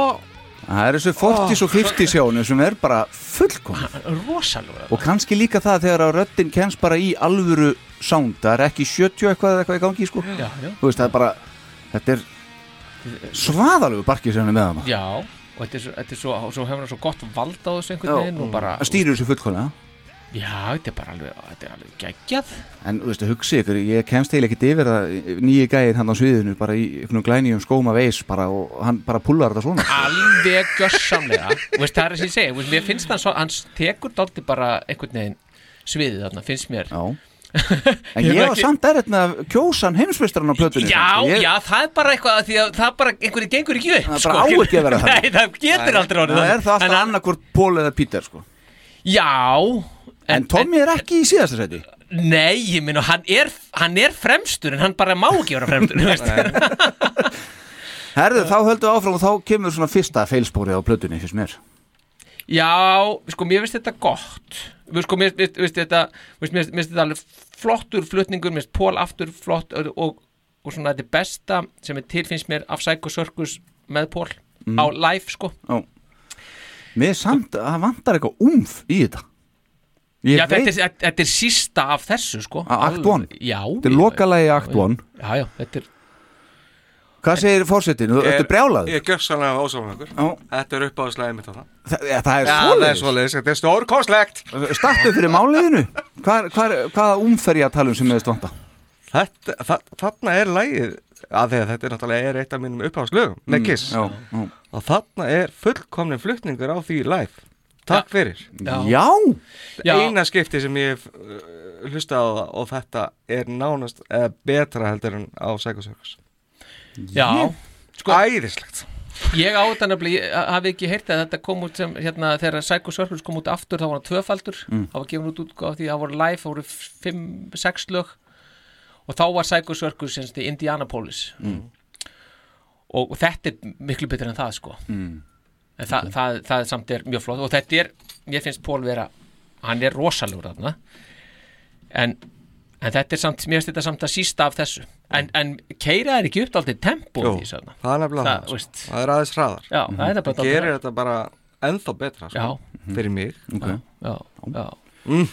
Það er þessu 40s og 50s hjónu sem er bara fullkom rosalega Og kannski líka það þegar að röddin kemst bara í alvöru sound Það er ekki 70 eitthvað eða eitthvað í gangi sko. Já, já. Þú veist, það er bara Þetta er svaðalegu barkið sem hann er með hana Já, og þetta er þetta er svo, svo hefur hann svo gott vald á þessu einhvern veginn og bara Það stýrir þessu fullkomlega. Já, þetta er bara alveg, þetta er alveg geggjað. En þú veist, hugsi ykkur, ég kemst eiginlega ekkert yfir það nýji gæðin hann á sviðinu bara í einhvern glænýjum skóma veis bara og hann bara pullar þetta svona. Alveg gjössamlega Þú veist, það er þess að ég þú veist, mér finnst hann svo, hann tekur dálti bara einhvern veginn sviðið þarna, finnst mér. Já En ég var samt erfitt með að kjósa hann heimsmeistaran á plötunni Já, sko. ég, já, það er bara eitthvað að því að það bara, einhverju gengur ekki upp Það bara á ekki að vera þannig. Nei, það getur aldrei orðið Það er það alltaf annarkvort Pól eða Pítur sko. Já En Tommy er ekki í síðasta seti Nei, ég minna, hann er, hann er fremstur en hann bara má ekki vera fremstur. Herðu, þá höldum við áfram og þá kemur svona fyrsta feilspórið á plötunni fyrst mér Já, sko, mér finnst þetta gott. Sko, mér finnst þetta mér finnst- þetta alveg flottur flutningur mér finnst Pól aftur flott og, og, og svona þetta besta sem er til finnst mér af Psycho Circus með Pól Mhm. á live, sko. Ó. Mér samt að það vantar eitthvað umf í þetta. Ég Já, veit- þetta er, þetta er sísta af þessu sko. Act Alveg- one? Já. Þetta er lokalagi Act one. Já, já, þetta er Hvað segir fórsetin? Þetta er brjálað Ég er gjörsanlega ósámangur Þetta er uppáðslegið mitt á það Það, ja, það er Já, það er svoleiðis. svoleiðis, þetta er stórkostlegt. Startu fyrir máliðinu. Hvað, hvað, hvaða umferja talum sem? Þetta, þa þarna er lægið að því að þetta er náttúrulega er eitt af mínum uppáðslögum með Mm, Kiss. já, já. og þarna er fullkomnin flutningur á því live. Takk fyrir. Já. Já. Eina skipti sem ég hef uh, hlustað á það og þetta er nánast eða betra heldur en á Psycho Circus Já sko, Æðislegt. Ég á þetta nefnilega, ég hafi ekki heyrt að þetta kom út sem, hérna, þegar Psycho Circus kom út aftur þá var hann tvöfaldur, Mm. það var gefin út út af því það voru live, það voru fimm, sex lög. Og þá var Psycho Circus semst í Indianapolis. Mm. og, og þetta er miklu betur en það sko. Mm. en það, það, það samt er mjög flott. Og þetta er, mér finnst Pól vera hann er rosalegur þarna. En, en þetta er samt mér finnst þetta samt að sísta af þessu en, en keira er ekki upp aldrei tempo Jú, í þessu þarna. það er nefnilega Það, það, það er aðeins hraðar Já, það er bara Það gerir þetta bara ennþá betra sko, Já. fyrir mig Ok. Já, já mm.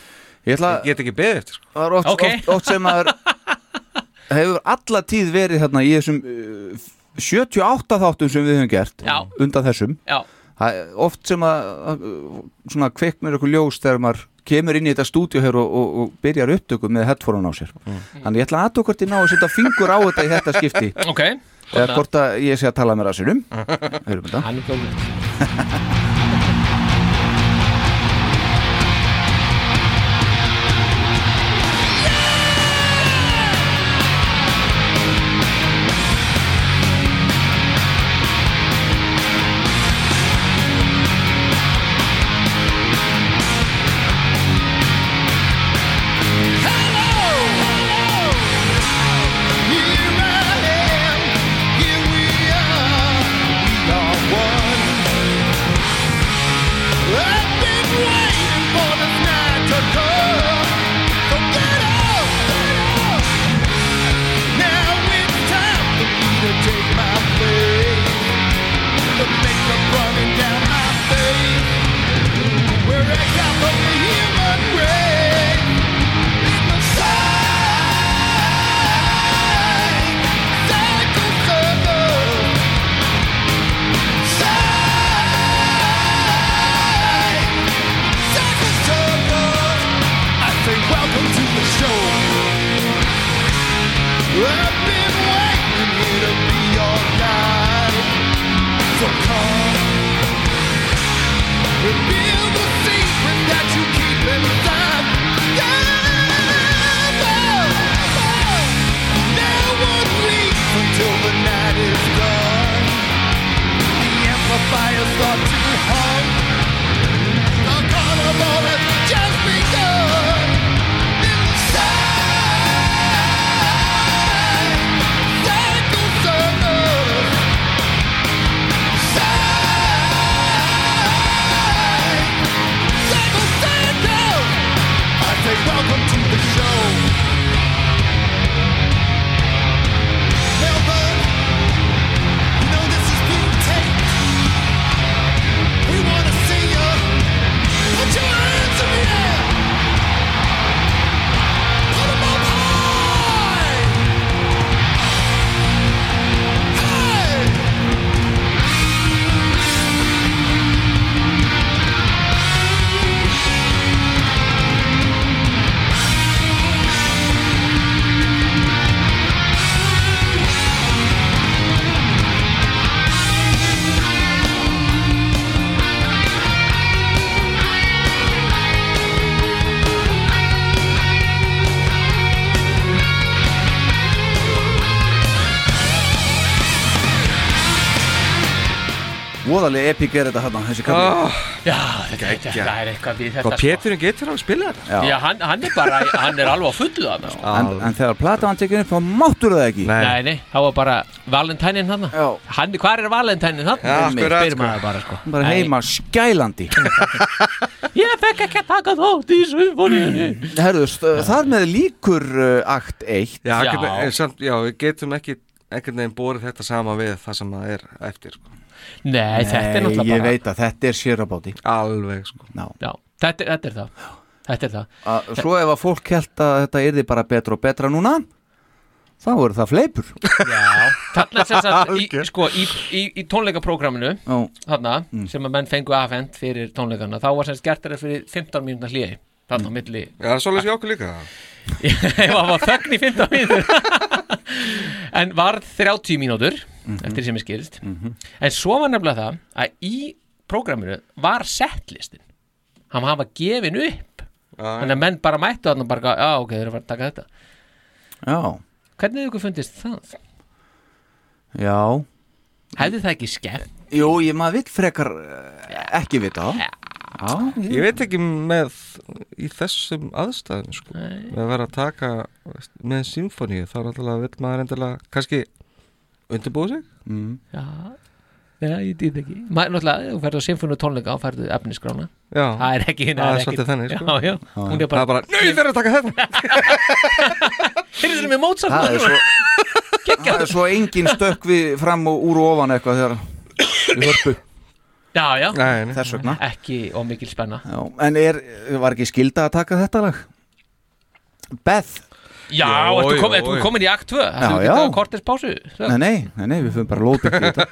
Ég ætla Ég get ekki beðið eftir sko. Það er oft, Ok. oft, oft sem að hefur alla tíð verið þarna í þessum uh, 78 þáttum sem við höfum gert Já. undan þessum Já. Það er oft sem að svona kveiknir okkur ljós þegar maður kemur inn í þetta stúdíu hér og, og, og byrjar upptöku með headphone á sér. Þannig ég ætla að aðtökvart í ná að setja fingur á þetta í þetta skipti. Ok, eða hvort að ég sé að tala með rassinum Heyrum þetta Voðalega epík er þetta hann þessi kafli Ah, Já, þetta, þetta, þetta er eitthvað við þetta Hvað Péturinn getur á að spila þetta? Já. Já, hann, hann er bara, hann er alveg á fullu þarna sko. en, en þegar plata hann tekið upp þá máttur það ekki Nei. Nei, nei, það var bara Valentænin hann hvað er Valentænin hann? Já, akkurat, Spyr sko. maður bara, sko bara Nei. heima skælandi Ég fekk ekki að taka þátt í symfóníunni Herðu, st- þar með líkur uh, akt 1 Já, Já. já. En, samt, já, við getum ekki einhvern veginn borið þetta sama við það sem það er eftir sko. Nei, þetta er Nei, náttúrulega ég bara veit að þetta er sérabáti Alveg sko. Já, Já, þetta, þetta er það. Þetta er það. Að, Svo ef að fólk held að þetta yrði bara betra og betra núna þá er það fleipur. Já, þarna sem sagt í, sko, í, í, í tónleikaprógraminu Já. þarna, sem að menn fengu afhend fyrir tónleikana, þá var sem sagt gert þetta fyrir 15 mínúna hlýi, þarna á milli. Já, svolítið hjá okkur líka. Það var þögn í 15 mínútur. En var 30 mínútur eftir sem ég skilst. En svo var nefnilega það að í prógraminu var setlistin. Hann hafa gefin upp. Þannig að menn bara mættu þarna og bara, já ok, þeir eru að fara að taka þetta. Já, Hvernig hefur ykkur fundist það? já. Hefði það ekki skemmt? Jú, ég maður vill frekar eh, ekki vita. Það Já, ég, Ég veit ekki með í þessum aðstæðum sko, með að vera að taka með symfóníu, þá náttúrulega vill maður endilega kannski undirbúið sig? Mm. Já, já ég dýð ekki. Maður, náttúrulega, þú ferðu á symfónu tónleika og ferðu efnisgrána Já, Það er ekki það er svolítið þannig sko. Já, já, hún er Það er bara bara, nei, þeir eru að taka þetta þeir með Mozart það er svo Það er svo engin stökk við fram og úr og ofan eitthvað þegar við hörpu. Já, já, Nei, nei. þess vegna. Ekki og mikil spenna. Já, En er, var ekki skilda að taka þetta lag? Beth Já, Jó, ertu, kom, jó, ertu jó. komin í akt 2 Það Já, er já. ekki kortis pásu Nei, nei, nei, nei, við fyrir bara lóðbyggt í þetta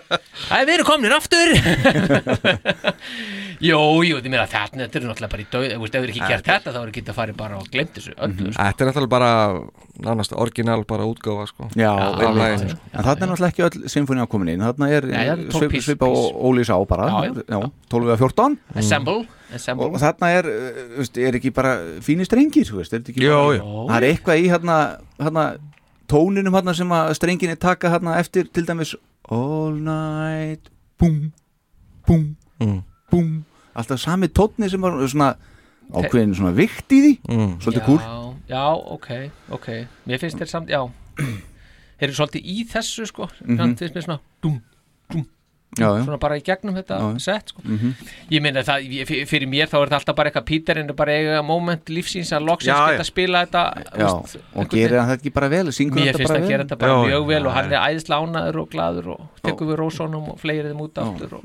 Æ, við erum komin aftur Jú, jú, þið meina þetta Þetta er náttúrulega bara í döð Ef þið eru ekki gert þetta þá eru ekki að fara bara og glemt þessu öllu sko. Þetta er náttúrulega bara nánast orginal bara útgáfa sko. Já. En þarna er náttúrulega ekki öll symfóni komin inn Þarna er það er svipa og Óli sá bara Já, já. já 12 eða 14 Assemble, assemble Og þarna er, uh, veist, er ekki bara fínir strengir, þú veist, er ekki Jó, bara, jó. Það er eitthvað í hérna, hérna tóninum hérna sem að strenginni taka hérna eftir til dæmis All night, búm, búm, Mm. búm. Alltaf sami tónni sem var svona ákveðin svona vikt í því Mm. Svolítið já, kúl. Já, ok, ok. Mér finnst þér samt, já. Þeir eru svolítið í þessu sko. Mm Mhm. finnst mér svona dum, Já, já, svona bara í gegnum þetta Já, já. sett sko. Mhm. ég meina það, fyrir mér þá er þetta alltaf bara eitthvað Píterinn er bara eiga moment lífsins að loksins geta spila þetta já veist, Og gerir hann þetta ekki bara vel, mér hann finnst þetta að bara gera þetta bara Já, mjög já, vel og hann er æðislega ánæður og glaður og tekur við rósónum og fleiri þeim út aftur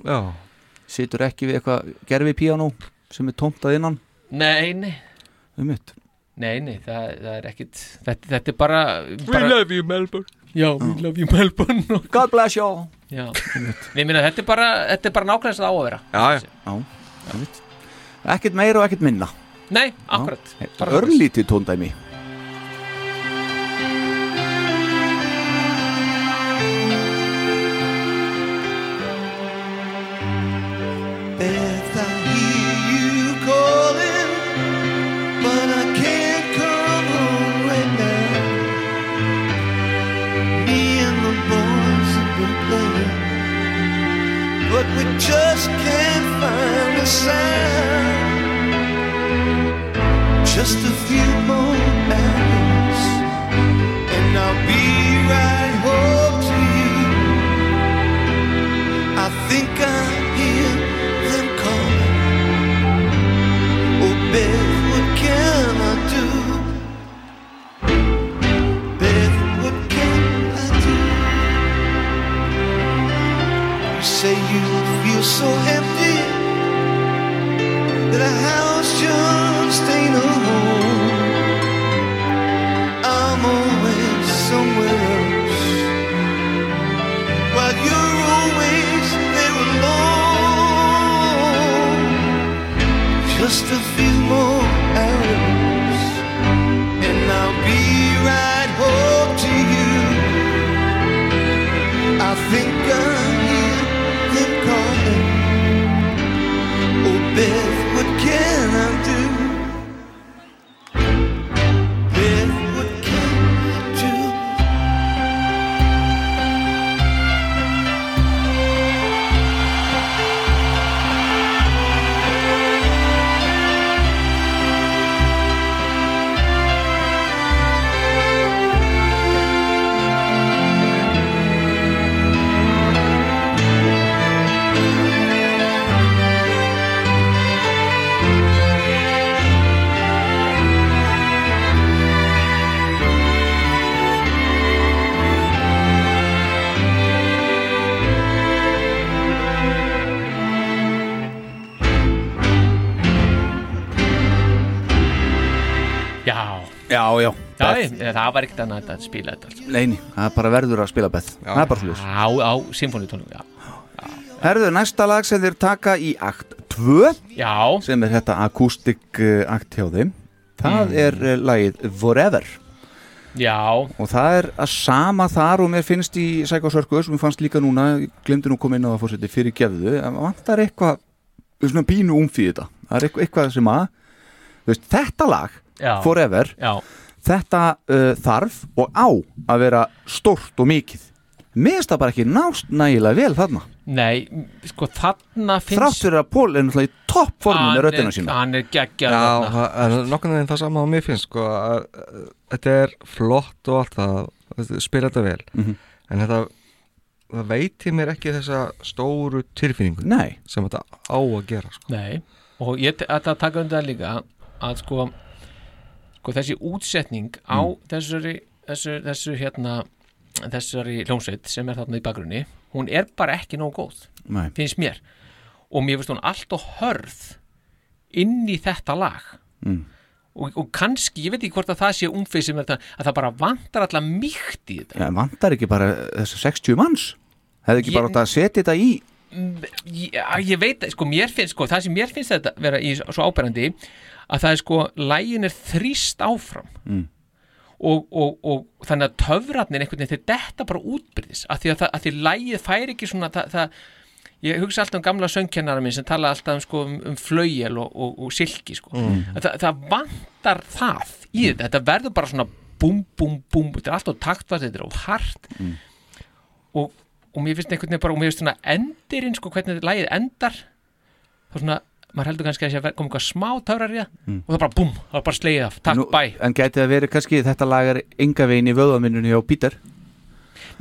Situr ekki við eitthvað gerfi píanó sem er tómt að innan? Nei, nei, um nei, nei það, það er ekkit þetta, þetta er bara, bara love you Melbourne já, we love you Melbourne. Og, God bless you ég meina þetta er bara þetta er bara nákvæmst að á að vera. Já, já, Já, mitt Ekkert meira og ekkert minna. Nei, akkurat. Bara Örlítið tóndæmi just can't find a sound. Just a few Just a few já, Já, Beth. ég- það var ekkert annað að spila þetta alls. Neini, það er bara verður að spila Beth. Það er bara slúðis Á, á symfóniutónum, já. Herðu, næsta lag sem þeir taka í akt 2 Já. sem er þetta akústik uh, akt hjá þeim Það Mm. er uh, lagið Forever. Já. Og það er að sama þar og mér finnst í Circus og mér fannst líka núna, glemdi nú að koma inn á það fórseti fyrir gefðu, að vantar eitthvað svona pínu umfið þetta. Það er eitthvað, eitthvað sem að þú veist, þetta lag, Já. Forever Já. þetta uh, þarf og á að vera stórt og mikið finnst það bara ekki nást nægilega vel þarna Nei, sko þarna finnst þrátt fyrir að Pól er náttúrulega í röddina er- sína Hann er geggjað Já, það er nokkurn veginn það sama á mér finnst sko, að, að, þetta er flott og allt það, þetta- spila þetta vel Mhm. en þetta það veitir mér ekki þessa stóru tilfinningu Nei. sem þetta á að gera sko. Nei, og ég ætla að taka undir það líka að sko, sko þessi útsetning á Mm. þessari, þessu, þessu hérna þessari hljómsveit sem er þarna í bakgrunni hún er bara ekki nóg góð Nei. finnst mér og mér finnst hún allt og hörð inn í þetta lag Mm. og, og kannski, ég veit ekki hvort að það sé umfið sem er þetta, að það bara vantar alltaf mýkt í þetta en vantar ekki bara þessi 60 manns hefði ekki Ég- bara átt að setja þetta í ég, ég veit, sko, mér finnst sko, það sem mér finnst þetta vera í svo áberandi að það er sko, lægin er þrýst áfram Mm. og, og, og þannig að töfratnin einhvern veginn, þeir detta bara útbyrðis að því að, að því lægið fær ekki svona það, það, ég hugsa alltaf um gamla söngkennara minn sem tala alltaf um, sko, um, um flaugjel og, og, silki sko. Mm. að það, það vantar það í þetta, þetta verður bara svona búm, búm, búm, þetta er alltaf taktvart þetta er of hart Mm. og, og mér finnst einhvern veginn bara og mér finnst svona endirinn, sko, hvernig lagið endar þá svona, maður heldur kannski að það kom eitthvað smá töfrar í það Mm. og það bara búm, það bara slegið af, takk, Nú, bæ En gæti það verið kannski þetta lag er enga veginn í vöðaminnunni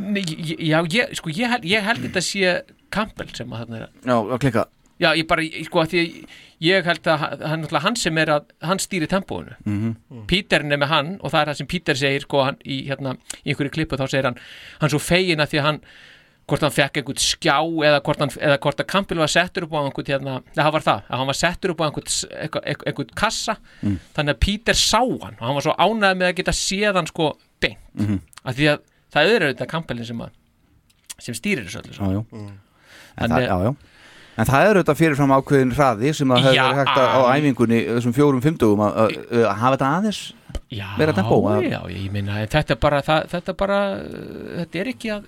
Nei, ég- já, ég, sko, ég held, ég held þetta sé Campbell sem að þarna er að Já, að klikka Já, ég bara, sko, að því að ég held að hann, hann, sem er að, hann stýri tempóinu. Mhm. Píterin er með hann og það er það sem Píter segir, sko, hann, í, hérna, í einhverju klippu þá segir hann, hann svo fegin að því að hann, hvort hann fekk einhvern skjá eða hvort, hann, eða hvort að Campbell var settur upp á einhvern, hérna, það var það, að hann var settur upp á einhvern, eitthvað- einhvern kassa, Mm. þannig að Píter sá hann og hann var svo ánægð með að geta séð hann, sko, beint. Mhm. Að því að það er auðvitað Campbellin sem að, sem stýrir þessu öllu. Já, já. En, Þannig- það, já, já. en það er auðvitað fyrirfram ákveðin hraði sem að hefur Já, verið hægt að, á að- æfingunni þessum fjórum fymtugum að, að, að hafa þetta aðeins Já, meira tempó að, já, ég meina en þetta bara, það, þetta bara þetta er ekki að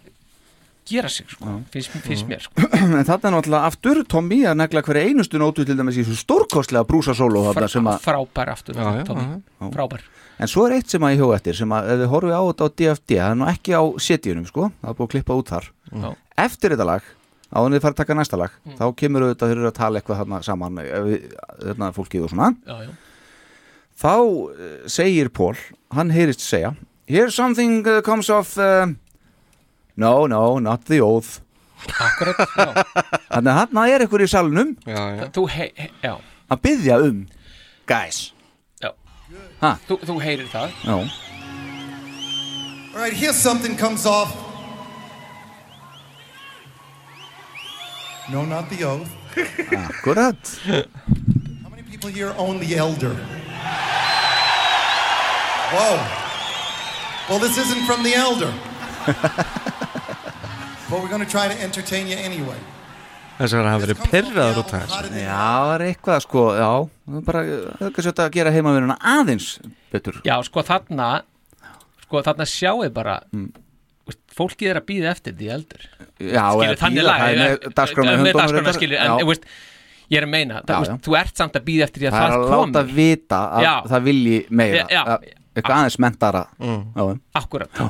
gera sig sko, finnst, finnst mér sko. en þetta er náttúrulega aftur Tommy að negla hverja einustu nótu til dæmis í þessu stórkostlega brúsa sóló Fra, sem að frábær aftur Já, já, Tommy, já. frábær En svo er eitt sem að ég hjóða eftir sem að ef þið horfið á þetta á DFD það er nú ekki á setjunum sko það er búið að klippa út þar Já. Eftir þetta lag, á þannig þið fara að taka næsta lag Mm. þá kemur auðvitað eru að tala eitthvað þarna saman ef við- þarna fólkið og svona já, já. þá uh, segir Pól hann heyrist segja Here's something that comes off uh, No, no, not the oath Akkurat, já Þannig að hann er eitthvað í salnum já, já. Þú, hei, hei, já, að byggja um Guys já. Ha? Þú, þú heyrir það Já All right, here's something comes off. No, not the oath. Akkurat How many people here own the elder? Whoa. Well, this isn't from the elder. but we're going to try to entertain you anyway. þess að hann hafi verið pyrraður út af þessu Já, það er eitthvað sko Já, það er bara það er kannski að gera heimavinuna aðeins betur. Já, sko þarna sko þarna sjáu bara Mm. fólkið er að býða eftir því eldur Já, skilur þannig lag það er ég er að meina það, Já, já. þú ert samt að býða eftir því að Það er það, að komi. láta vita að Já. það vilji meira að- eitthvað aðeins mentara. Mm. akkurat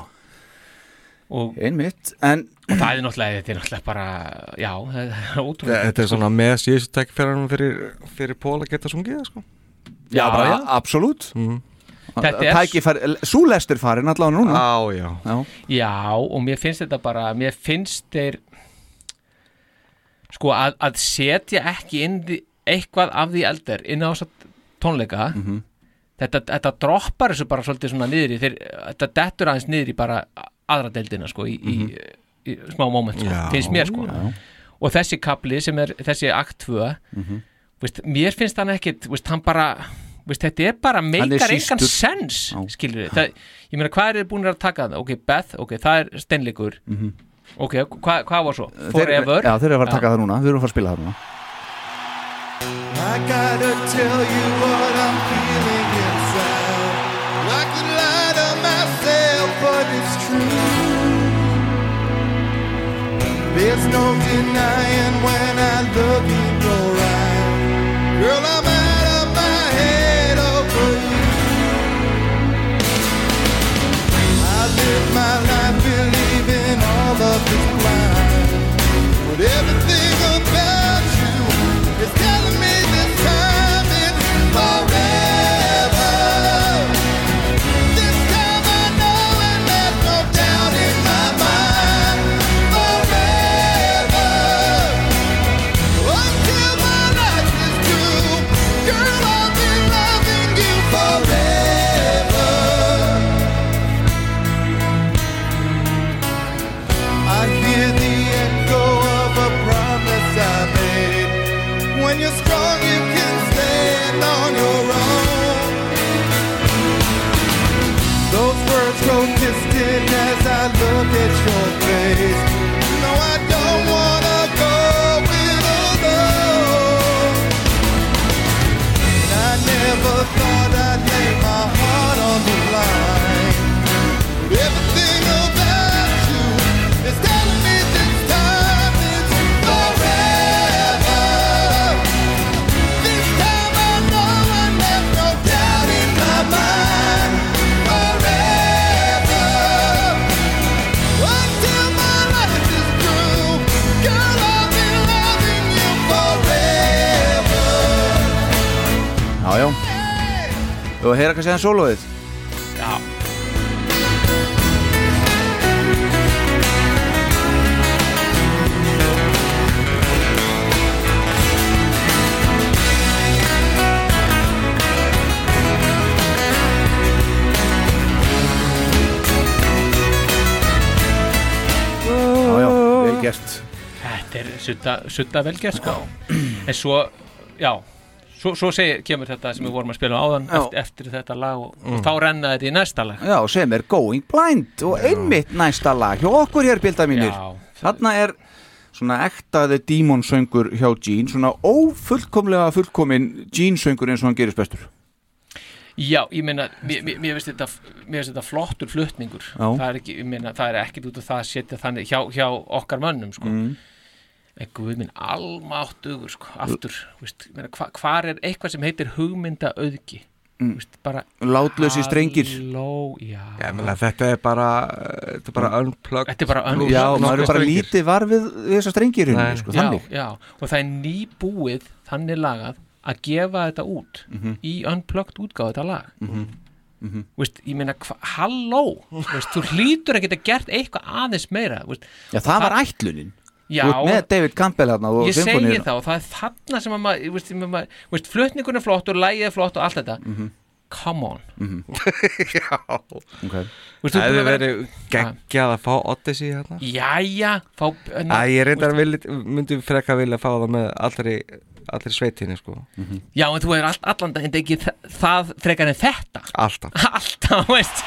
og, einmitt en það er náttúrulega, þetta er náttúrulega bara já, það er ótrúlega Þetta er svona með síðustu tækifæranum fyrir, fyrir Pól að geta sungið sko. Já, bara, absolutt. Þetta er- Tækifæri, súlestur farin allavega núna. Já, já. Já, Já, og mér finnst þetta bara mér finnst þeir sko að, að setja ekki inn því, eitthvað af því eldur inn á tónleika. Mhm. þetta, þetta droppar þessu bara svolítið svona niður í þeir, þetta dettur aðeins niður í bara aðra deildina sko í, í, í smá moment sko. Já, finnst mér sko. Já. og þessi kapli sem er þessi akt 2 Mhm. veist, mér finnst hann ekkit veist, hann bara, Veist, þetta er bara meikar engan sens skilur það, ég meina hvað er búin að taka það ok, Beth, ok, það er steinleikur. Mhm. ok, hvað hva var svo? Forever. já, þeir eru að fara að taka það núna, þeir eru að fara að spila það núna. I gotta tell you what I'm feeling There's no denying when I look in your eyes. Girl, I'm Og heyra hvað segja sólóið? Já. Já, já, Þetta er sutta velgerð sko. En svo, já Svo, svo segir, kemur þetta sem við vorum að spila áðan eftir, eftir þetta lag og, Mm. og þá renna þetta í næsta lag Já, sem er Going Blind og einmitt næsta lag hjá okkur hér, bilda mínir Já. Þarna er svona ektaði dímonsöngur hjá Gene svona ófullkomlega fullkomin Gene-söngur eins og hann gerist bestur Já, ég meina, mér, finnst þetta þetta flottur flutningur það er ekki, ég meina, það er ekkit út af það að setja þannig hjá, hjá okkar mönnum sko. Mm. En guð minn almáttugur sko, aftur, veist, hva, hvar er eitthvað sem heitir hugmynda auðgi Mm. veist, bara Látlausi strengir. Halló, já, Já, menna, þetta er bara þetta er bara unplugged Þetta er bara unplugged. Já, maður er bara strengir. lítið var við, við þessa strengir sko, já, já, og það er nýbúið þannig lagað að gefa þetta út Mhm. í unplugged útgáðu þetta lag Mhm. Mhm. Veist, ég meina, halló þú hlýtur að geta gert eitthvað aðeins meira veist, Já, það var ætlunin Já. Þú ert með David Campbell hérna og ég segi það og það er þarna sem að maður, veist, maður, veist, flutningun er flott og lægið er flott og allt þetta. Mhm. come on. Mhm. Já. Okay. Það að vera- verið geggjað að fá Odyssey hérna. Jæja, fá Æ, ég reyndar myndi freka vilja fá það með allri, allri sveitinni sko. Já, en þú hefur all, allan daginn ekki það frekar en þetta. Alltaf. Alltaf, veist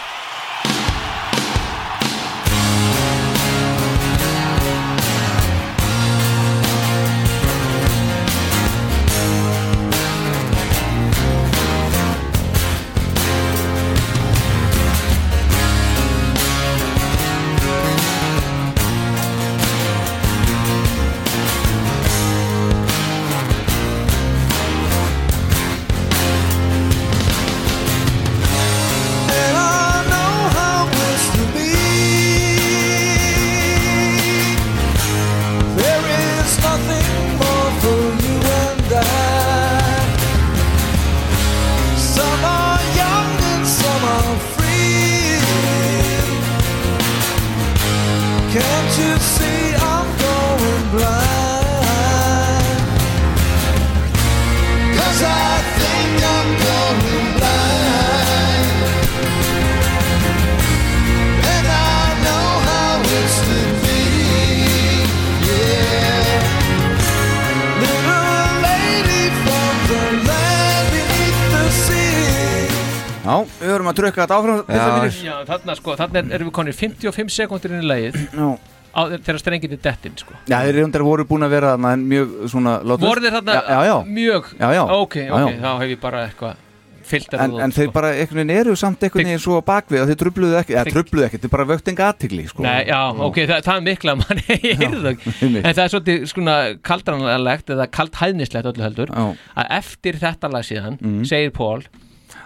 að trukka þetta áfram. Já, þarna sko, þarna er- erum við konir 55 sekundir inn í lagið Já. á, þegar strengið er dettin sko. Já, þeir reyndar voru búin að vera þarna mjög svona látlaust. voru þeir þarna já, já, já. mjög Já, já. ok, Já, ok, já. þá hef ég bara eitthvað filter En, en þeir bara einhvern veginn eru samt einhvern veginn svo á bakvið að þeir trubluðu ekki, eða trubluðu ekki, þeir bara vögt enga aðtigli sko. Nei, já, ok, það, það er mikla mann, en það er svolítið svona kaldranlegt eða kaldhæðnislegt öllu heldur Já. að eftir þetta lag síðan Mhm. segir Pól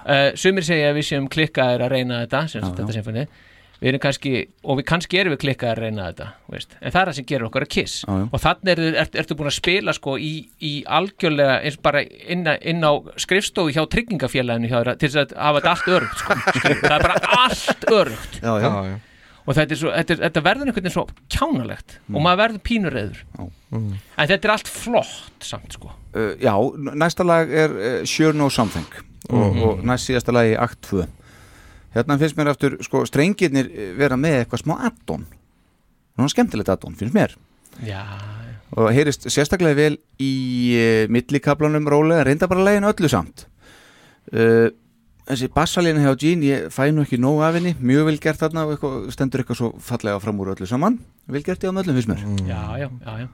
uh, sumir segja að við séum klikkaðir að reyna þetta sem sagt, Já, þetta já. symfóni við erum kannski, og við kannski erum við klikkaðir að reyna þetta veist. en það er það sem gerir okkur að kiss Já, já. og þannig er, er, ertu búin að spila sko í, í algjörlega eins bara inn, á- inn á skrifstofu hjá tryggingafélaginu hjá þeirra til þess að hafa þetta allt örugt sko. Það er bara allt örugt Já, já. Já, já. og þetta, er svo, þetta, er, þetta verður einhvern veginn svo kjánalegt og maður verður pínureiður Mm. en þetta er allt flott samt sko uh, Já, næsta lag er uh, Sure Know Something og, Mhm. og næst síðasta lagi Akt 2 Hérna finnst mér aftur, sko, strengirnir eh, vera með eitthvað smá addon. Svona skemmtilegt addon, finnst mér. Já, og heyrist sérstaklega vel í uh, millikablanum rólega, reynda bara legin öllu samt. Uh, þessi bassalína hjá Jean, ég fæ nú ekki nóg af henni, mjög vel gert þarna og eitthvað, stendur eitthvað svo fallega fram úr öllu saman. Vel gert í á öllum finnst mér. Já, já, já, já.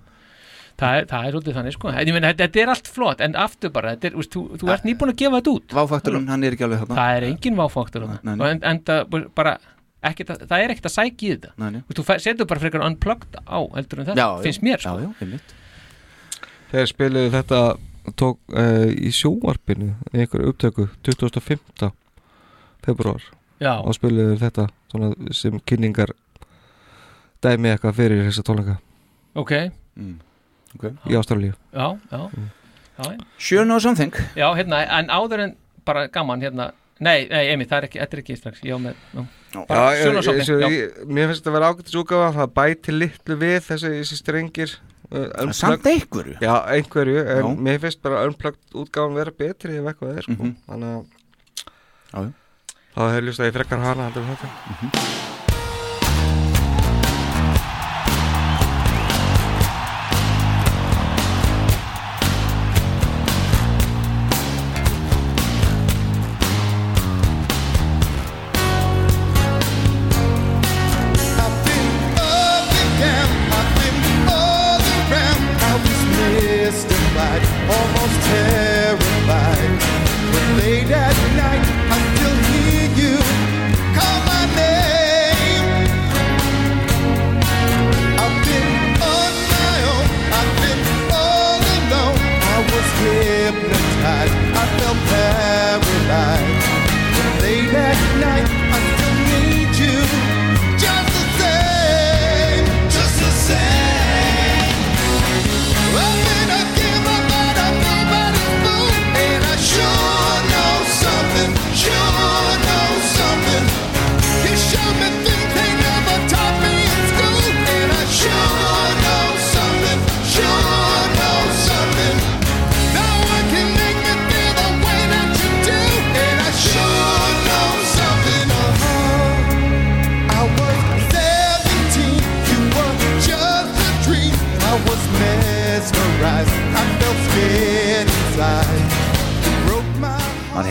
Það er, það er svolítið þannig sko en ég meina, þetta, þetta er allt flott en aftur bara, þetta er, veist, þú, þú ert nýbúin að gefa þetta út Váfakturinn, hann er ekki alveg þarna það er engin váfaktur Nei, þarna. nei. og en, en það, bara, ekkit, að- það er ekkert að sækja í þetta Nei, nei. Þú setur bara frekar unplugged á heldur en þetta, Já, finnst mér sko. Já, já, einmitt Þeir spiluðu þetta tók uh, í sjónvarpinu í einhverju upptöku 2015 februar Já. og spiluðu þetta svona, sem kynningar dæmi eitthvað fyrir þessa tónleika ok, mm. Okay. í Ástralíu já, já, já, já. Sure Know Something Já, hérna, en áður en bara gaman hérna, nei, nei, Emi, það er ekki, þetta er ekki strax, já, með, já, Já, ég, ég, mér finnst þetta að vera ágættis útgáfa það bæti litlu við þessi, þessi strengir uh, Samt einhverju Já, einhverju, en Já. mér finnst bara unplugged útgáfan vera betri ef eitthvað er sko. Mhm. þannig að Já, já. þá hefur ljúst að ég frekkar hana heldur en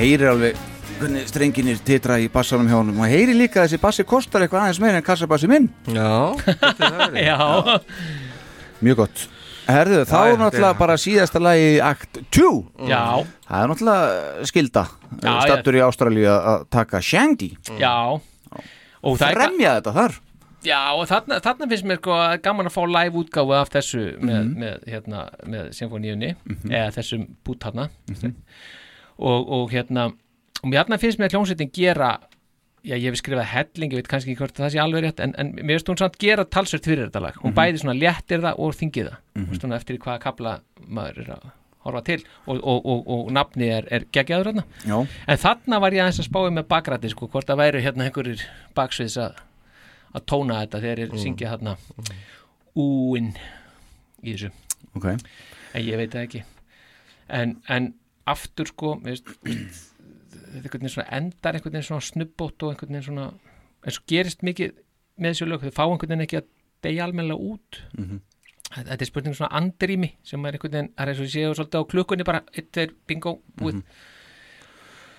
heyrir alveg hvernig strenginir titra í bassanum hjá honum. Man heyrir líka að þessi bassi kostar eitthvað aðeins meira en kassabassi minn. Já, Já, Mjög gott. Herðu, þá er náttúrulega bara síðasta lagi Act 2 Já. Það er náttúrulega skilda Já, Stattur í Ástralíu að taka Shandy já. Og það er ga- Fremja þetta þar. Já, og þarna, þarna finnst mér sko gaman að fá live útgáfu af þessu með, Mhm. með, hérna, með symfóníunni eða þessum bút þarna og, og hérna og mér þarna finnst mér hljómsveitin gera já, ég hef skrifað helling, ég veit kannski ekki hvort það sé alveg rétt, en, en mér finnst hún samt gera talsvert fyrir þetta lag, hún Mhm. bæði svona léttir það og þingið það, mm svona eftir hvaða kapla maður er að horfa til. Og, og, og, og nafni er, er geggjaður Já. en þarna var ég aðeins að spáði með bakrætti sko, hvort það væru hérna einhverjir baksviðs að að tóna þetta þegar þeir Mm. syngja þarna. Úinn í þessu. Ok. en ég veit það ekki. En, en aftur sko veist, þetta einhvern veginn svona endar einhvern veginn svona snubbótt og einhvern veginn svona eins og gerist mikið með þessu lög þau fá einhvern veginn ekki að deyja almennilega út Mhm. þetta þetta er spurning svona andrými sem er einhvern veginn, það er eins og séu svolítið á klukkunni bara, eitt, tveir, bingo, búið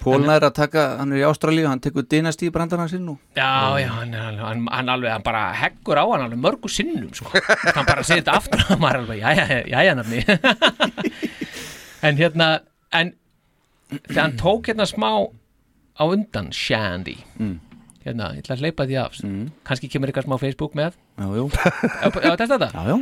Pólna er að taka, hann er í Ástralíu hann tekur dynastíð brandana sinn og Já, já, hann, er hann, hann alveg, hann bara heggur á hann alveg mörgu sinnum, sko. Hann bara segir þetta aftur og maður er alveg, jæja, jæja, nafni. en hérna, en þegar hann tók hérna smá á undan Shandy, Mm. hérna, ég ætla að hleypa því af, mm. kannski kemur eitthvað smá Facebook með. Já, jú. Já, þetta þetta? Já,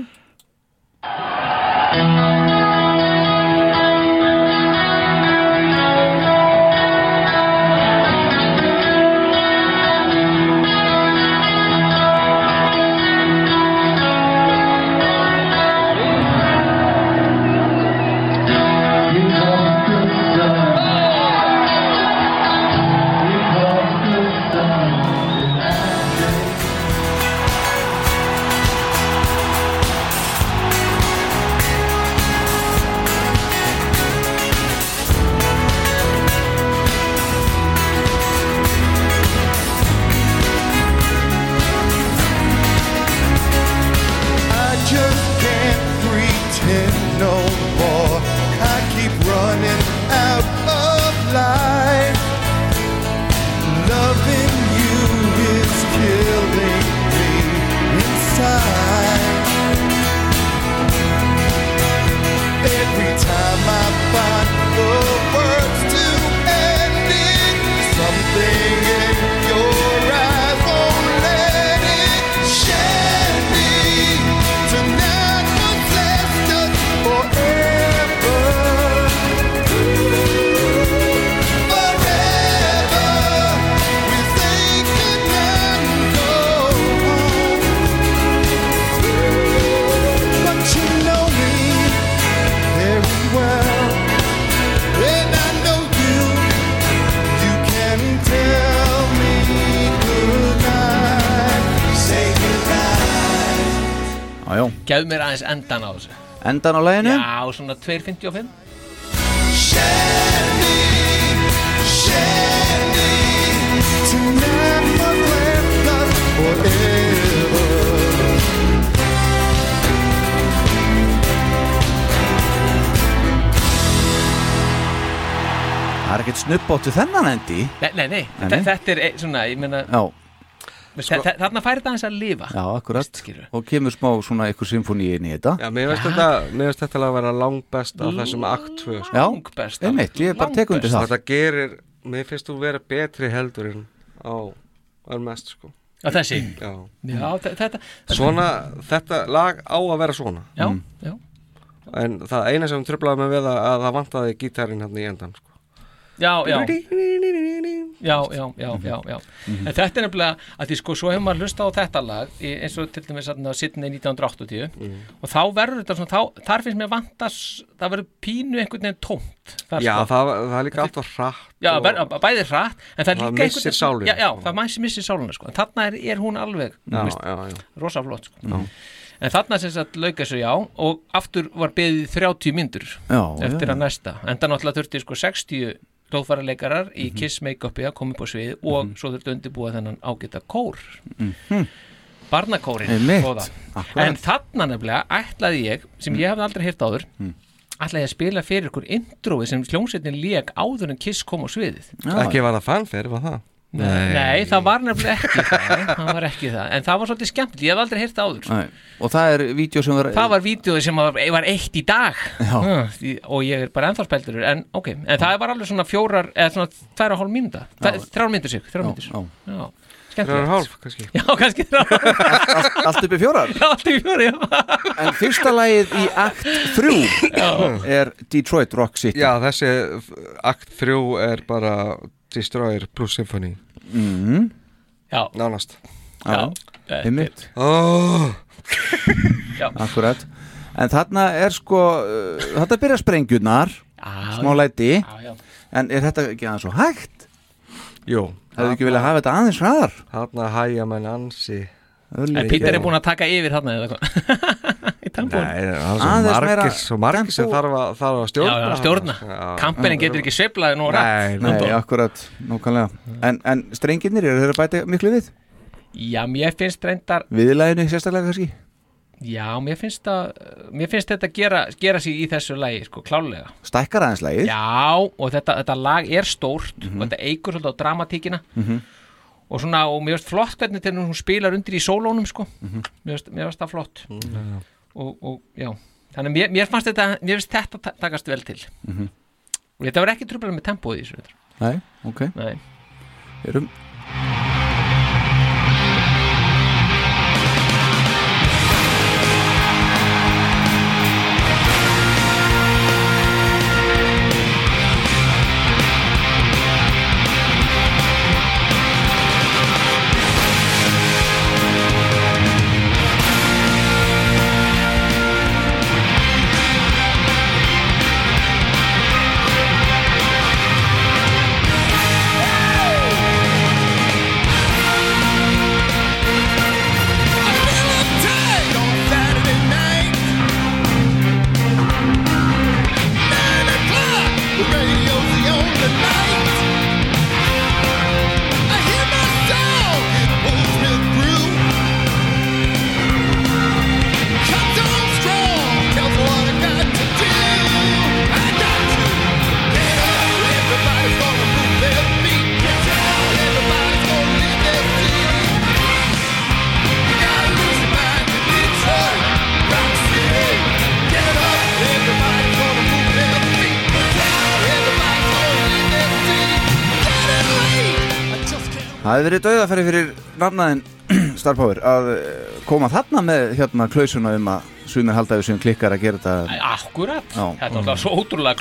Gæðu mér aðeins endan á þessu. Endan á læginu? Já, svona 2.55. Tonight must last us forever. Það er ekkert snubbóttu þennan endi Nei, nei, nei, Nei, þe- nei. þetta er e- svona, ég meina, Já, þe- þarna færi þetta aðeins að lifa. já, akkurat Og kemur smá svona ykkur symfóni inn í þetta Já, mér finnst þetta, mér finnst þetta að vera langbest af þessum akt 2 sko. Já, einmitt, ég er bara tek undir það Þetta gerir, mér finnst þú vera betri heldur en á Unmasked sko Á þessi? Já, Já, þe- þetta Svona, þetta lag á að vera svona Já, Mm. já. En það eina sem tröflaði mig við að, að það vantaði gítarinn hann í endan sko. Já, já Já, já, já, já, já Mhm. En þetta er nefnilega að því sko svo hefur maður hlusta á þetta lag eins og til dæmis að Sydney 1980 Mhm. og þá verður þetta svona þá, þar finnst mér vantas, það verður pínu einhvern veginn tómt þar, Já, sko. það, það er líka alltaf hratt Já, og- ver, bæði hratt en það er líka missir sálina. Já, já, það mæsir missir sálina sko. en þarna er, er hún alveg Já, þú veist, já, já. rosa flott sko. Já. en þarna sem sagt lauka þessu já og aftur var beðið 30 myndur Já, eftir já. að næsta en það náttúrulega þurfti sko 60 hljóðfæraleikarar í Mhm. Kiss make-upi að koma upp á svið og svo þurfti undirbúa þennan ágæta kór Mhm. barnakórin Einmitt, góða. akkurat. en þarna nefnilega ætlaði ég sem ég hefði aldrei hýrt áður Mm. ætlaði ég að spila fyrir ykkur introið sem hljómsveitin lék áður en Kiss kom á sviðið Ekki var það fanfare, var það? Nei, Nei, það var nefnilega ekki það. Það var ekki það, en það var svolítið skemmt ég hef aldrei hýrt áður. Nei. Og það er vídeo sem var Það var vídeo sem var, var eitt í dag. Já. Því- og ég er bara ennþá speldur en ok, en það var alveg svona fjórar eða svona tvær og hálf mínúta. Þrjár mínútur sig, þrjár mínútur. já. já, Þrjár og hálf, kannski. Já, kannski þrjár. Og hálf Allt uppi fjórar? Já, allt uppi fjórar, já. En fyrsta lagið í akt 3 er Detroit Rock City. Já, þessi akt 3 er bara Destroyer plus Symphony mm. Já. Nánast. Já, einmitt oh. Já. Akkurat En þarna er sko uh, Þetta byrja sprengjurnar. Smá læti. já, já. En er þetta ekki aðeins svo hægt? Jú. Hefðu ekki viljað hafa þetta aðeins hraðar? Þarna hæja menn ansi En Pítur er búin að taka yfir þarna Nei, það er svo Aðeins meira margir, svo margir sem þarf að, þarf að stjórna Já, já, stjórna. Já. Kampelin getur ekki sveiflaði nú rætt Nei, Nei, akkurat, nákvæmlega En, en strengirnir, eru þeir að bæta miklu við? Já, mér finnst reyndar Viðlæðinu sérstaklega kannski? Já, mér finnst, að, mér finnst þetta gera, gera sig í þessu lagi, sko, klálega Stækkar aðeins lagið Já, og þetta, þetta lag er stórt og þetta eigur svolítið á dramatíkina Mhm. og svona, og mér finnst flott hvernig hún spilar undir í sólónum, sko Mhm. mér finnst mér finnst það flott og, og, já, þannig mér, mér fannst þetta mér finnst þetta ta- takast vel til Mhm. og þetta var ekki trúblega með reyndar. Nei, ok Nei. Erum Það hefði verið dauðafæri fyrir nafnaðin Star Power að eh, koma þarna með hérna klausuna um að sumir halda við sem klikkar að gera þetta Akkurat, Já. þetta var alltaf svo ótrúlega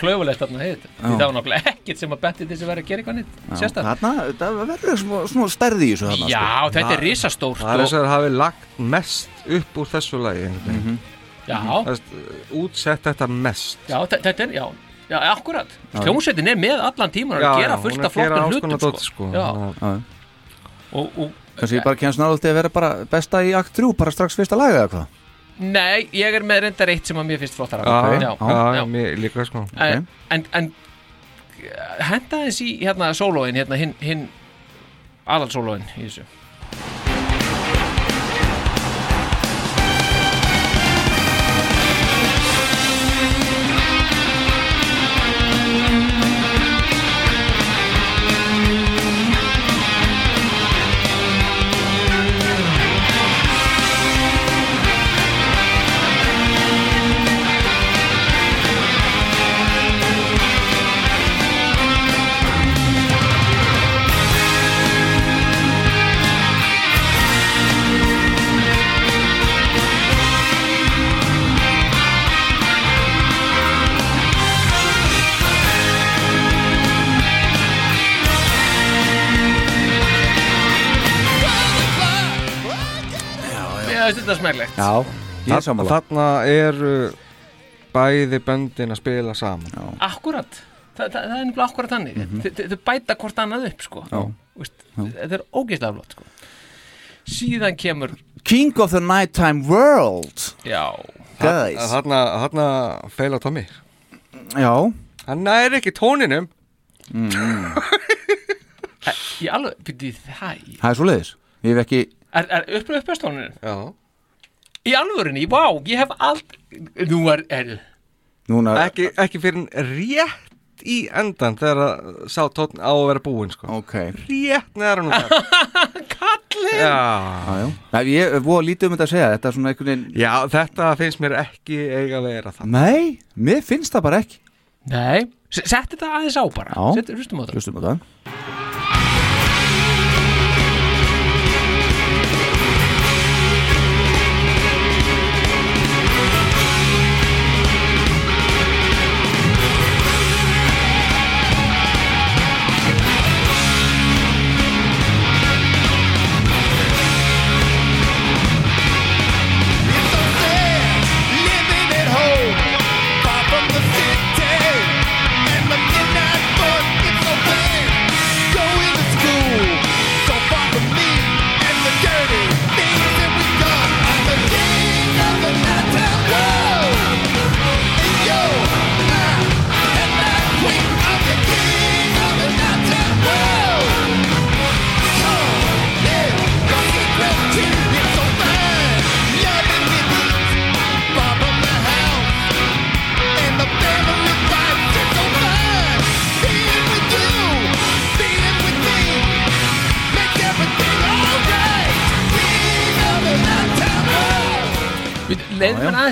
heit, því Já. það var náttúrulega ekkert sem að betti til þess að að gera eitthvað nýtt sérstætt Þarna, það verður smá, smá stærði í þessu þarna Já, sko. þetta er risastórt Það er þess að það hafi lagt mest upp úr þessu lagi mm Mhm. Já. Útsett þetta mest Já, þe- þetta er, já, já, akkurat. Hljómsveitin er með allan tíman að gera já, hún fullt er af að gera flottum hlutum sko. sko. Og Kannski ég bara kemst náttúrulega að vera bara besta í akt 3 bara strax fyrsta laga eða hvað? Nei, ég er með reyndar eitt sem að mér finnst flottar Já, já, já, mér líka sko. En, en, en henda þess í hérna sólóin, hérna hinn hin, aðalsólóin í þessu finnst þetta smærlegt Já, ég er Þarna- eru bæði böndin að spila saman. Já. Akkurat, Þa, það, það er nefnilega akkurat þannig. Mm -hmm. Þau bæta hvort annað upp sko. Þetta er ógeðslega flott sko. Síðan kemur King of the Nighttime World. Já. Guys. Þarna, þarna feila Tommy. Já. Hann næri ekki tóninum. Mm. Í alveg, byrju það í Það er svo leiðis Ég hef ekki Er, er upplöð uppastónunin? Já Í alvörinni, vá, ég hef allt Nú er, er Núna ekki, ekki fyrir rétt í endan þegar að sá tónn á að vera búinn sko. Ok. Rétt neðar hann Kallinn! Já, Já, já. Nei, ég voða lítið um þetta að segja. Þetta er Já, þetta finnst mér ekki eiga að vera það. Nei, mér finnst það bara ekki. Nei, Sett þetta aðeins á bara. Sett, Hlustum á það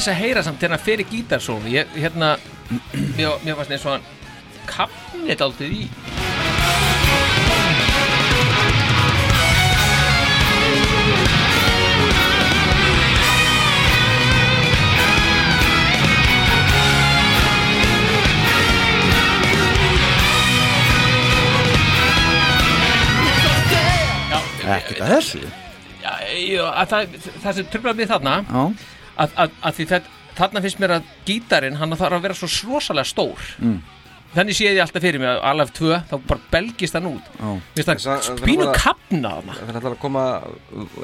aðeins að heyra samt fer í gítarsólu Ég, hérna, mér, mér fannst eins og hann kapnið aldrei í. Ekkert að þessu. Já, já, að það, það sem tröflaði þarna Já. Að, að, að því þetta þarna finnst mér að gítarinn hann þarf að vera svo rosalega stór. Mm. þannig sé ég alltaf fyrir mig að alveg tvö þá bara belgist hann út. Finnst það spínu kapna þarna. Það er alltaf að koma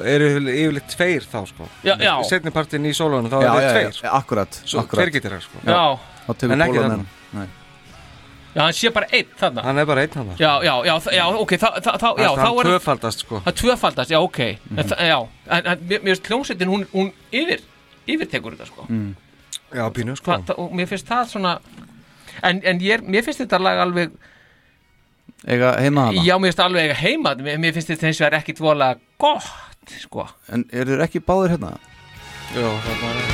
eru yfirleitt tveir þá sko. Já, já. Setni partin í sólunum þá Já, eru já, þeir tveir akkurat, Svo akkurat. tveir gítarar sko. Já. Þá tekur En ekki. Nei. Já, hann sé bara einn þarna. Hann er bara einn þarna. Já, já, já, já, ok, þá, þá, þá, já, þá er tvöfaldast, sko. Það tvöfaldast, já, ok. En, það- Já, en, en mér finnst hljómsveitin, hún, hún yfir, yfirtekur þetta, sko Mm. Já, pínu, sko Hva, það, Og mér finnst það svona En, en ég, er- mér finnst þetta lag alveg Eiga heima hana Já, mér finnst alveg eiga heima Mér, mér finnst þetta eins og er ekkit voðalega gott Sko En eru þeir ekki báðir hérna? Jó, það var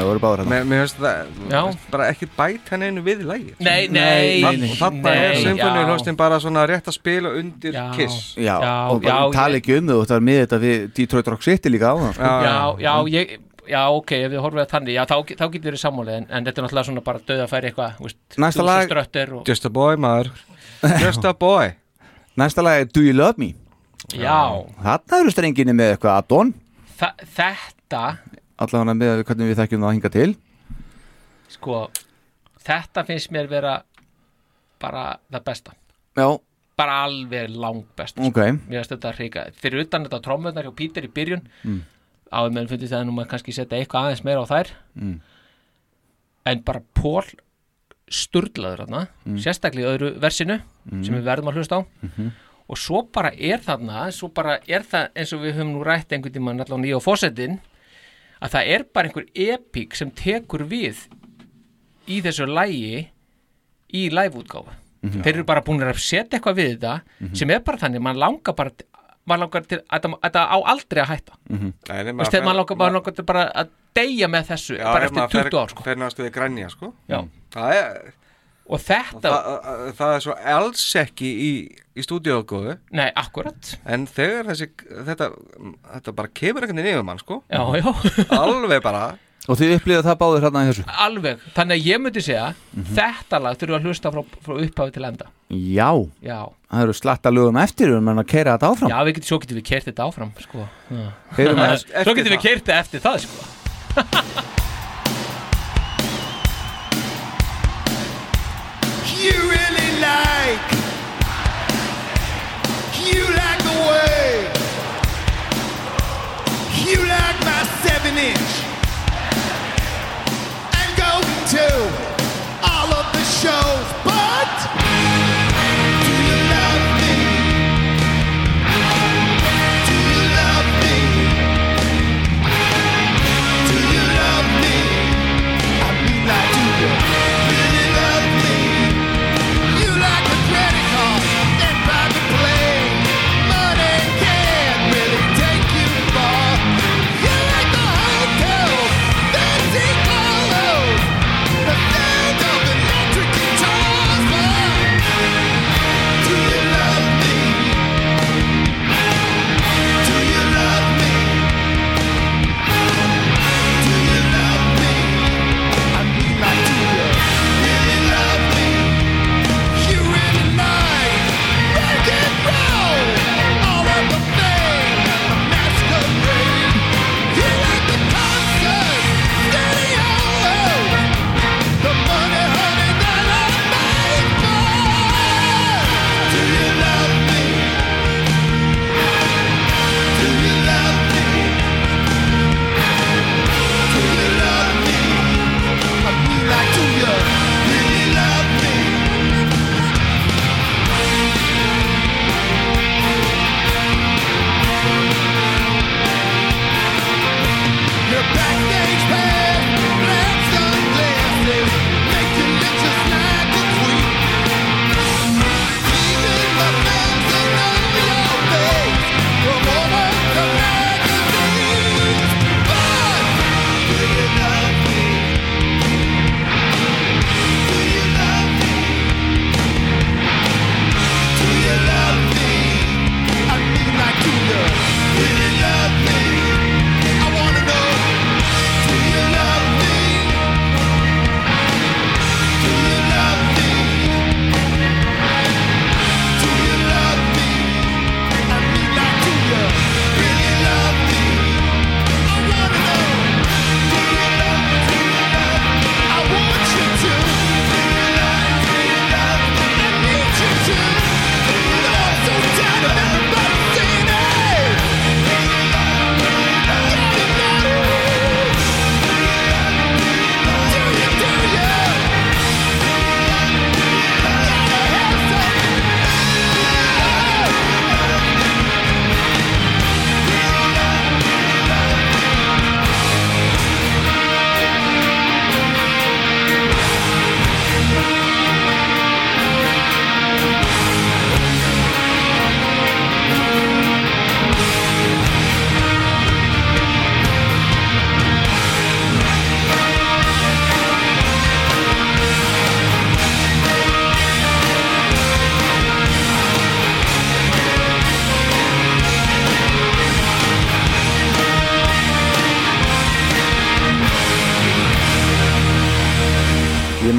Það voru báðir hérna. Mér finnst það Já. bara ekki bæt hann einu við lægi Nei, nei, Þa- Og þarna er nei, symfóni já. hljóstin bara svona rétt að spila undir kiss. Já, Já, og bara já, tala ekki um þau og það er með þetta við Detroit Rock City líka á það sko. Já, já, ég Já, ok, ef við horfum að þannig, já, þá, þá getur við sammálið en, en þetta er náttúrulega svona bara döða að færi eitthvað þú veist, Næsta lag- og... Just a boy, maður. Just a boy. Næsta lag er Do You Love Me? Já. Þarna eru strenginni með eitthvað addon. Þa, Þetta, Allavega með hvernig við þekkjum það hinga til sko þetta finnst mér vera bara það besta Já, bara alveg langt besta Ok. mér finnst þetta hrika fyrir utan þetta trómmunar hjá Pítur í byrjun Mm. áður meðan fundið það að nú maður kannski setja eitthvað aðeins meira á þær Mm. en bara Pól sturlaður þarna Mm. sérstaklega í öðru versinu Mm. sem við verðum að hlusta á Mhm. og svo bara er þarna svo bara er það eins og við höfum nú rætt einhvern tímann allan í á fósettin að það er bara einhver epík sem tekur við í þessu lægi í liveútgáfu Mhm. þeir eru bara búin að setja eitthvað við þetta Mhm. sem er bara þannig, mann langar bara mann langar til, að þetta- þetta á aldrei að hætta Mhm. Nei, nei, veist, mann langar, mann langar til bara að deyja með þessu Já, bara ef eftir maður fer- 20 ár sko. fer næstu við grænja sko Já. Það er og þetta það, það, það er svo alls ekki í, í stúdíógóðu Nei, akkurat En þegar þessi, þetta, þetta bara kemur einhvern veginn yfir mann sko Já, já. Alveg bara Og þið upplýða það báðir hérna í þessu alveg, þannig að ég myndi segja Mhm. þetta lag þurfa að hlusta frá, frá upphafi til enda Já, Já. það eru slatta lögum eftir um að keira þetta áfram Já, við getum, svo getum við kert þetta áfram sko. Svo getum við kert þetta eftir það sko. seven inch, and go to all of the shows,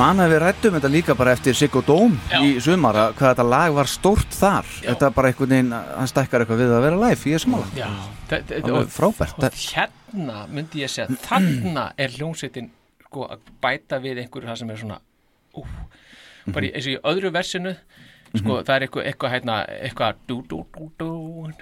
man að við rættum þetta líka bara eftir Siggo Dóm í sumar að hvað þetta lag var stórt þar. Þetta er bara einhvern veginn, hann stækkar eitthvað við að vera live í þessum Já, þe- Alveg og- frábært. og hérna myndi ég segja þarna er hljómsveitin sko, að bæta við einhverju það sem er svona ú, bara í, eins og í öðru versinu sko, það er eitthvað eitthvað hérna, eitthvað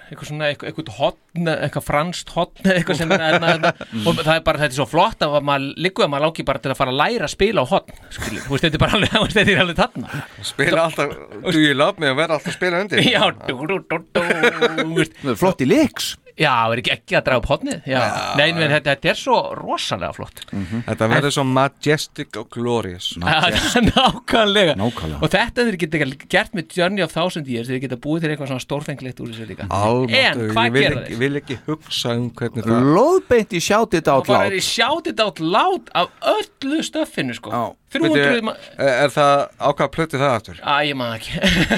eitthvað svona, eitthvað, eitthvað hotn, eitthvað franskt hotn eitthvað sem er hérna, hérna, og það er bara, þetta er svo flott að maður líkuð að maður láki bara til að fara að læra að spila á hotn, skilur, þú veist, þetta er bara alveg, þetta er alveg þarna. Spila alltaf, do you love me? Og vera alltaf að spila undir Já, dú, dú, þú veist. Flott í leiks Já, er ekki ekki að draga upp hotnið. Já, nei, menn þetta, þetta er svo rosalega flott. Þetta verður svo majestic og glorious. Nákvæmlega. Nákvæmlega. Og þetta þeir geta gert með Journey of Thousand Years þeir geta búið til eitthvað svona stórfenglegt úr þessu líka. En hvað ekki, þeir? Vil ekki hugsa um hvernig það Lóðbeint í sjátið Og át bara lát er í sjátið átt lát af öllu stöffinu sko 300 Bíddu, ma- er, það ákvað plöti það aftur? Æ, ég maður ekki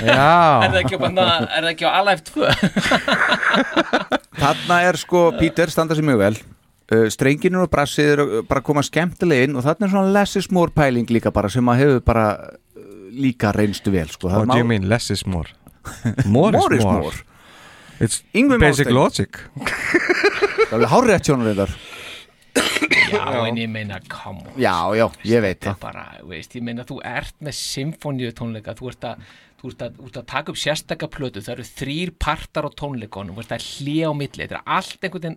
Já. Er það ekki á, er það á Alive 2? Þarna er sko, Pítur standa sér mjög vel uh, Strenginu og brassið eru bara að koma skemmtilega inn og þarna er svona less is more pæling líka bara sem að hefur bara uh, líka reynstu vel sko. What do you mean, less is more? More, More is is more, more. It's Yngvi basic Málsteinn. logic. Það er alveg hárrétt sjónur þetta Já, en ég meina, come on. Já, já, ég veit er það. bara, veist, ég meina, þú ert með symfóníu tónleika, þú ert að Þú ert, að, þú ert að taka upp sérstaka plötu það eru þrýr partar á tónleikonum þú ert að hlýja á milli, þetta er allt einhvern veginn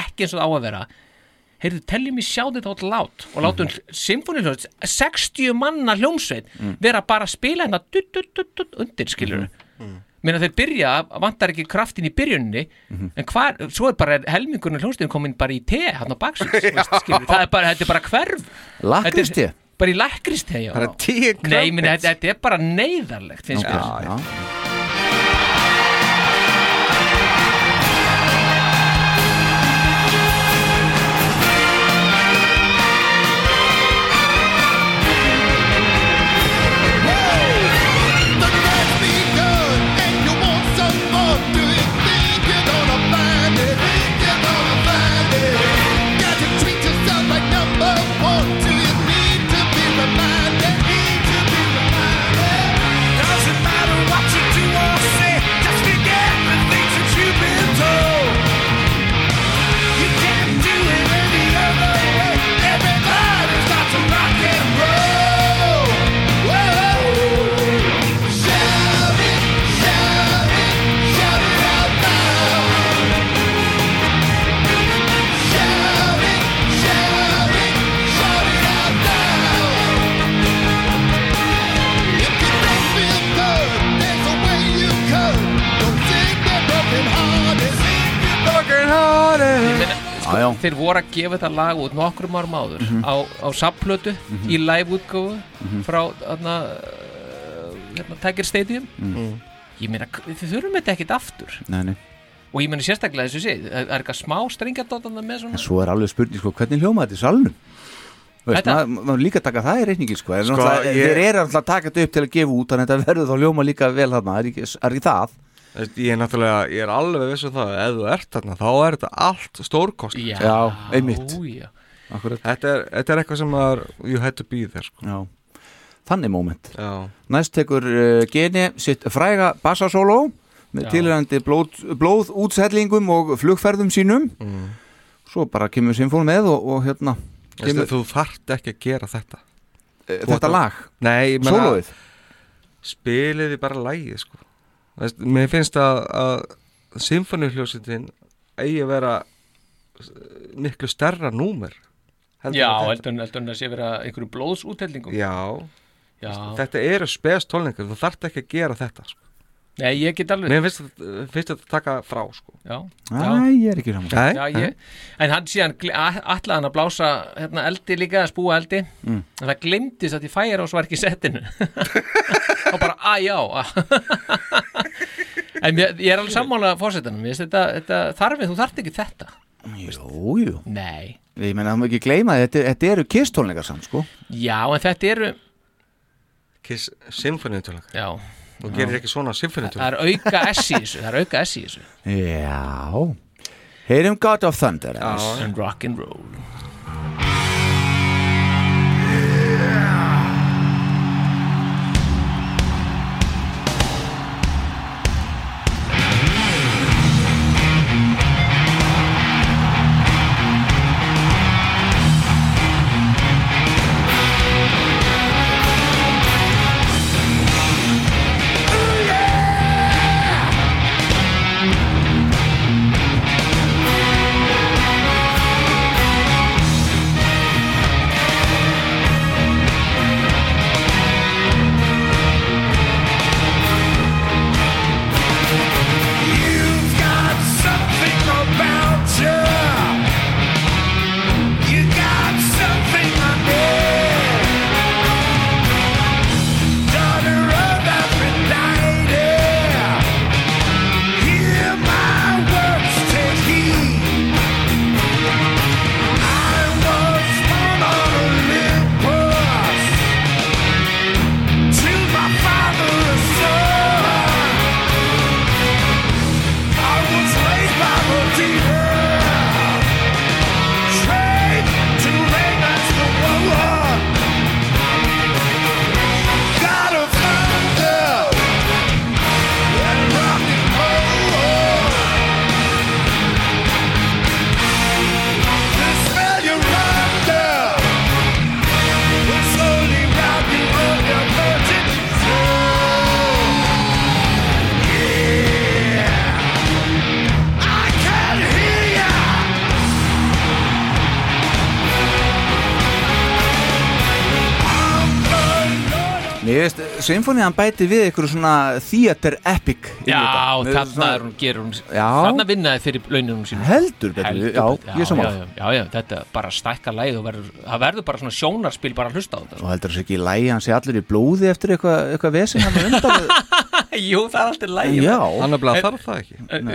ekki eins og það á að vera. Heyrðu, teljum ég sjá þetta átt lát og látum mm. symfóniuljónsveit 60 manna hljómsveit vera bara að spila hérna dutt, dutt, dutt, undir, skilur mm. Meina þeir byrja, vantar ekki kraftin í byrjunni en hvar, svo er bara helmingurinn hljómsveitin komin bara í te hann á baksins, það er bara, þetta er bara hverf? Þetta er- bara í lakriste já. Bara tíu Nei, meni, crumpets. þetta, þetta er bara neyðarlegt finnst mér Já, já. Já, þeir voru að gefa þetta lag út nokkrum árum áður á, á sapplötu í live-útgáfu frá þarna, uh, hérna, Tiger Stadium. Ég meina, þið þurfum þetta ekkit aftur. Nei, nei. og ég meina sérstaklega þess að sé það er eitthvað smá strengjadótanda með En svona svo er alveg spurning sko, hvernig hljóma þetta í Þetta- maður, maður líka taka það í reikningi sko, Sko, sko ég- þeir eru alltaf að taka þetta upp til að gefa út þannig að þetta verður þá hljóma líka vel þarna er ekki, er ekki það Ég er náttúrulega, ég er alveg viss um það ef þú ert þarna, þá er þetta allt stórkost já, Já, einmitt. já. Akkurat. þetta er, þetta er eitthvað sem maður you had to be there sko. Já. þannig moment Já. næst tekur uh, Geni sitt fræga bassasóló með tilhengandi blóð, blóð útsettlingum og flugferðum sínum Mm. svo bara kemur symfón með og, og hérna kemur, þú þarft ekki að gera þetta þú þetta að- lag Nei, ég sólóið spiliði bara lægið sko. Veist, mér finnst að, að symfóniuhljósitin eigi að vera s- miklu stærra númer heldur já, heldur en- heldur en að sé vera einhverju blóðsútellingum já, já. þetta eru spes tólningar þú þarft ekki að gera þetta sko. Nei, ég get alveg mér finnst, finnst þetta að taka frá sko. Já, Æ, ég er ekki saman Nei, Já, ég, en hann allan hann að blása hérna, eldi líka, að spúa eldi. Mm. en það glimtist að því færa og svo var ekki settinu og bara, að já en mér, ég er alveg sammála fórsetanum, ég veist þetta, þetta þarfið, þú þarft ekki þetta. Jú, jú. Nei, ég meina það má ekki gleyma þetta, þetta eru kistónleikar samt sko. Já, en þetta eru Kiss symfóniutónleikar já, þú gerir ekki svona það symfóniutónleikar er auka S í þessu það er auka S í þessu. Já. Heyrum God of Thunder aðeins. and rock Symfónían bæti við ykkur svona theater epic í Já, þarna svona- er hún, gerur hún. Þarna vinnaði fyrir laununum sínum. Heldur betur, já, ég er sammála. já, já, þetta er bara stækka læð og verður, það verður bara svona sjónarspil bara að hlusta á þetta Og heldur þessi ekki í lægi, hann sé allir í blóði eftir eitthvað eitthva vesen hann á undan. Jú, það er alltaf læg Já. Hann er bara En- þarf það ekki. En,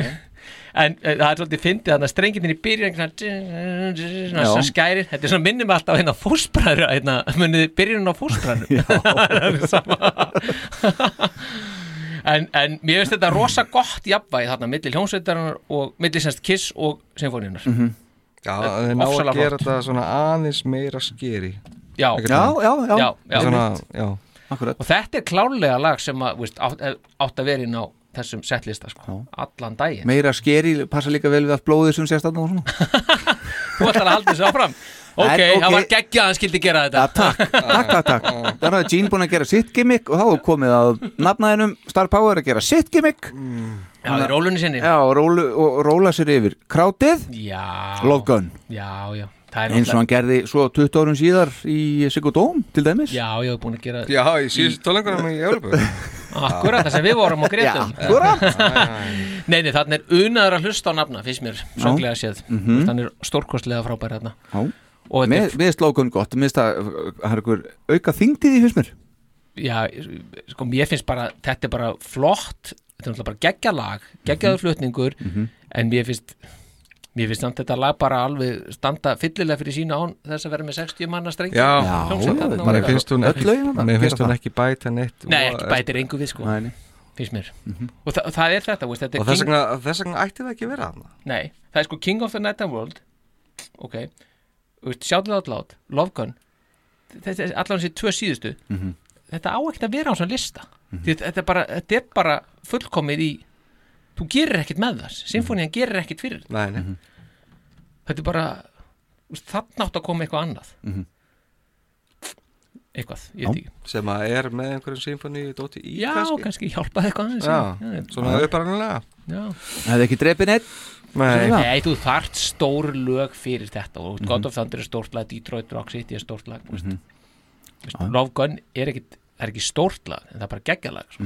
en eh, það er svolítið fyndið þannig að strengindin í byrjun svona, svona, Já. svona skærir þetta er svona minnum alltaf hérna fósbræður hérna, munið byrjun á fósbræður en, en mér finnst þetta rosa gott jafnvægi þarna milli hljómsveitarinnar og milli semst Kiss og Sinfoníunar Mhm. Já, Þetta er ná að gera þetta svona aðeins meira skeri Já. Já, já, já. já, já. Svona, já. Akkurat. og þetta er klárlega lag sem að, veist, átt, átt að vera inn á þessum settlista sko, allan daginn. Meira skeri, passa líka vel við allt blóðið sem sést þarna og svona. Þú ætlar að halda þessu áfram. Ok, En, það ok. var geggjað að hann skildi gera þetta. Takk, takk, takk, takk. Þannig að Gene búin að gera sitt gimmick og þá er komið að nafnaðinum Star Power að gera sitt gimmick. Já, í rólunni sinni. Já, og rólu, og róla sér yfir krátið. Já. Love Gun. Já, já. Það er eins og hann gerði svo 20 árum síðar í Sigurdóm til dæmis. Já, ég hef búin að gera Já, í síðustu tólengunum í Európu Akkurat, það sem við vorum og greitum. Nei, nei, þannig er unaður að hlusta á nafna finnst mér, songlega séð. Mhm. Þannig er stórkostlega frábær hérna Mér er, slókun gott, mér finnst það það er einhver auka þingdið í fyrst mér. Já, sko, mér finnst bara Þetta er bara flott. Þetta er náttúrulega bara geggja lag, geggjaður flutningur. Mhm. En mér finnst Mér finnst samt þetta lag bara alveg standa fyllilega fyrir sína án þess að vera með 60 manna strengi. Já, og mér finnst hún ekki, ekki bæta neitt. Nei, og- ekki bætir engu við sko Nei, nei. finnst mér. Og, þa það er þetta, veist, þetta er Og King- vegna, þess vegna ætti það ekki vera hann Nei, það er sko King of the Night and World. Ok, það allátt Love Gun. Þetta er allan þessi tvö síðustu. Mhm. þetta á ekkert að vera á svona lista. Því þetta, er bara, þetta er bara fullkomið í þú gerir ekkert með þess symfónían gerir ekkert fyrir. Nei, nei. Þetta er bara þannig átt að koma eitthvað annað. Mhm. eitthvað, ég veit ekki. Sem að er með einhverjum symfóni dóti í já, kannski? kannski, hjálpaði eitthvað Já, já, svona uppræðanlega já. Hefði ekki dreipið neitt Nei, Svona. Nei, þú þart stór lög fyrir þetta og Mhm. God of Thunder er stórt lag, Detroit Rock City er stórt lag mm Love Gun er ekki, er ekki stórt lag en það er bara geggjalag sko.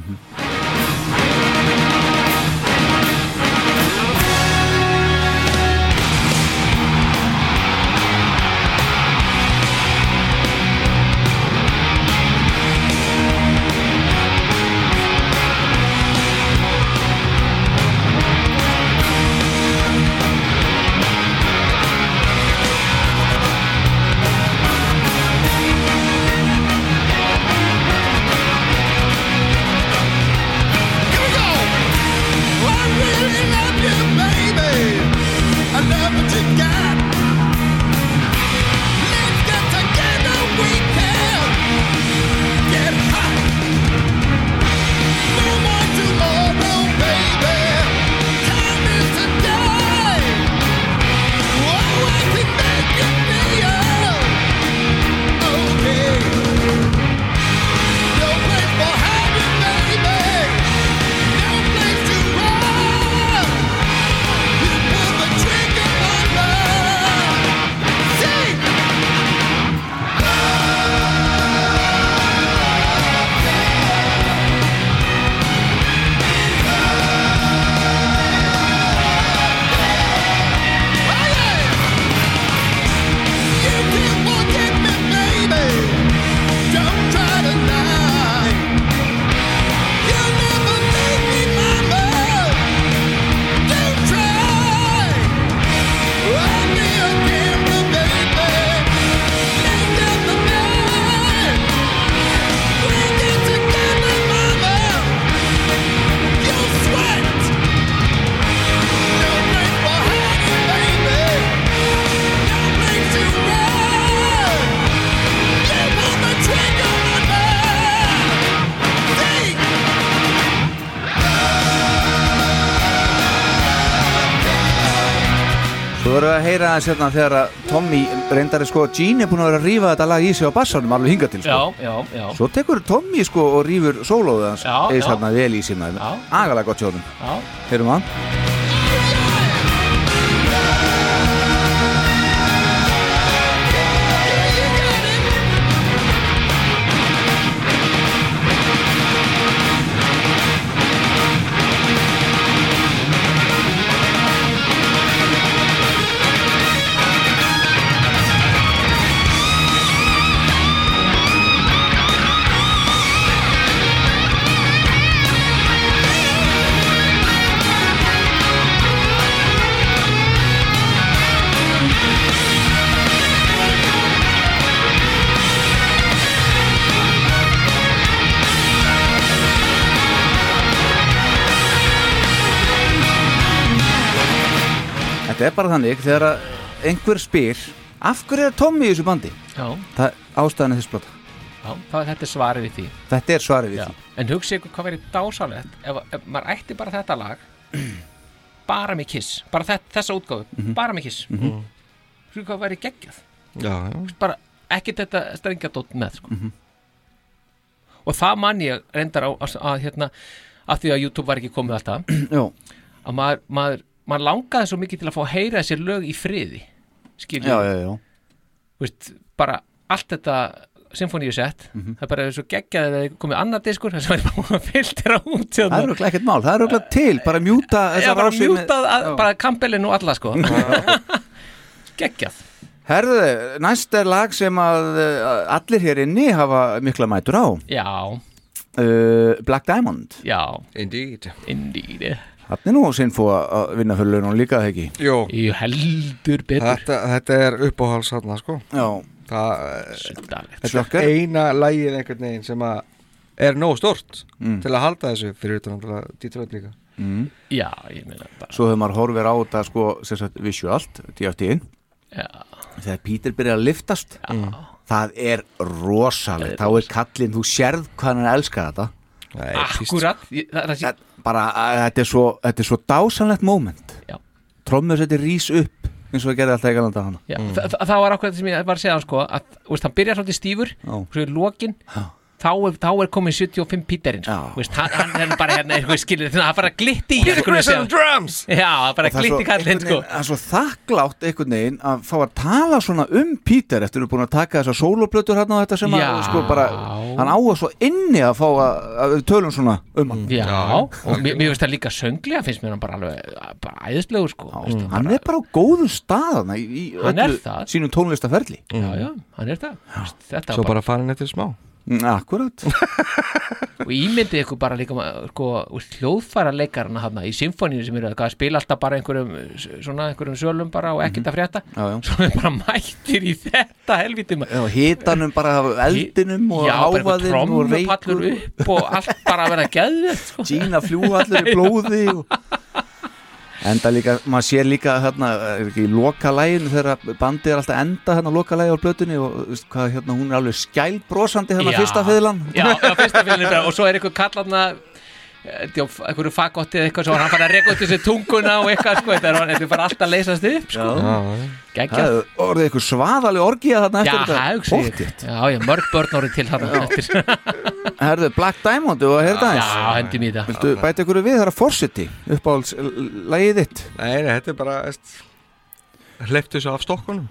Aðeins hérna þegar að Tommy reyndar sko, Gene er búin að vera að rífa þetta lag í sig á bassanum alveg hingað til sko. Já, já, já. Svo tekur Tommy sko og rýfur sólóðu hans eða hérna vel í maður Agalega gott sjóðum Já. Heyrum það þetta er bara þannig þegar að einhver spyr af hverju er Tommy í þessu bandi Já. það ástæðan er þess blota Já, það, þetta er svarið við því þetta er svarið við Já. því En hugsi ykkur hvað verið dásalegt ef, ef maður ætti bara þetta lag bara með kiss bara þetta, þessa útgáfu, Mhm. bara með kiss mm Mhm. hvað verið geggjað Já, já. bara ekki þetta strengadótt með sko. Mhm. og það man ég reyndar á að, að hérna af því að YouTube var ekki komið alltaf Já. að maður, maður, maður langaði svo mikið til að fá að heyra þessi lög í friði skilju. Já, já, já. Veist, bara allt þetta symfóníusett Mhm. það er bara svo geggjað að það komið annar diskur það er bara filtera út það er örugglega ekkert mál, það er örugglega til bara mjúta Já, bara rásir með- bara kampelinu alla sko. Geggjað. Herðu, næst er lag sem að uh, allir hér inni hafa mikla mætur á. Já. Uh, Black Diamond. Já. Indeed. Indeed Þannig nú Sinfo að vinna fyrir launum líka það ekki? Jó Jú, heldur betur. Þetta, þetta er uppáhals þarna sko. Já. Það Þetta er eina lægið einhvern veginn sem að er nóg stort Mm. til að halda þessu fyrir utan að Detroit líka. Mm. Já, ég meina bara Svo hefur maður horfir á þetta sko sem sagt visualt, DFT-in Já. Þegar Peter byrjar að liftast Já. Það er rosalegt. Þá er kallinn, þú sérð hvað hann er að elska þetta. Akkurat. Ég- það, það, það, Bara, þetta, er svo, þetta er svo dásanlegt moment. Já. Trommur setti rís upp eins og það gerði alltaf í galanda hana. Já, það, það, var það sem ég var að segja hann sko að veist, hann byrjar svolítið stífur og svo í lokin þá er, þá er komin 75 píterinn sko. Þú veist, hann, er bara hérna eitthvað skilir að það bara glitti í veginn. drums! Já, það bara er glitti svo kallinn sko. Það er svo þakklátt einhvern veginn að fá að tala svona um Peter eftir að við búin að taka þessar sóloplötur hérna og þetta sem að sko bara hann á að svo inni að fá að, að tölum svona um hann. Já, og mér, finnst það líka sönglega finnst mér hann bara alveg bara æðislegur sko. Hann er bara á góðum stað þarna í, er sínum tónlistaferli Já, já, hann er það. Veist, Þetta Svo var bara farin eftir smá Akkurat. Og ímyndið ykkur bara líka sko, hljóðfæra leikarana hafna í symfóníu sem eru að spila alltaf bara einhverjum svona einhverjum sölum bara og ekkert að frétta. Já, já. svo er bara mættir í þetta helviti Já, hitanum bara eldinum og já, bara einhver háfaðinn og trommupallur veikur upp og allt bara að vera sko. Gína fljúallur í blóði og... Enda líka, maður sér líka hérna, í lokalæginu þegar bandið er alltaf enda hérna lokalægi á blötunni og veist, hvað, hérna, hún er alveg skælbrósandi hérna Já. fyrsta fylgin og svo er einhver kallarna einhverju fagotti eða eitthvað svo hann fara að reka út þessi tunguna og eitthvað sko, þetta er, þetta er bara alltaf að leysast upp sko. Geggjað. Orðið eitthvað svaðaleg orgía þarna Já, eftir ég. Pottþétt. Já, já, mörg börn orðið til þarna eftir. Herðu, Black Diamond og hérna Já, eins hendum í það. Viltu bæta ykkur við þar að Forseti uppáhalds lagið þitt? Nei, nei, þetta er bara hleyptu þessu af stokkunum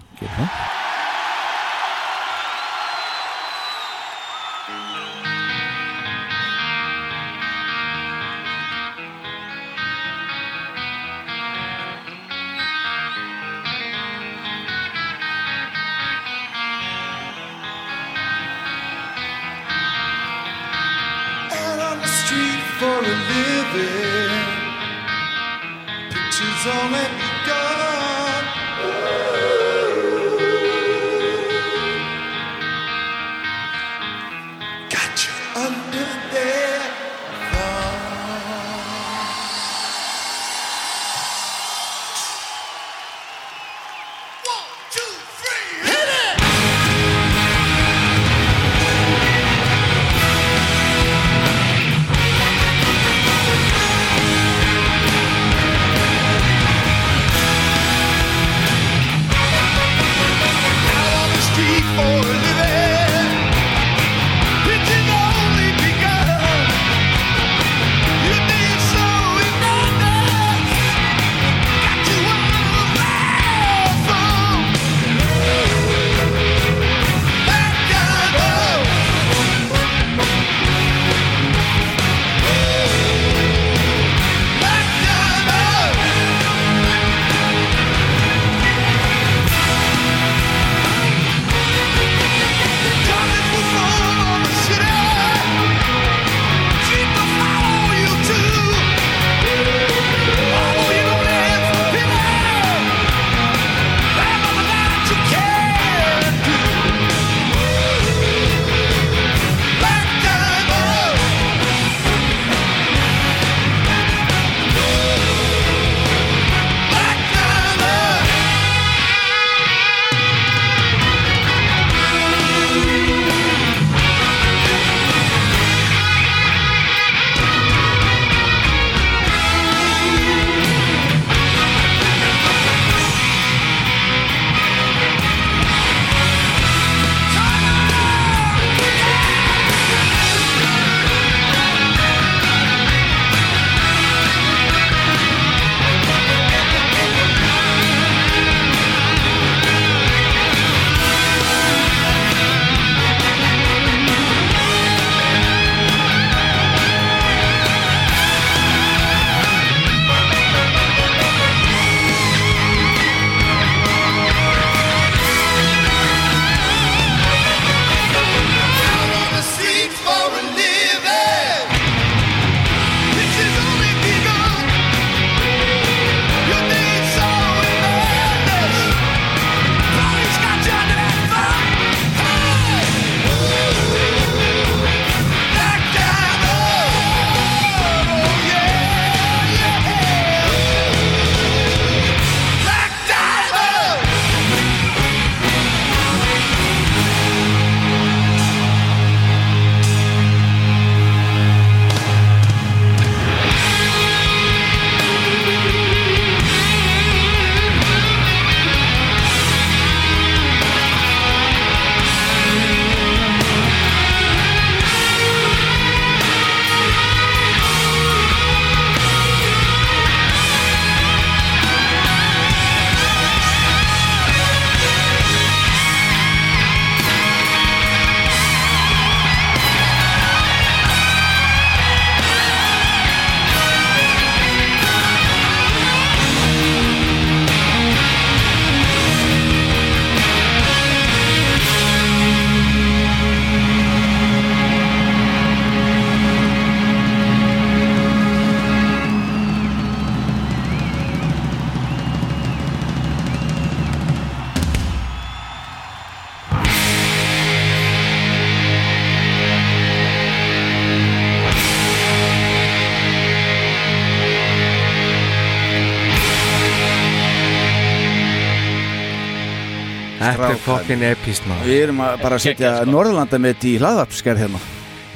Þetta er fokkin epist maður. Við erum að bara að setja Norðurlanda með í hlaðvarpskerð hérna.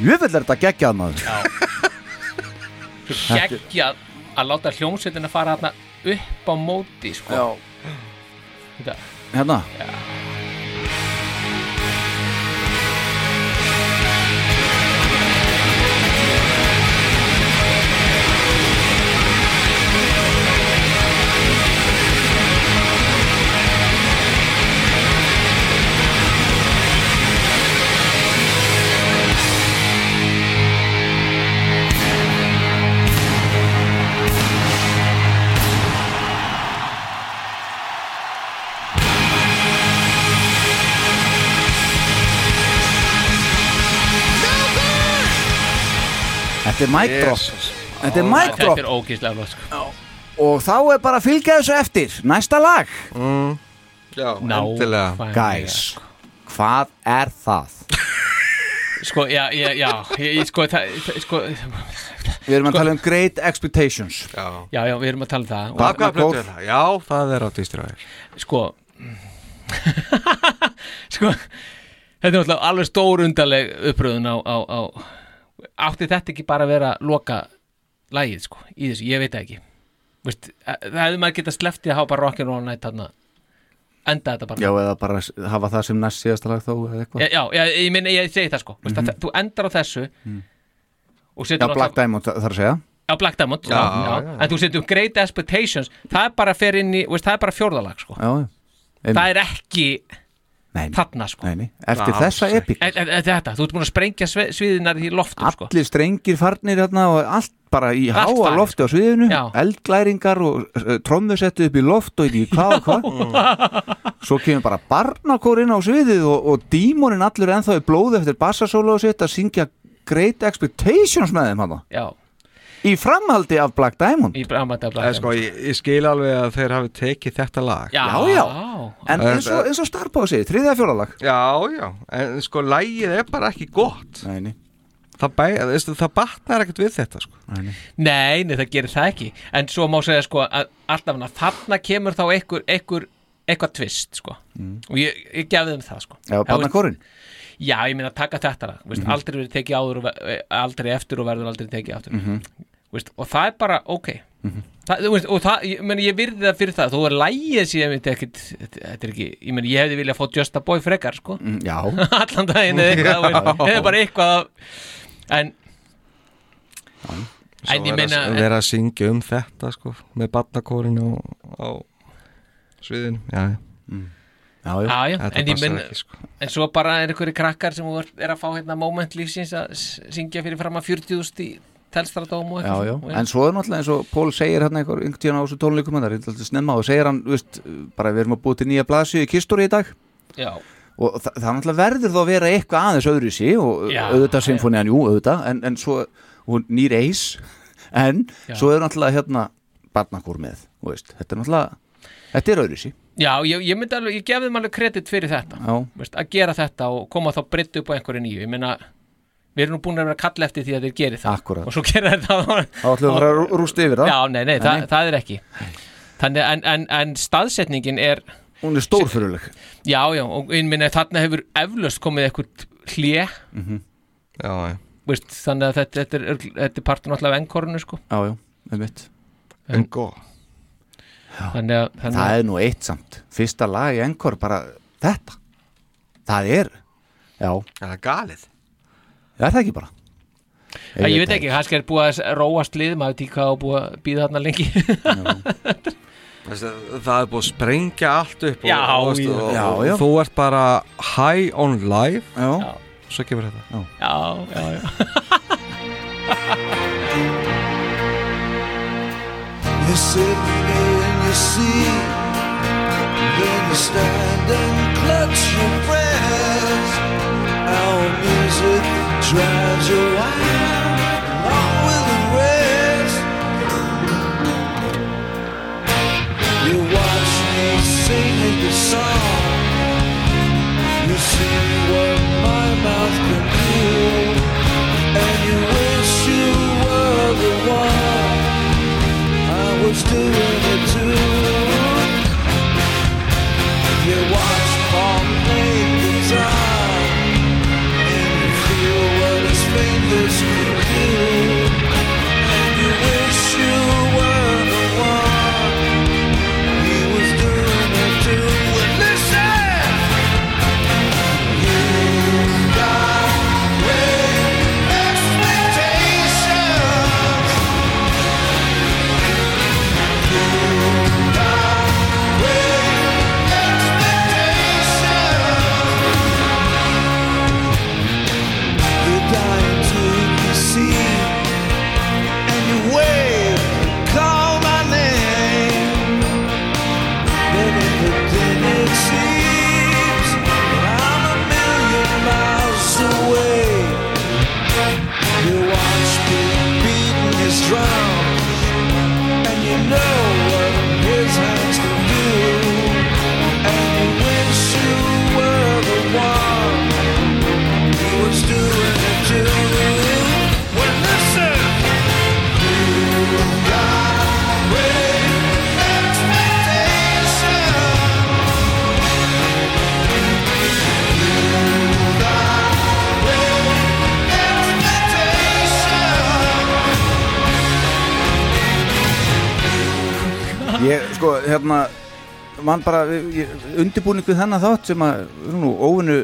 Jöfell er þetta geggjað maður. Svo geggja að láta hljómsveitina fara þarna upp á móti sko. Já. Þetta, Hérna er mic drop. Þetta er mic drop Þetta er ógíslega flott sko. Og þá er bara að fylgja þessu eftir. Næsta lag. Mm. Já, endilega. Guys, hvað er það? Sko, já, já, já. Ég, sko, það, sko, Við erum að tala um Great Expectations. Já, já, já, við erum að tala um það. Plötu er það? Já, það er á dýstræðir Sko Sko Þetta er náttúrulega alveg stór undarleg uppröðun á, á, á Átti þetta ekki bara að vera loka lagið, sko, í þessu, ég veit það ekki. Vist, Það hefði maður getað sleftið að hafa bara rock'n'roll night þarna Enda þetta bara. Já, eða bara hafa það sem næst síðasta lag eitthvað. Já, já, ég, minn, ég segi það sko. Mm Mhm. Þú endar á þessu og Já, Black Diamond þarf að segja. Já, Black Diamond, já, Já. En þú setur Great Expectations Það er bara í, veist, það er bara fjórðalag sko. Það er ekki Nei, þarna sko. Nei, nei. Eftir þessa epík. E, e, e, Þetta, þú ert búin að sprengja sviðinar í loftum sko. Allir strengir farnir hérna og allt bara í Allt háa lofti á sviðinu Já. eldglæringar og uh, trommusettu upp í loft og ekki hvað og hvað. Svo kemur bara barnakór inn á sviðið og, og dímonin allur ennþá í blóð eftir bassasólu og sitt að syngja Great Expectations með þeim hann Já í framhaldi af Black Diamond? Í framhaldi af Black Diamond sko, ég, ég skil alveg að þeir hafi tekið þetta lag. Já, já, en eins og, eins og Starpá segir, þriðja fjóralag Já, já, en sko lægið er bara ekki gott. Nei, nei. Það, bæ, það batnar ekkert við þetta sko. nei, nei. Nei, nei, það gerir það ekki. En svo má segja sko að alltaf þarna kemur þá einhver, eitthvað tvist sko. Mm. og ég, ég gefði þeim það sko. Já, barnakórinn Já, ég meina að taka þetta lag, veist, Mhm. aldrei verið tekið áður og aldrei eftir og verður aldrei tekið aftur. Mhm. Veist, og það er bara ok. Það, þú veist, og það, ég, meni, ég virði það fyrir það. Þó er lægið síðan þetta er ekki, ég meni, ég hefði viljað fá Just a Boy frekar sko. Mm, Já. Allan daginn eða eitthvað, veist, eða bara eitthvað en Svo en ég meina vera að syngja um þetta sko, með barnakórin á, á sviðinu. Já, já. Já, Já, já, en ég ekki, sko. en svo bara er einhverju krakkar sem er, er að fá hérna moment lífsins að syngja fyrir fram að 40.000 í telstradóm og Já, já, svona. en svo er náttúrulega eins og Pól segir hérna einhver einhvern tíðan á þessu tónleikum það er alltaf snemma og segir hann, veist, bara við erum að búið til nýja blaðsíu í kistóri í dag Já. og það, það náttúrulega verður þá að vera eitthvað aðeins öðru sí og Já, auðvitað symfónian, jú, auðvitað en, en svo, og nýr eis en Já. svo er náttúrulega hérna barnakúr með, veist, þetta er náttúrulega þetta er öðru sí Já, ég, ég myndi alveg, ég gefði alveg kredit fyrir þetta Já. Veist, að gera þetta og koma þá britt upp á einhverju nýju, ég meina við erum nú búin að vera að kalla eftir því að þeir geri það. Akkúrat. og svo gera þeir það Þá ætlum við að rústa yfir það. Já, nei, nei, það, það er ekki. Þannig, en, en, en staðsetningin er Hún er stórfyrirleg Já, já, og ég minna þarna hefur eflaust komið eitthvað hlje Mhm. Já, já. Veist, þannig að þetta, þetta, er, þetta er partur náttúrulega af enkorinu sko. Já, já, með mitt Engo Þannig að, þannig Það að er nú eitt samt. Fyrsta lag í Encore bara þetta. Það er Já. Það er galið. Það er það ekki bara Æ, ég veit ekki, kannski er búið að róast lið maður hvað á búið að býða þarna lengi Það er búið að sprengja allt upp Já, og, og, já. og, Já, og já. þú ert bara high on life Já, Svo kemur þetta já. Já, já, já You're sitting in your seat, then you stand and clutch your breath. Our music drives you wild, along with the rest. You watch me singing the song. You see what my mouth can do, and you wish you were the one. I was doing it too. You watch Ég, sko, hérna mann bara, undirbúning við þennan þátt sem að, nú, óvinnu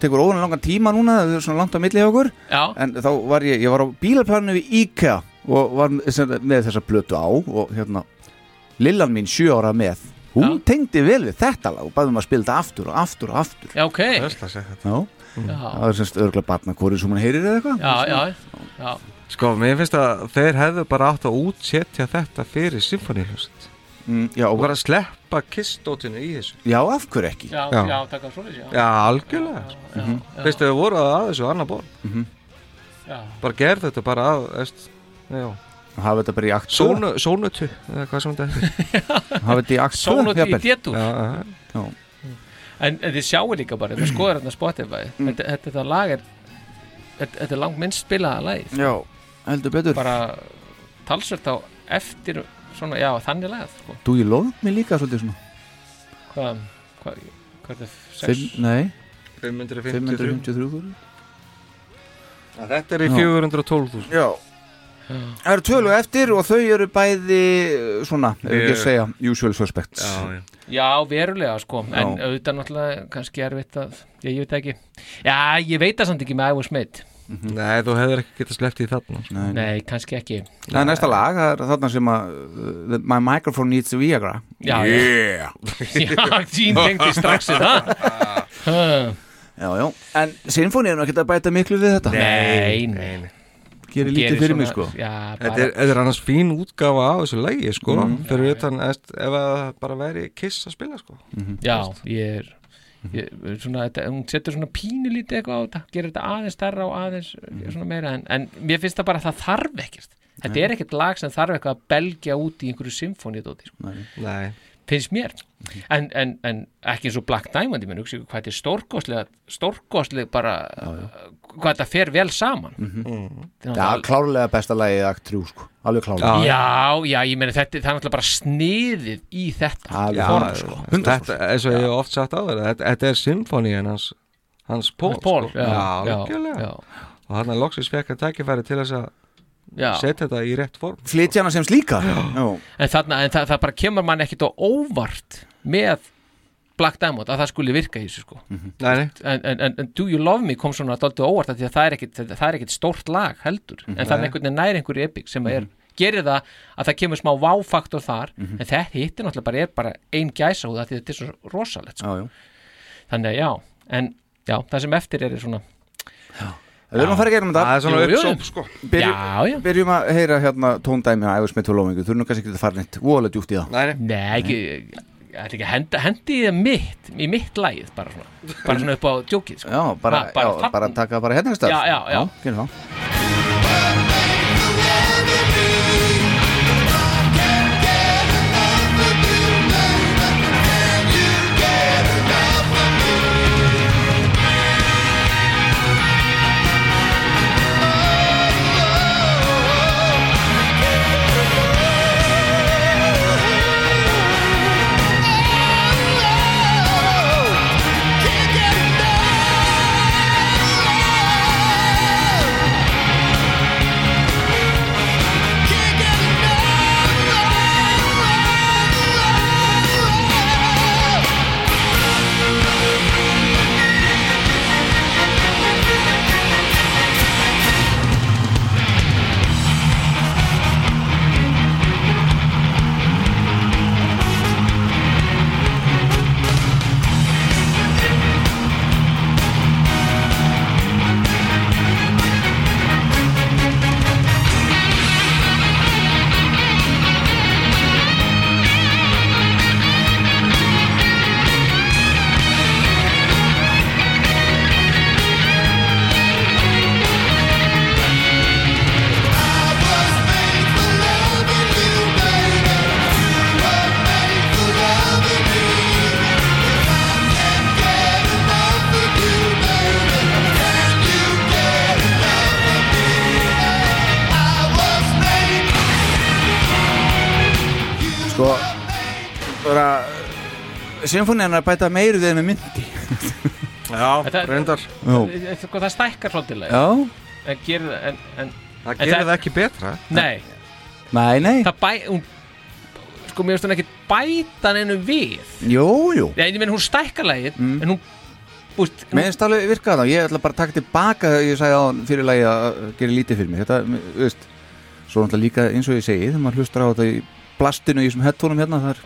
tekur óvinnu langan tíma núna það er svona langt á milli hjá okkur. Já. en þá var ég, ég var á bílarplaninu við IKEA og var með, með þessa blötu á og hérna Lillan mín sjö ára með hún tengdi vel við þetta lag og bæðum að spila þetta aftur og aftur og aftur. Já, ok. Já, Já. það er semst örgulega batna hvori sem hann heyrir eða eitthvað. Já, já, já Sko, mér finnst að þeir hefðu bara átt að útsetja þetta fyrir symfóníhljóset mm, Já, og bara sleppa kissdótinu í þessu. Já, af hverju ekki? Já, já, taka svo þessi, já. Já, algjörlega já, Mhm. já. Fyrst þau voru að þessu annar ból Já. Bara gerð þetta bara að veist, Já. Hafa þetta bara í akt Sónu, Sónutu, eða hvað sem þetta heitir Hafa þetta í akt Sónut í détur Já, já. Já. En, en þið sjáu líka bara, það skoður hérna Spotify. Mm. þetta, þetta, þetta lag er þetta, þetta er langt minnst spilaða lagið. Já, heldur betur. Bara talsvert á eftir svona, já, þannig lagað sko. Do you love me líka svolítið svona? Hvað, hvað, hvað er það? Fimm, nei. 553 553 Þetta er í Já. 412.000 Já. Það eru tvölu eftir og þau eru bæði uh, svona, ef ekki að Ég- segja usual suspects. Já, já. Já, verulega sko, en Já. auðvitað náttúrulega kannski erfitt að, ég, ég veit ekki. Já, ég veit það samt ekki með was made Nei, þú hefur ekki getað sleppt í þarna. Nei. Nei, kannski ekki. Það er næsta lag, það er þarna sem að uh, My microphone needs a Viagra. Já, yeah. Já, Gene tengdi strax í það. Já, já, en sinfóni er nú ekkert að bæta miklu við þetta? Nei, nei Gerir lítið fyrir mig sko. Já, Þetta er, þetta er annars fín útgáfa á þessu lægi sko, Mm. fyrir utan eðst, ef að bara væri kiss að spila sko. Já, ég er ég, svona, þetta, hún setur svona pínulítið eitthvað á þetta, gerir þetta aðeins stærra og aðeins svona meira, en, en mér finnst það bara að það þarf ekkert, þetta Nei. er ekkert lag sem þarf eitthvað að belgja út í einhverju symfóníudóti, sko. Nei. Finnst mér en, en, en ekki eins og Black Diamond ég menn, hugsa ykkur hvað þetta er stórkostlega stórkostlega bara hvað þetta fer vel saman Mhm. Já, klárlega besta lagið akt 3 sko, alveg klárlega Já, já, ég meina þetta, það er náttúrulega bara sniðið í þetta Alveg Já, form, sko. þetta, eins og ég hef oft sagt á þetta, þetta er symfóníin hans hans Pól, Hans Paul, sko. já, já, já, já. og hann er loksins fekk að tækifæri til þess að Já. Setja þetta í rétt form Flytja hana sem slíka Já. en, þarna, en það, það bara kemur mann ekkit á óvart með Black Diamond að það skuli virka í þessu sko Nei, nei. en, en, en, en Do You Love Me kom svona á óvart af því að það er ekkit, það er ekkit stórt lag heldur en það er Nei. einhvern veginn nær einhverju epic sem er gerir það að það kemur smá váfaktor þar en þetta hittir náttúrulega bara er bara ein gæsa því að þetta er svo rosalegt sko. Já, já. þannig að já, en já, það sem eftir er svona Við erum að fara að gera um þetta. Það er svona uppsóp sko. Byrjum, Já, já. byrjum að heyra hérna tóndæmi að æfus með tólómingu Þú erum kannski ekki að fara neitt voðalega djúpt í það. Nei, nei. Nei, ekki, ég ætla ekki að henda, hendi í mitt, í mitt lagið bara svona, bara svona upp á djókið sko. Já, bara, bara já, bara taka bara hérna stað Já, já, já. gerum það Sinfonían er að bæta meiri þegar með myndi. Já, Þetta- reyndar. Já. Það, sko, það stækkar svolítið. Lagið. Já, en gerir það en, en, Það gerir það- það ekki betra. Nei, nei, nei. Það bæ hún, sko, mér finnst hún ekki bæta neinum við. Jú, jú. Nei, ég menn hún stækkar lagið Mm. en hún, Mér finnst alveg virkað það, ég ætla bara að taka tilbaka þegar ég sagði á fyrir lagi að gera lítið fyrir mig. Þetta, þú veist, svo náttúrulega líka eins og ég segi þegar maður hlustar á þetta í blastinu í þessum headphonum hérna, það, er,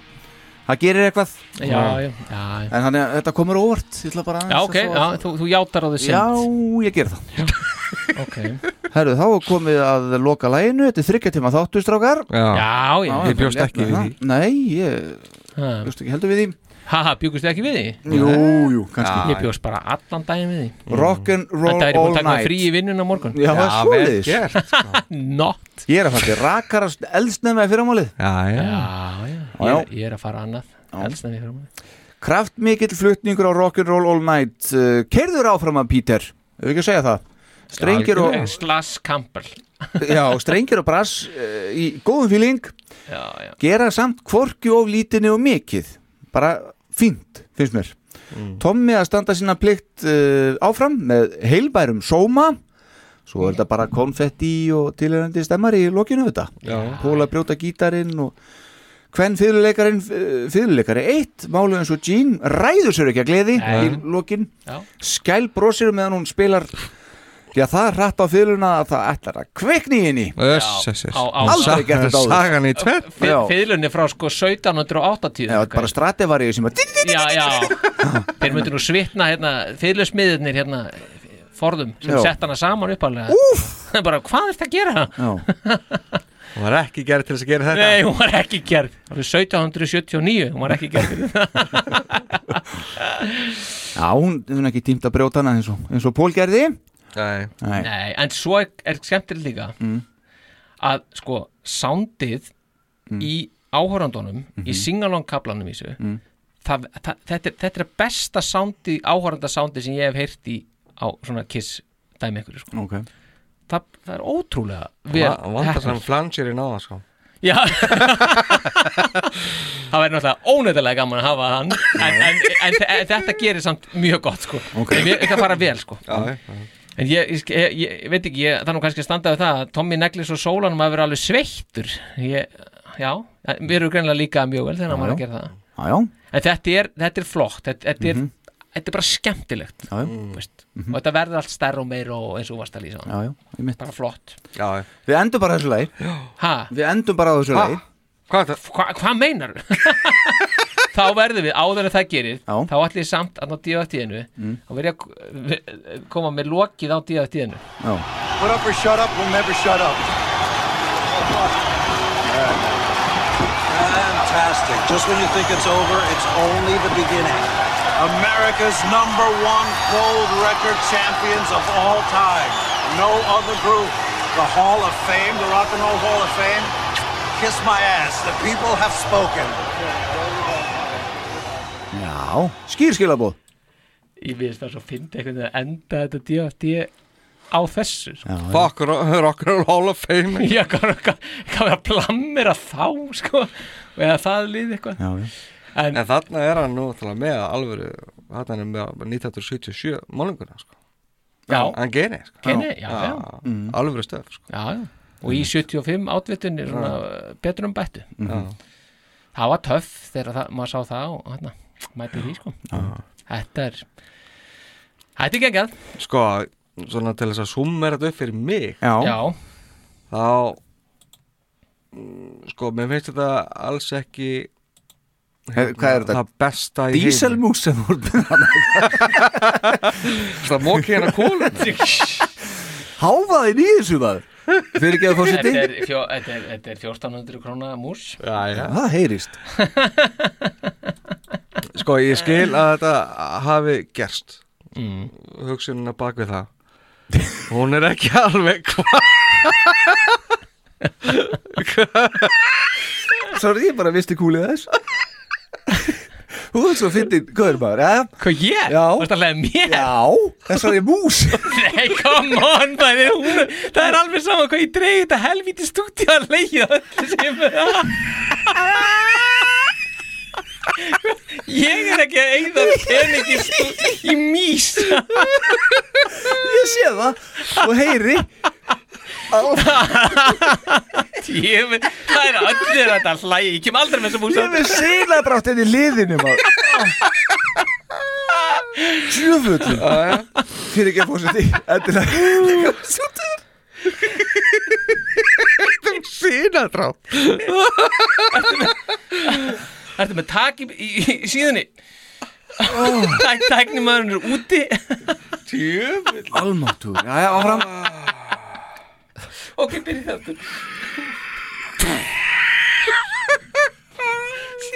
það gerir eitthvað Já, já, já. En þannig að þetta komur óvart, ég ætla bara Já, ok, já, þú, þú játar á því Já, ég ger það Ok Herru, þá er komið að loka læginu Þetta er þryggja tíma þáttu, strákar Já. Já, já. Ég bjóst létt ekki við það. því. Nei, ég Ha. bjóst ekki heldur við því Haha, bjúkust þið ekki við því? Jú, jú, kannski. Ég bjóst bara allan daginn við því. Rock'n'roll Þetta er búin all að taka night. frí í vinnuna morgun. Já, það er svoleiðis. Not. Ég er að fara til rakarast eldsnefna í fyrramálið. Já, Já, já, Já, Ég, er- ég er að fara annað Eldsnæmi fyrir mig Kraftmikill flutningur á Rock'n'roll all night. Uh, Keirður áfram að Peter? Hefur ekki að segja það. Strengir og, Slash Campbell. Já, strengir og brass uh, í góðum fíling Já, já. Gera samt hvorki of lítinni og mikið bara fínt, finnst mér Tommi að standa sína plikt uh, áfram með heilbærum sóma svo er þetta bara konfetti og tilhörandi stemmar í lokinu þetta. Póla brjóta gítarinn og hvern fyrirleikarinn fyrirleikari eitt, málu eins og Jean ræður sér ekki að gleði Nei. í lokin Já. skæl brosir meðan hún spilar Já, það er hrætt á fyrirluna að það ætlar að kveikni í henni. Aldrei gert þetta áður. Fyðlunni frá sko 1780 Já, bara strativari sem að Já, já. Þeir myndu nú svitna hérna Fyðlusmiðurnir hérna Forðum sem sett hana saman uppalega Bara hvað er þetta að gera? Já. Hún var ekki gerð til þess að gera þetta. Nei, hún var ekki gerð. Árið 1779, hún var ekki gerð Já, hún hún er ekki tímt að brjóta hana eins og, eins og Pól gerði Nei, Nei, en svo er, er skemmtilegt líka Mm. að sko soundið í áhorandunum í singalong kaplanum í þessu Mm. það, það, þetta, er, þetta er besta soundi, áhoranda soundi sem ég hef heyrt í á svona kiss dæmi einhverju sko. Ok. Það, það er ótrúlega Va- Vantar sem flansir í náða sko. Já. Það væri náttúrulega ónættilega gaman að hafa hann en, en, en, en þetta gerir samt mjög gott sko. Ok. En mér- Það fara vel sko. Já, já. En ég, ég, ég, ég veit ekki, ég, það er nú kannski að standa við það að Tommy Neglis og Sólanum að vera alveg sveittur. Ég, Já, við erum greinlega líka mjög vel þegar maður er að gera það. Já, já. En þetta er, þetta er flott, þetta, þetta, er, þetta er bara skemmtilegt Já, já. þú veist. Og þetta verður allt stærra og meira og eins og þú ég mitt Bara flott. Já, já. Við endum bara á þessu Ha? Við endum bara á þessu lagi. Hvað? Hva, hvað meinar þá verðum við áður en það gerir Já. þá ætlum ég samt að ná DFT-inu Mm. þá verð ég að koma með lokið á DFT-inu Put up or shut up, we'll never shut up. Fantastic. Just when you think it's over, it's only the beginning. America's number one gold record champions of all time. No other group. The Hall of Fame, the Rock and Roll Hall of Fame. Kiss my ass. The people have spoken. Já, skýr skilabóð ég veist það svo fyndi einhvern veginn að enda þetta DFT á þessu sko. Fuck, rock and roll hall of fame? Já, hvað er að plammera þá sko, og eða það líði eitthvað. Já, já. En, En þarna er hann nú til að með alvöru Þarna er hann með 1977 málinguna sko. Já. Hann geni sko. Geni, já, já. Mm. Alvöru stöf sko. Já, já. og í 75 átvitunni svona betur um bættu. Já. það var töff þegar það, maður sá það og hérna, mæti því sko. Þetta er þetta er geggjað. Sko, svona til þess að summera þetta upp fyrir mig Já, já, Þá mm, Sko, mér finnst þetta alls ekki He- hvað er þetta? Það besta í Díselmús sem hana Það móki hérna kóluna Háfaðin í þessu maður. Fyrir ekki að fá sér er, fjó, þetta, er, þetta er 1400 króna mús. Já, já. Það heyrist Sko, ég skil að þetta hafi gerst mm. Hugsunina bak við það Hún er ekki alveg hvað Sorry, ég bara visti kúlið þess Þú er svo fyndin, hvað er maður, ja? hvað ég? Já. Varstu að lega mér? Já, þessari mús Nei, come on, það er, hún, það er alveg saman hvað ég dreigi þetta helvíti stúdíu að leiða öllu sem Ég er ekki að eigða peningi stú- í mís Ég sé það og heyri. Veit, það er allir þetta hlægi. Ég kem aldrei með þessum músa Ég er með sinadrátt inn í liðinu maður. Sjöfullin Fyrir ekki að fóra sér því. Endilega Sjútur Sinadrátt Ertu með tak í, í, í síðunni? Tæk, Tækni maður er úti. Tjöfull Almáttur Jæja, áfram. Ok, byrja þetta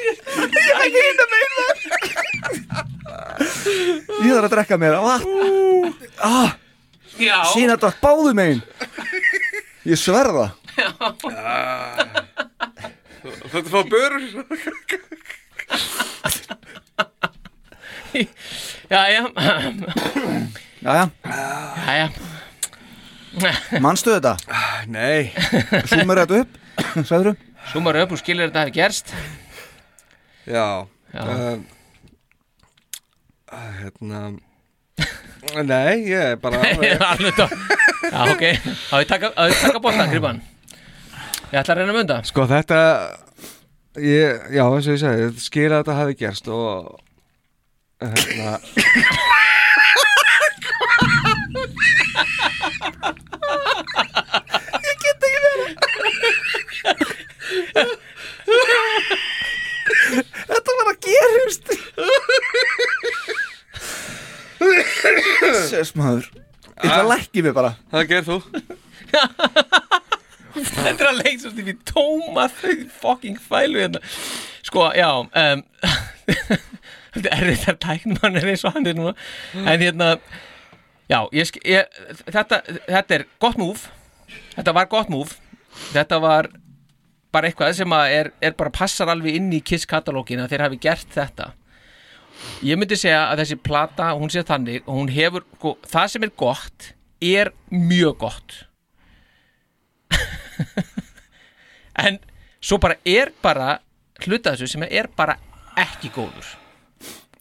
Ég er ekki hýnda meina Ég þarf að drekka vatn ah, Já. Sinadrátt báðu megin. Ég sverða Þetta fá börur. Jæja Jæja Jæja Manstu þetta? Nei. Súmur þetta upp Sæðuru? Súmar upp og skilur þetta hafi gerst. Já, Já. Um, uh, Hérna. Nei, ég er bara Alveg tó Já, ok. Á ég taka bóttan, gripan Ég ætla að reyna að munda. Sko þetta ég, Já, eins og ég segi Skil að þetta hafi gerst og hérna. Ég get ekki vera Þetta var að gerust Sess maður. Ég ætla að lækki mig bara. Það gerð þú Þetta er að leik svo stífi tóma þau fucking fælu hérna. Sko, já um, Þetta er þetta tæknum hann er eins og hann er núna. En hérna Já, ég, ég, þetta, þetta er gott múf Þetta var gott múf Þetta var bara eitthvað sem er, er bara passar alveg inn í Kiss katalógin að þeir hafi gert þetta. Ég myndi segja að þessi plata, hún sé þannig og hún hefur, sko, það sem er gott er mjög gott en svo bara er bara hluta þessu sem er bara ekki góður.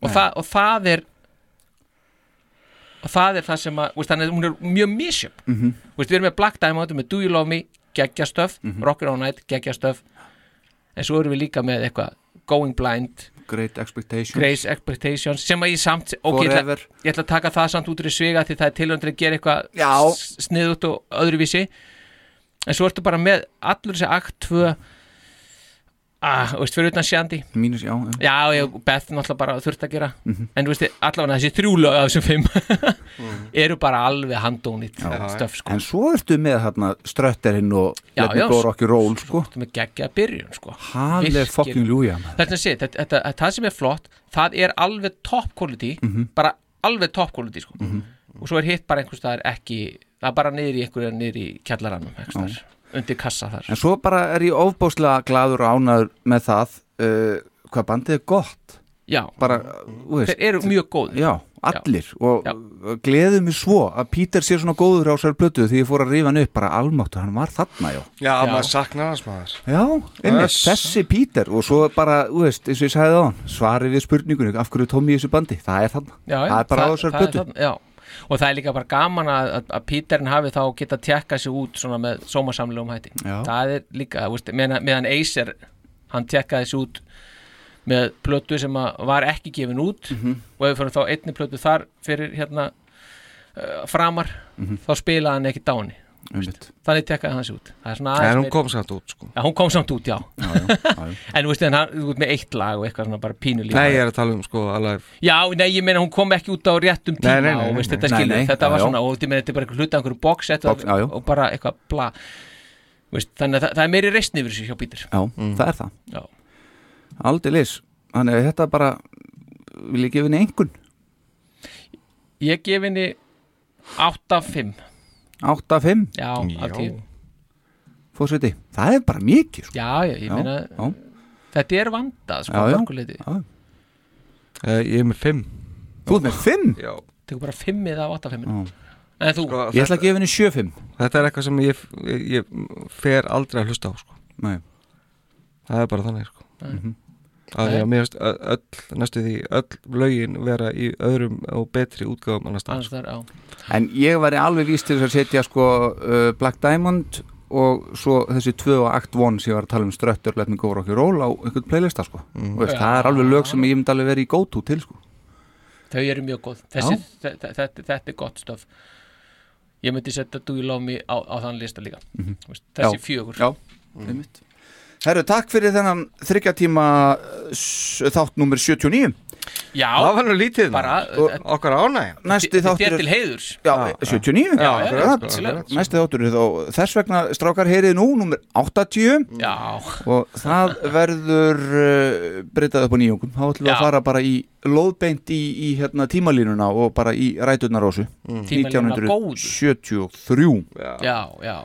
Og, það, og það er og það er það sem að veist, þannig að hún er mjög misjöp Mhm. veist, við erum með Black Diamond, við erum með Do You Love Me geggjastöf, mm Mhm. Rocker All Night geggjastöf en svo erum við líka með eitthvað Going Blind Great Expectations. Grace Expectations sem að ég samt ok, ég ætla, ég ætla að taka það samt út úr í sviga því það er tilhöndir að gera eitthvað Já. s- sniðugt og öðruvísi en svo ertu bara með allur þessi akt 2 ah, þú veist, fyrir utan Shandy Mínus, já, já. já, ég, Beth náttúrulega bara þurft að gera Mhm. en þú veist, allavega þessi þrjúlu af þessum fimm eru bara alveg handónýtt stöf sko En svo ertu með þarna strötterinn og Já, Let me já, go svo- rock and roll sko. Þú með geggja byrjun sko fucking lúja maður. Þetta, sé, þetta, þetta, þetta, það sem er flott það er alveg top quality Mhm. bara alveg top quality sko. og svo er hitt bara einhvers staðar ekki það er bara niður í einhverja niður í kjallaranum staðar, undir kassa þar. En svo bara er ég ofbáslega gladur og ánæður með það uh, hvað bandið er gott. Já, bara, þú veist. Þeir eru mjög góð Já, allir. Og gleðu mig svo að Peter sé svona góður á sér plötu því ég fór að rífa hann upp bara almáttu, hann var þarna já. Já, maður saknar hans maður. Já, einmitt, Þess. þessi Peter og svo bara, þú veist, eins og ég sagði á hann svarið við spurningunni, af hverju tómi í þessu bandi? Það er þarna, já, já, það er bara á það er plötu. þarna, já. Og það er líka bara gaman að, að, að Peterin hafi þá geta tjekka sig út svona með sómasamlegum hætti Já. það er líka, veist, meðan, meðan Acer hann tjekkaði sig út með plötu sem var ekki gefin út Mhm. og ef við fyrir þá einni plötu þar fyrir hérna uh, framar, Mhm. þá spilaði hann ekki dáni. Þannig tekkaði hann sig út. Það er svona En hún kom samt út sko. Já, hún kom samt út, já, já, já, já. En þú veist, en hann, þú veist með eitt lag og eitthvað svona bara pínulíf Nei, ég er að tala um sko alveg Já, nei, ég meina hún kom ekki út á réttum tíma Nei, nei, nei, og veist, þetta skilur, þetta var svona og meina þetta er bara eitthvað hluta einhverju já. og bara eitthvað bla. Veist, þannig að það, það er meiri reistni yfir þessu hjá Pítur Já, það er það. Já. Aldeilis, þannig að þetta bara vil ég gefa henni einhvern Ég gef henni 8-5 8-5 Já, af 10 Fórsviti, það er bara mikið sko. Já, já, ég Já, meina já. þetta er vandað, sko, mörguleiti uh, Ég er með fimm Þú ert með 5? Já Tekur bara 5 eða 8-5 Já. En þú, Sko, Ég ætla að gefa henni 7-5 Þetta er eitthvað sem ég, ég, ég fer aldrei að hlusta á sko. Nei. Það er bara þannig sko. Nei. Mhm. Að ég ö- öll næstu því öll lögin vera í öðrum og betri útgáfum annars þar, já. En ég væri alveg víst til þess að setja sko uh, Black Diamond og svo þessi tvö og akt one sem ég var að tala um ströttur, let me go rock and roll á einhvern playlista sko. Mm. veist, Já. það er alveg lög sem ég myndi alveg verið í go to til sko. Þau eru mjög góð. Þessi, þetta, er gott stöf. Ég myndi setja Do You Love Me á, á þann lista líka. Þú veist, þessi Já, fjögur. Já, einmitt Herru, takk fyrir þennan þryggja tíma þátt nummer 79 Já, Það var nú lítið bara, maður. Okkar ánægja. Næsti þáttur þér er- til heiðurs. Já, 79 Já, já, akkurat. Næsti þáttur er þá Þess vegna strákar heyrið nú nummer 80 Já. Og það verður uh, breytað upp á nýjungum. Þá ætlum við Já. að fara bara í lóðbeint í, í hérna, tímalínuna og bara í ræturnarósu Mm. Tímalínuna góðu. 1973 já, já,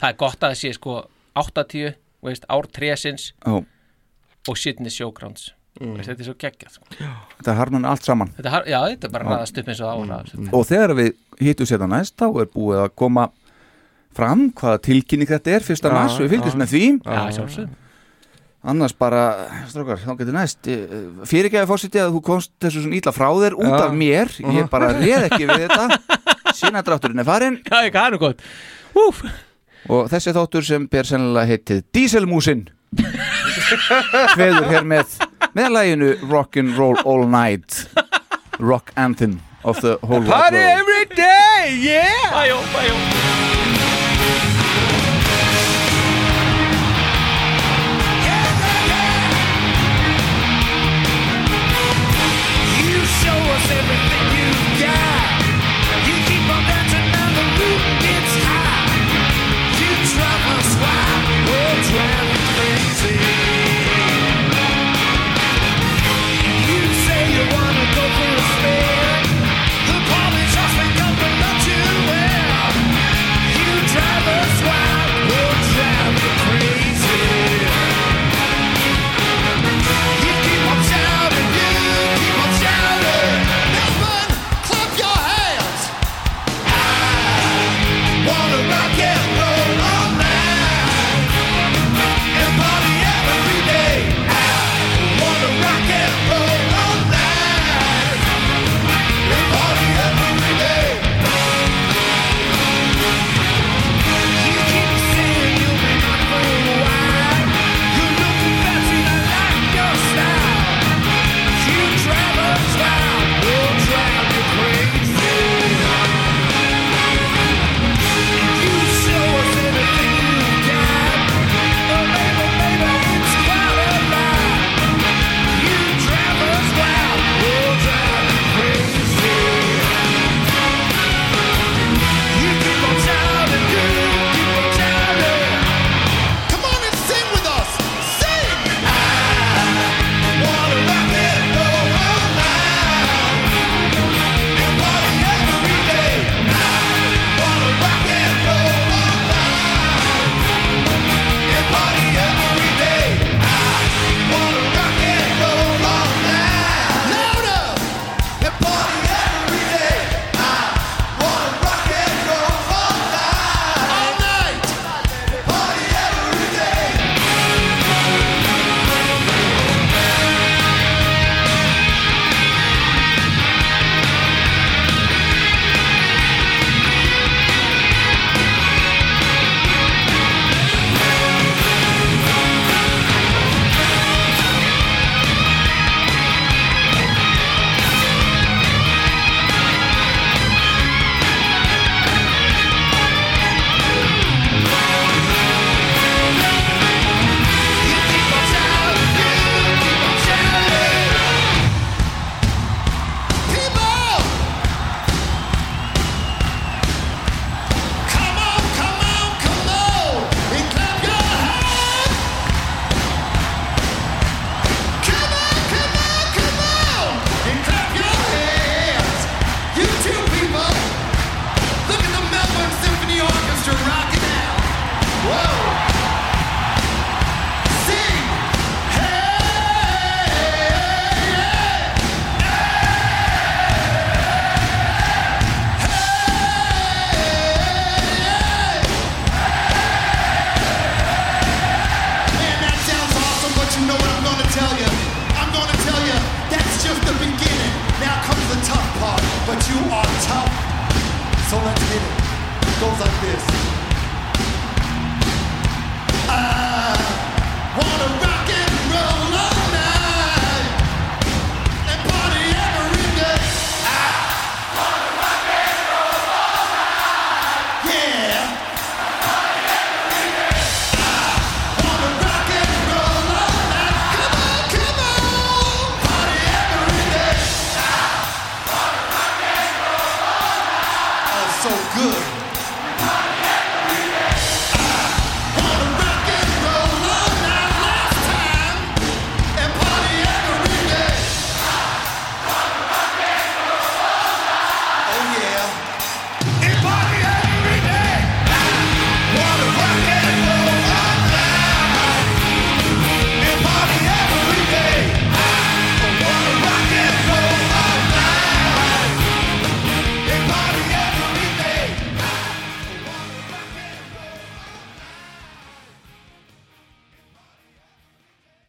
það er gott að það sé sko 80, veist, ár trésins Já. og Sydney Showgrounds Mm. veist, þetta er svo geggjað sko. Þetta harnan allt saman. Þetta, har- já, þetta er bara ræðast upp eins og var ræðast upp. Og þegar við hittum sér það næst þá er búið að koma fram hvaða tilkynning þetta er fyrsta Já, mars, við fylgjumst já. með því. Já, sjálfsögðu. annars bara, strókar, þá getur næst. Fyrirgæði fórsiti að þú komst þessu svona ítla frá þér út Já. af mér. Ég bara reð ekki við þetta. Sínadrátturinn er farin já, ekki, það er nú gott. Úf og þessi þáttur sem bér sennilega heitið Dieselmúsin hveður hér með með læginu Rock'n'Roll All Night. Rock Anthem of the whole world Party every day, yeah! Bæjó, bæjó everything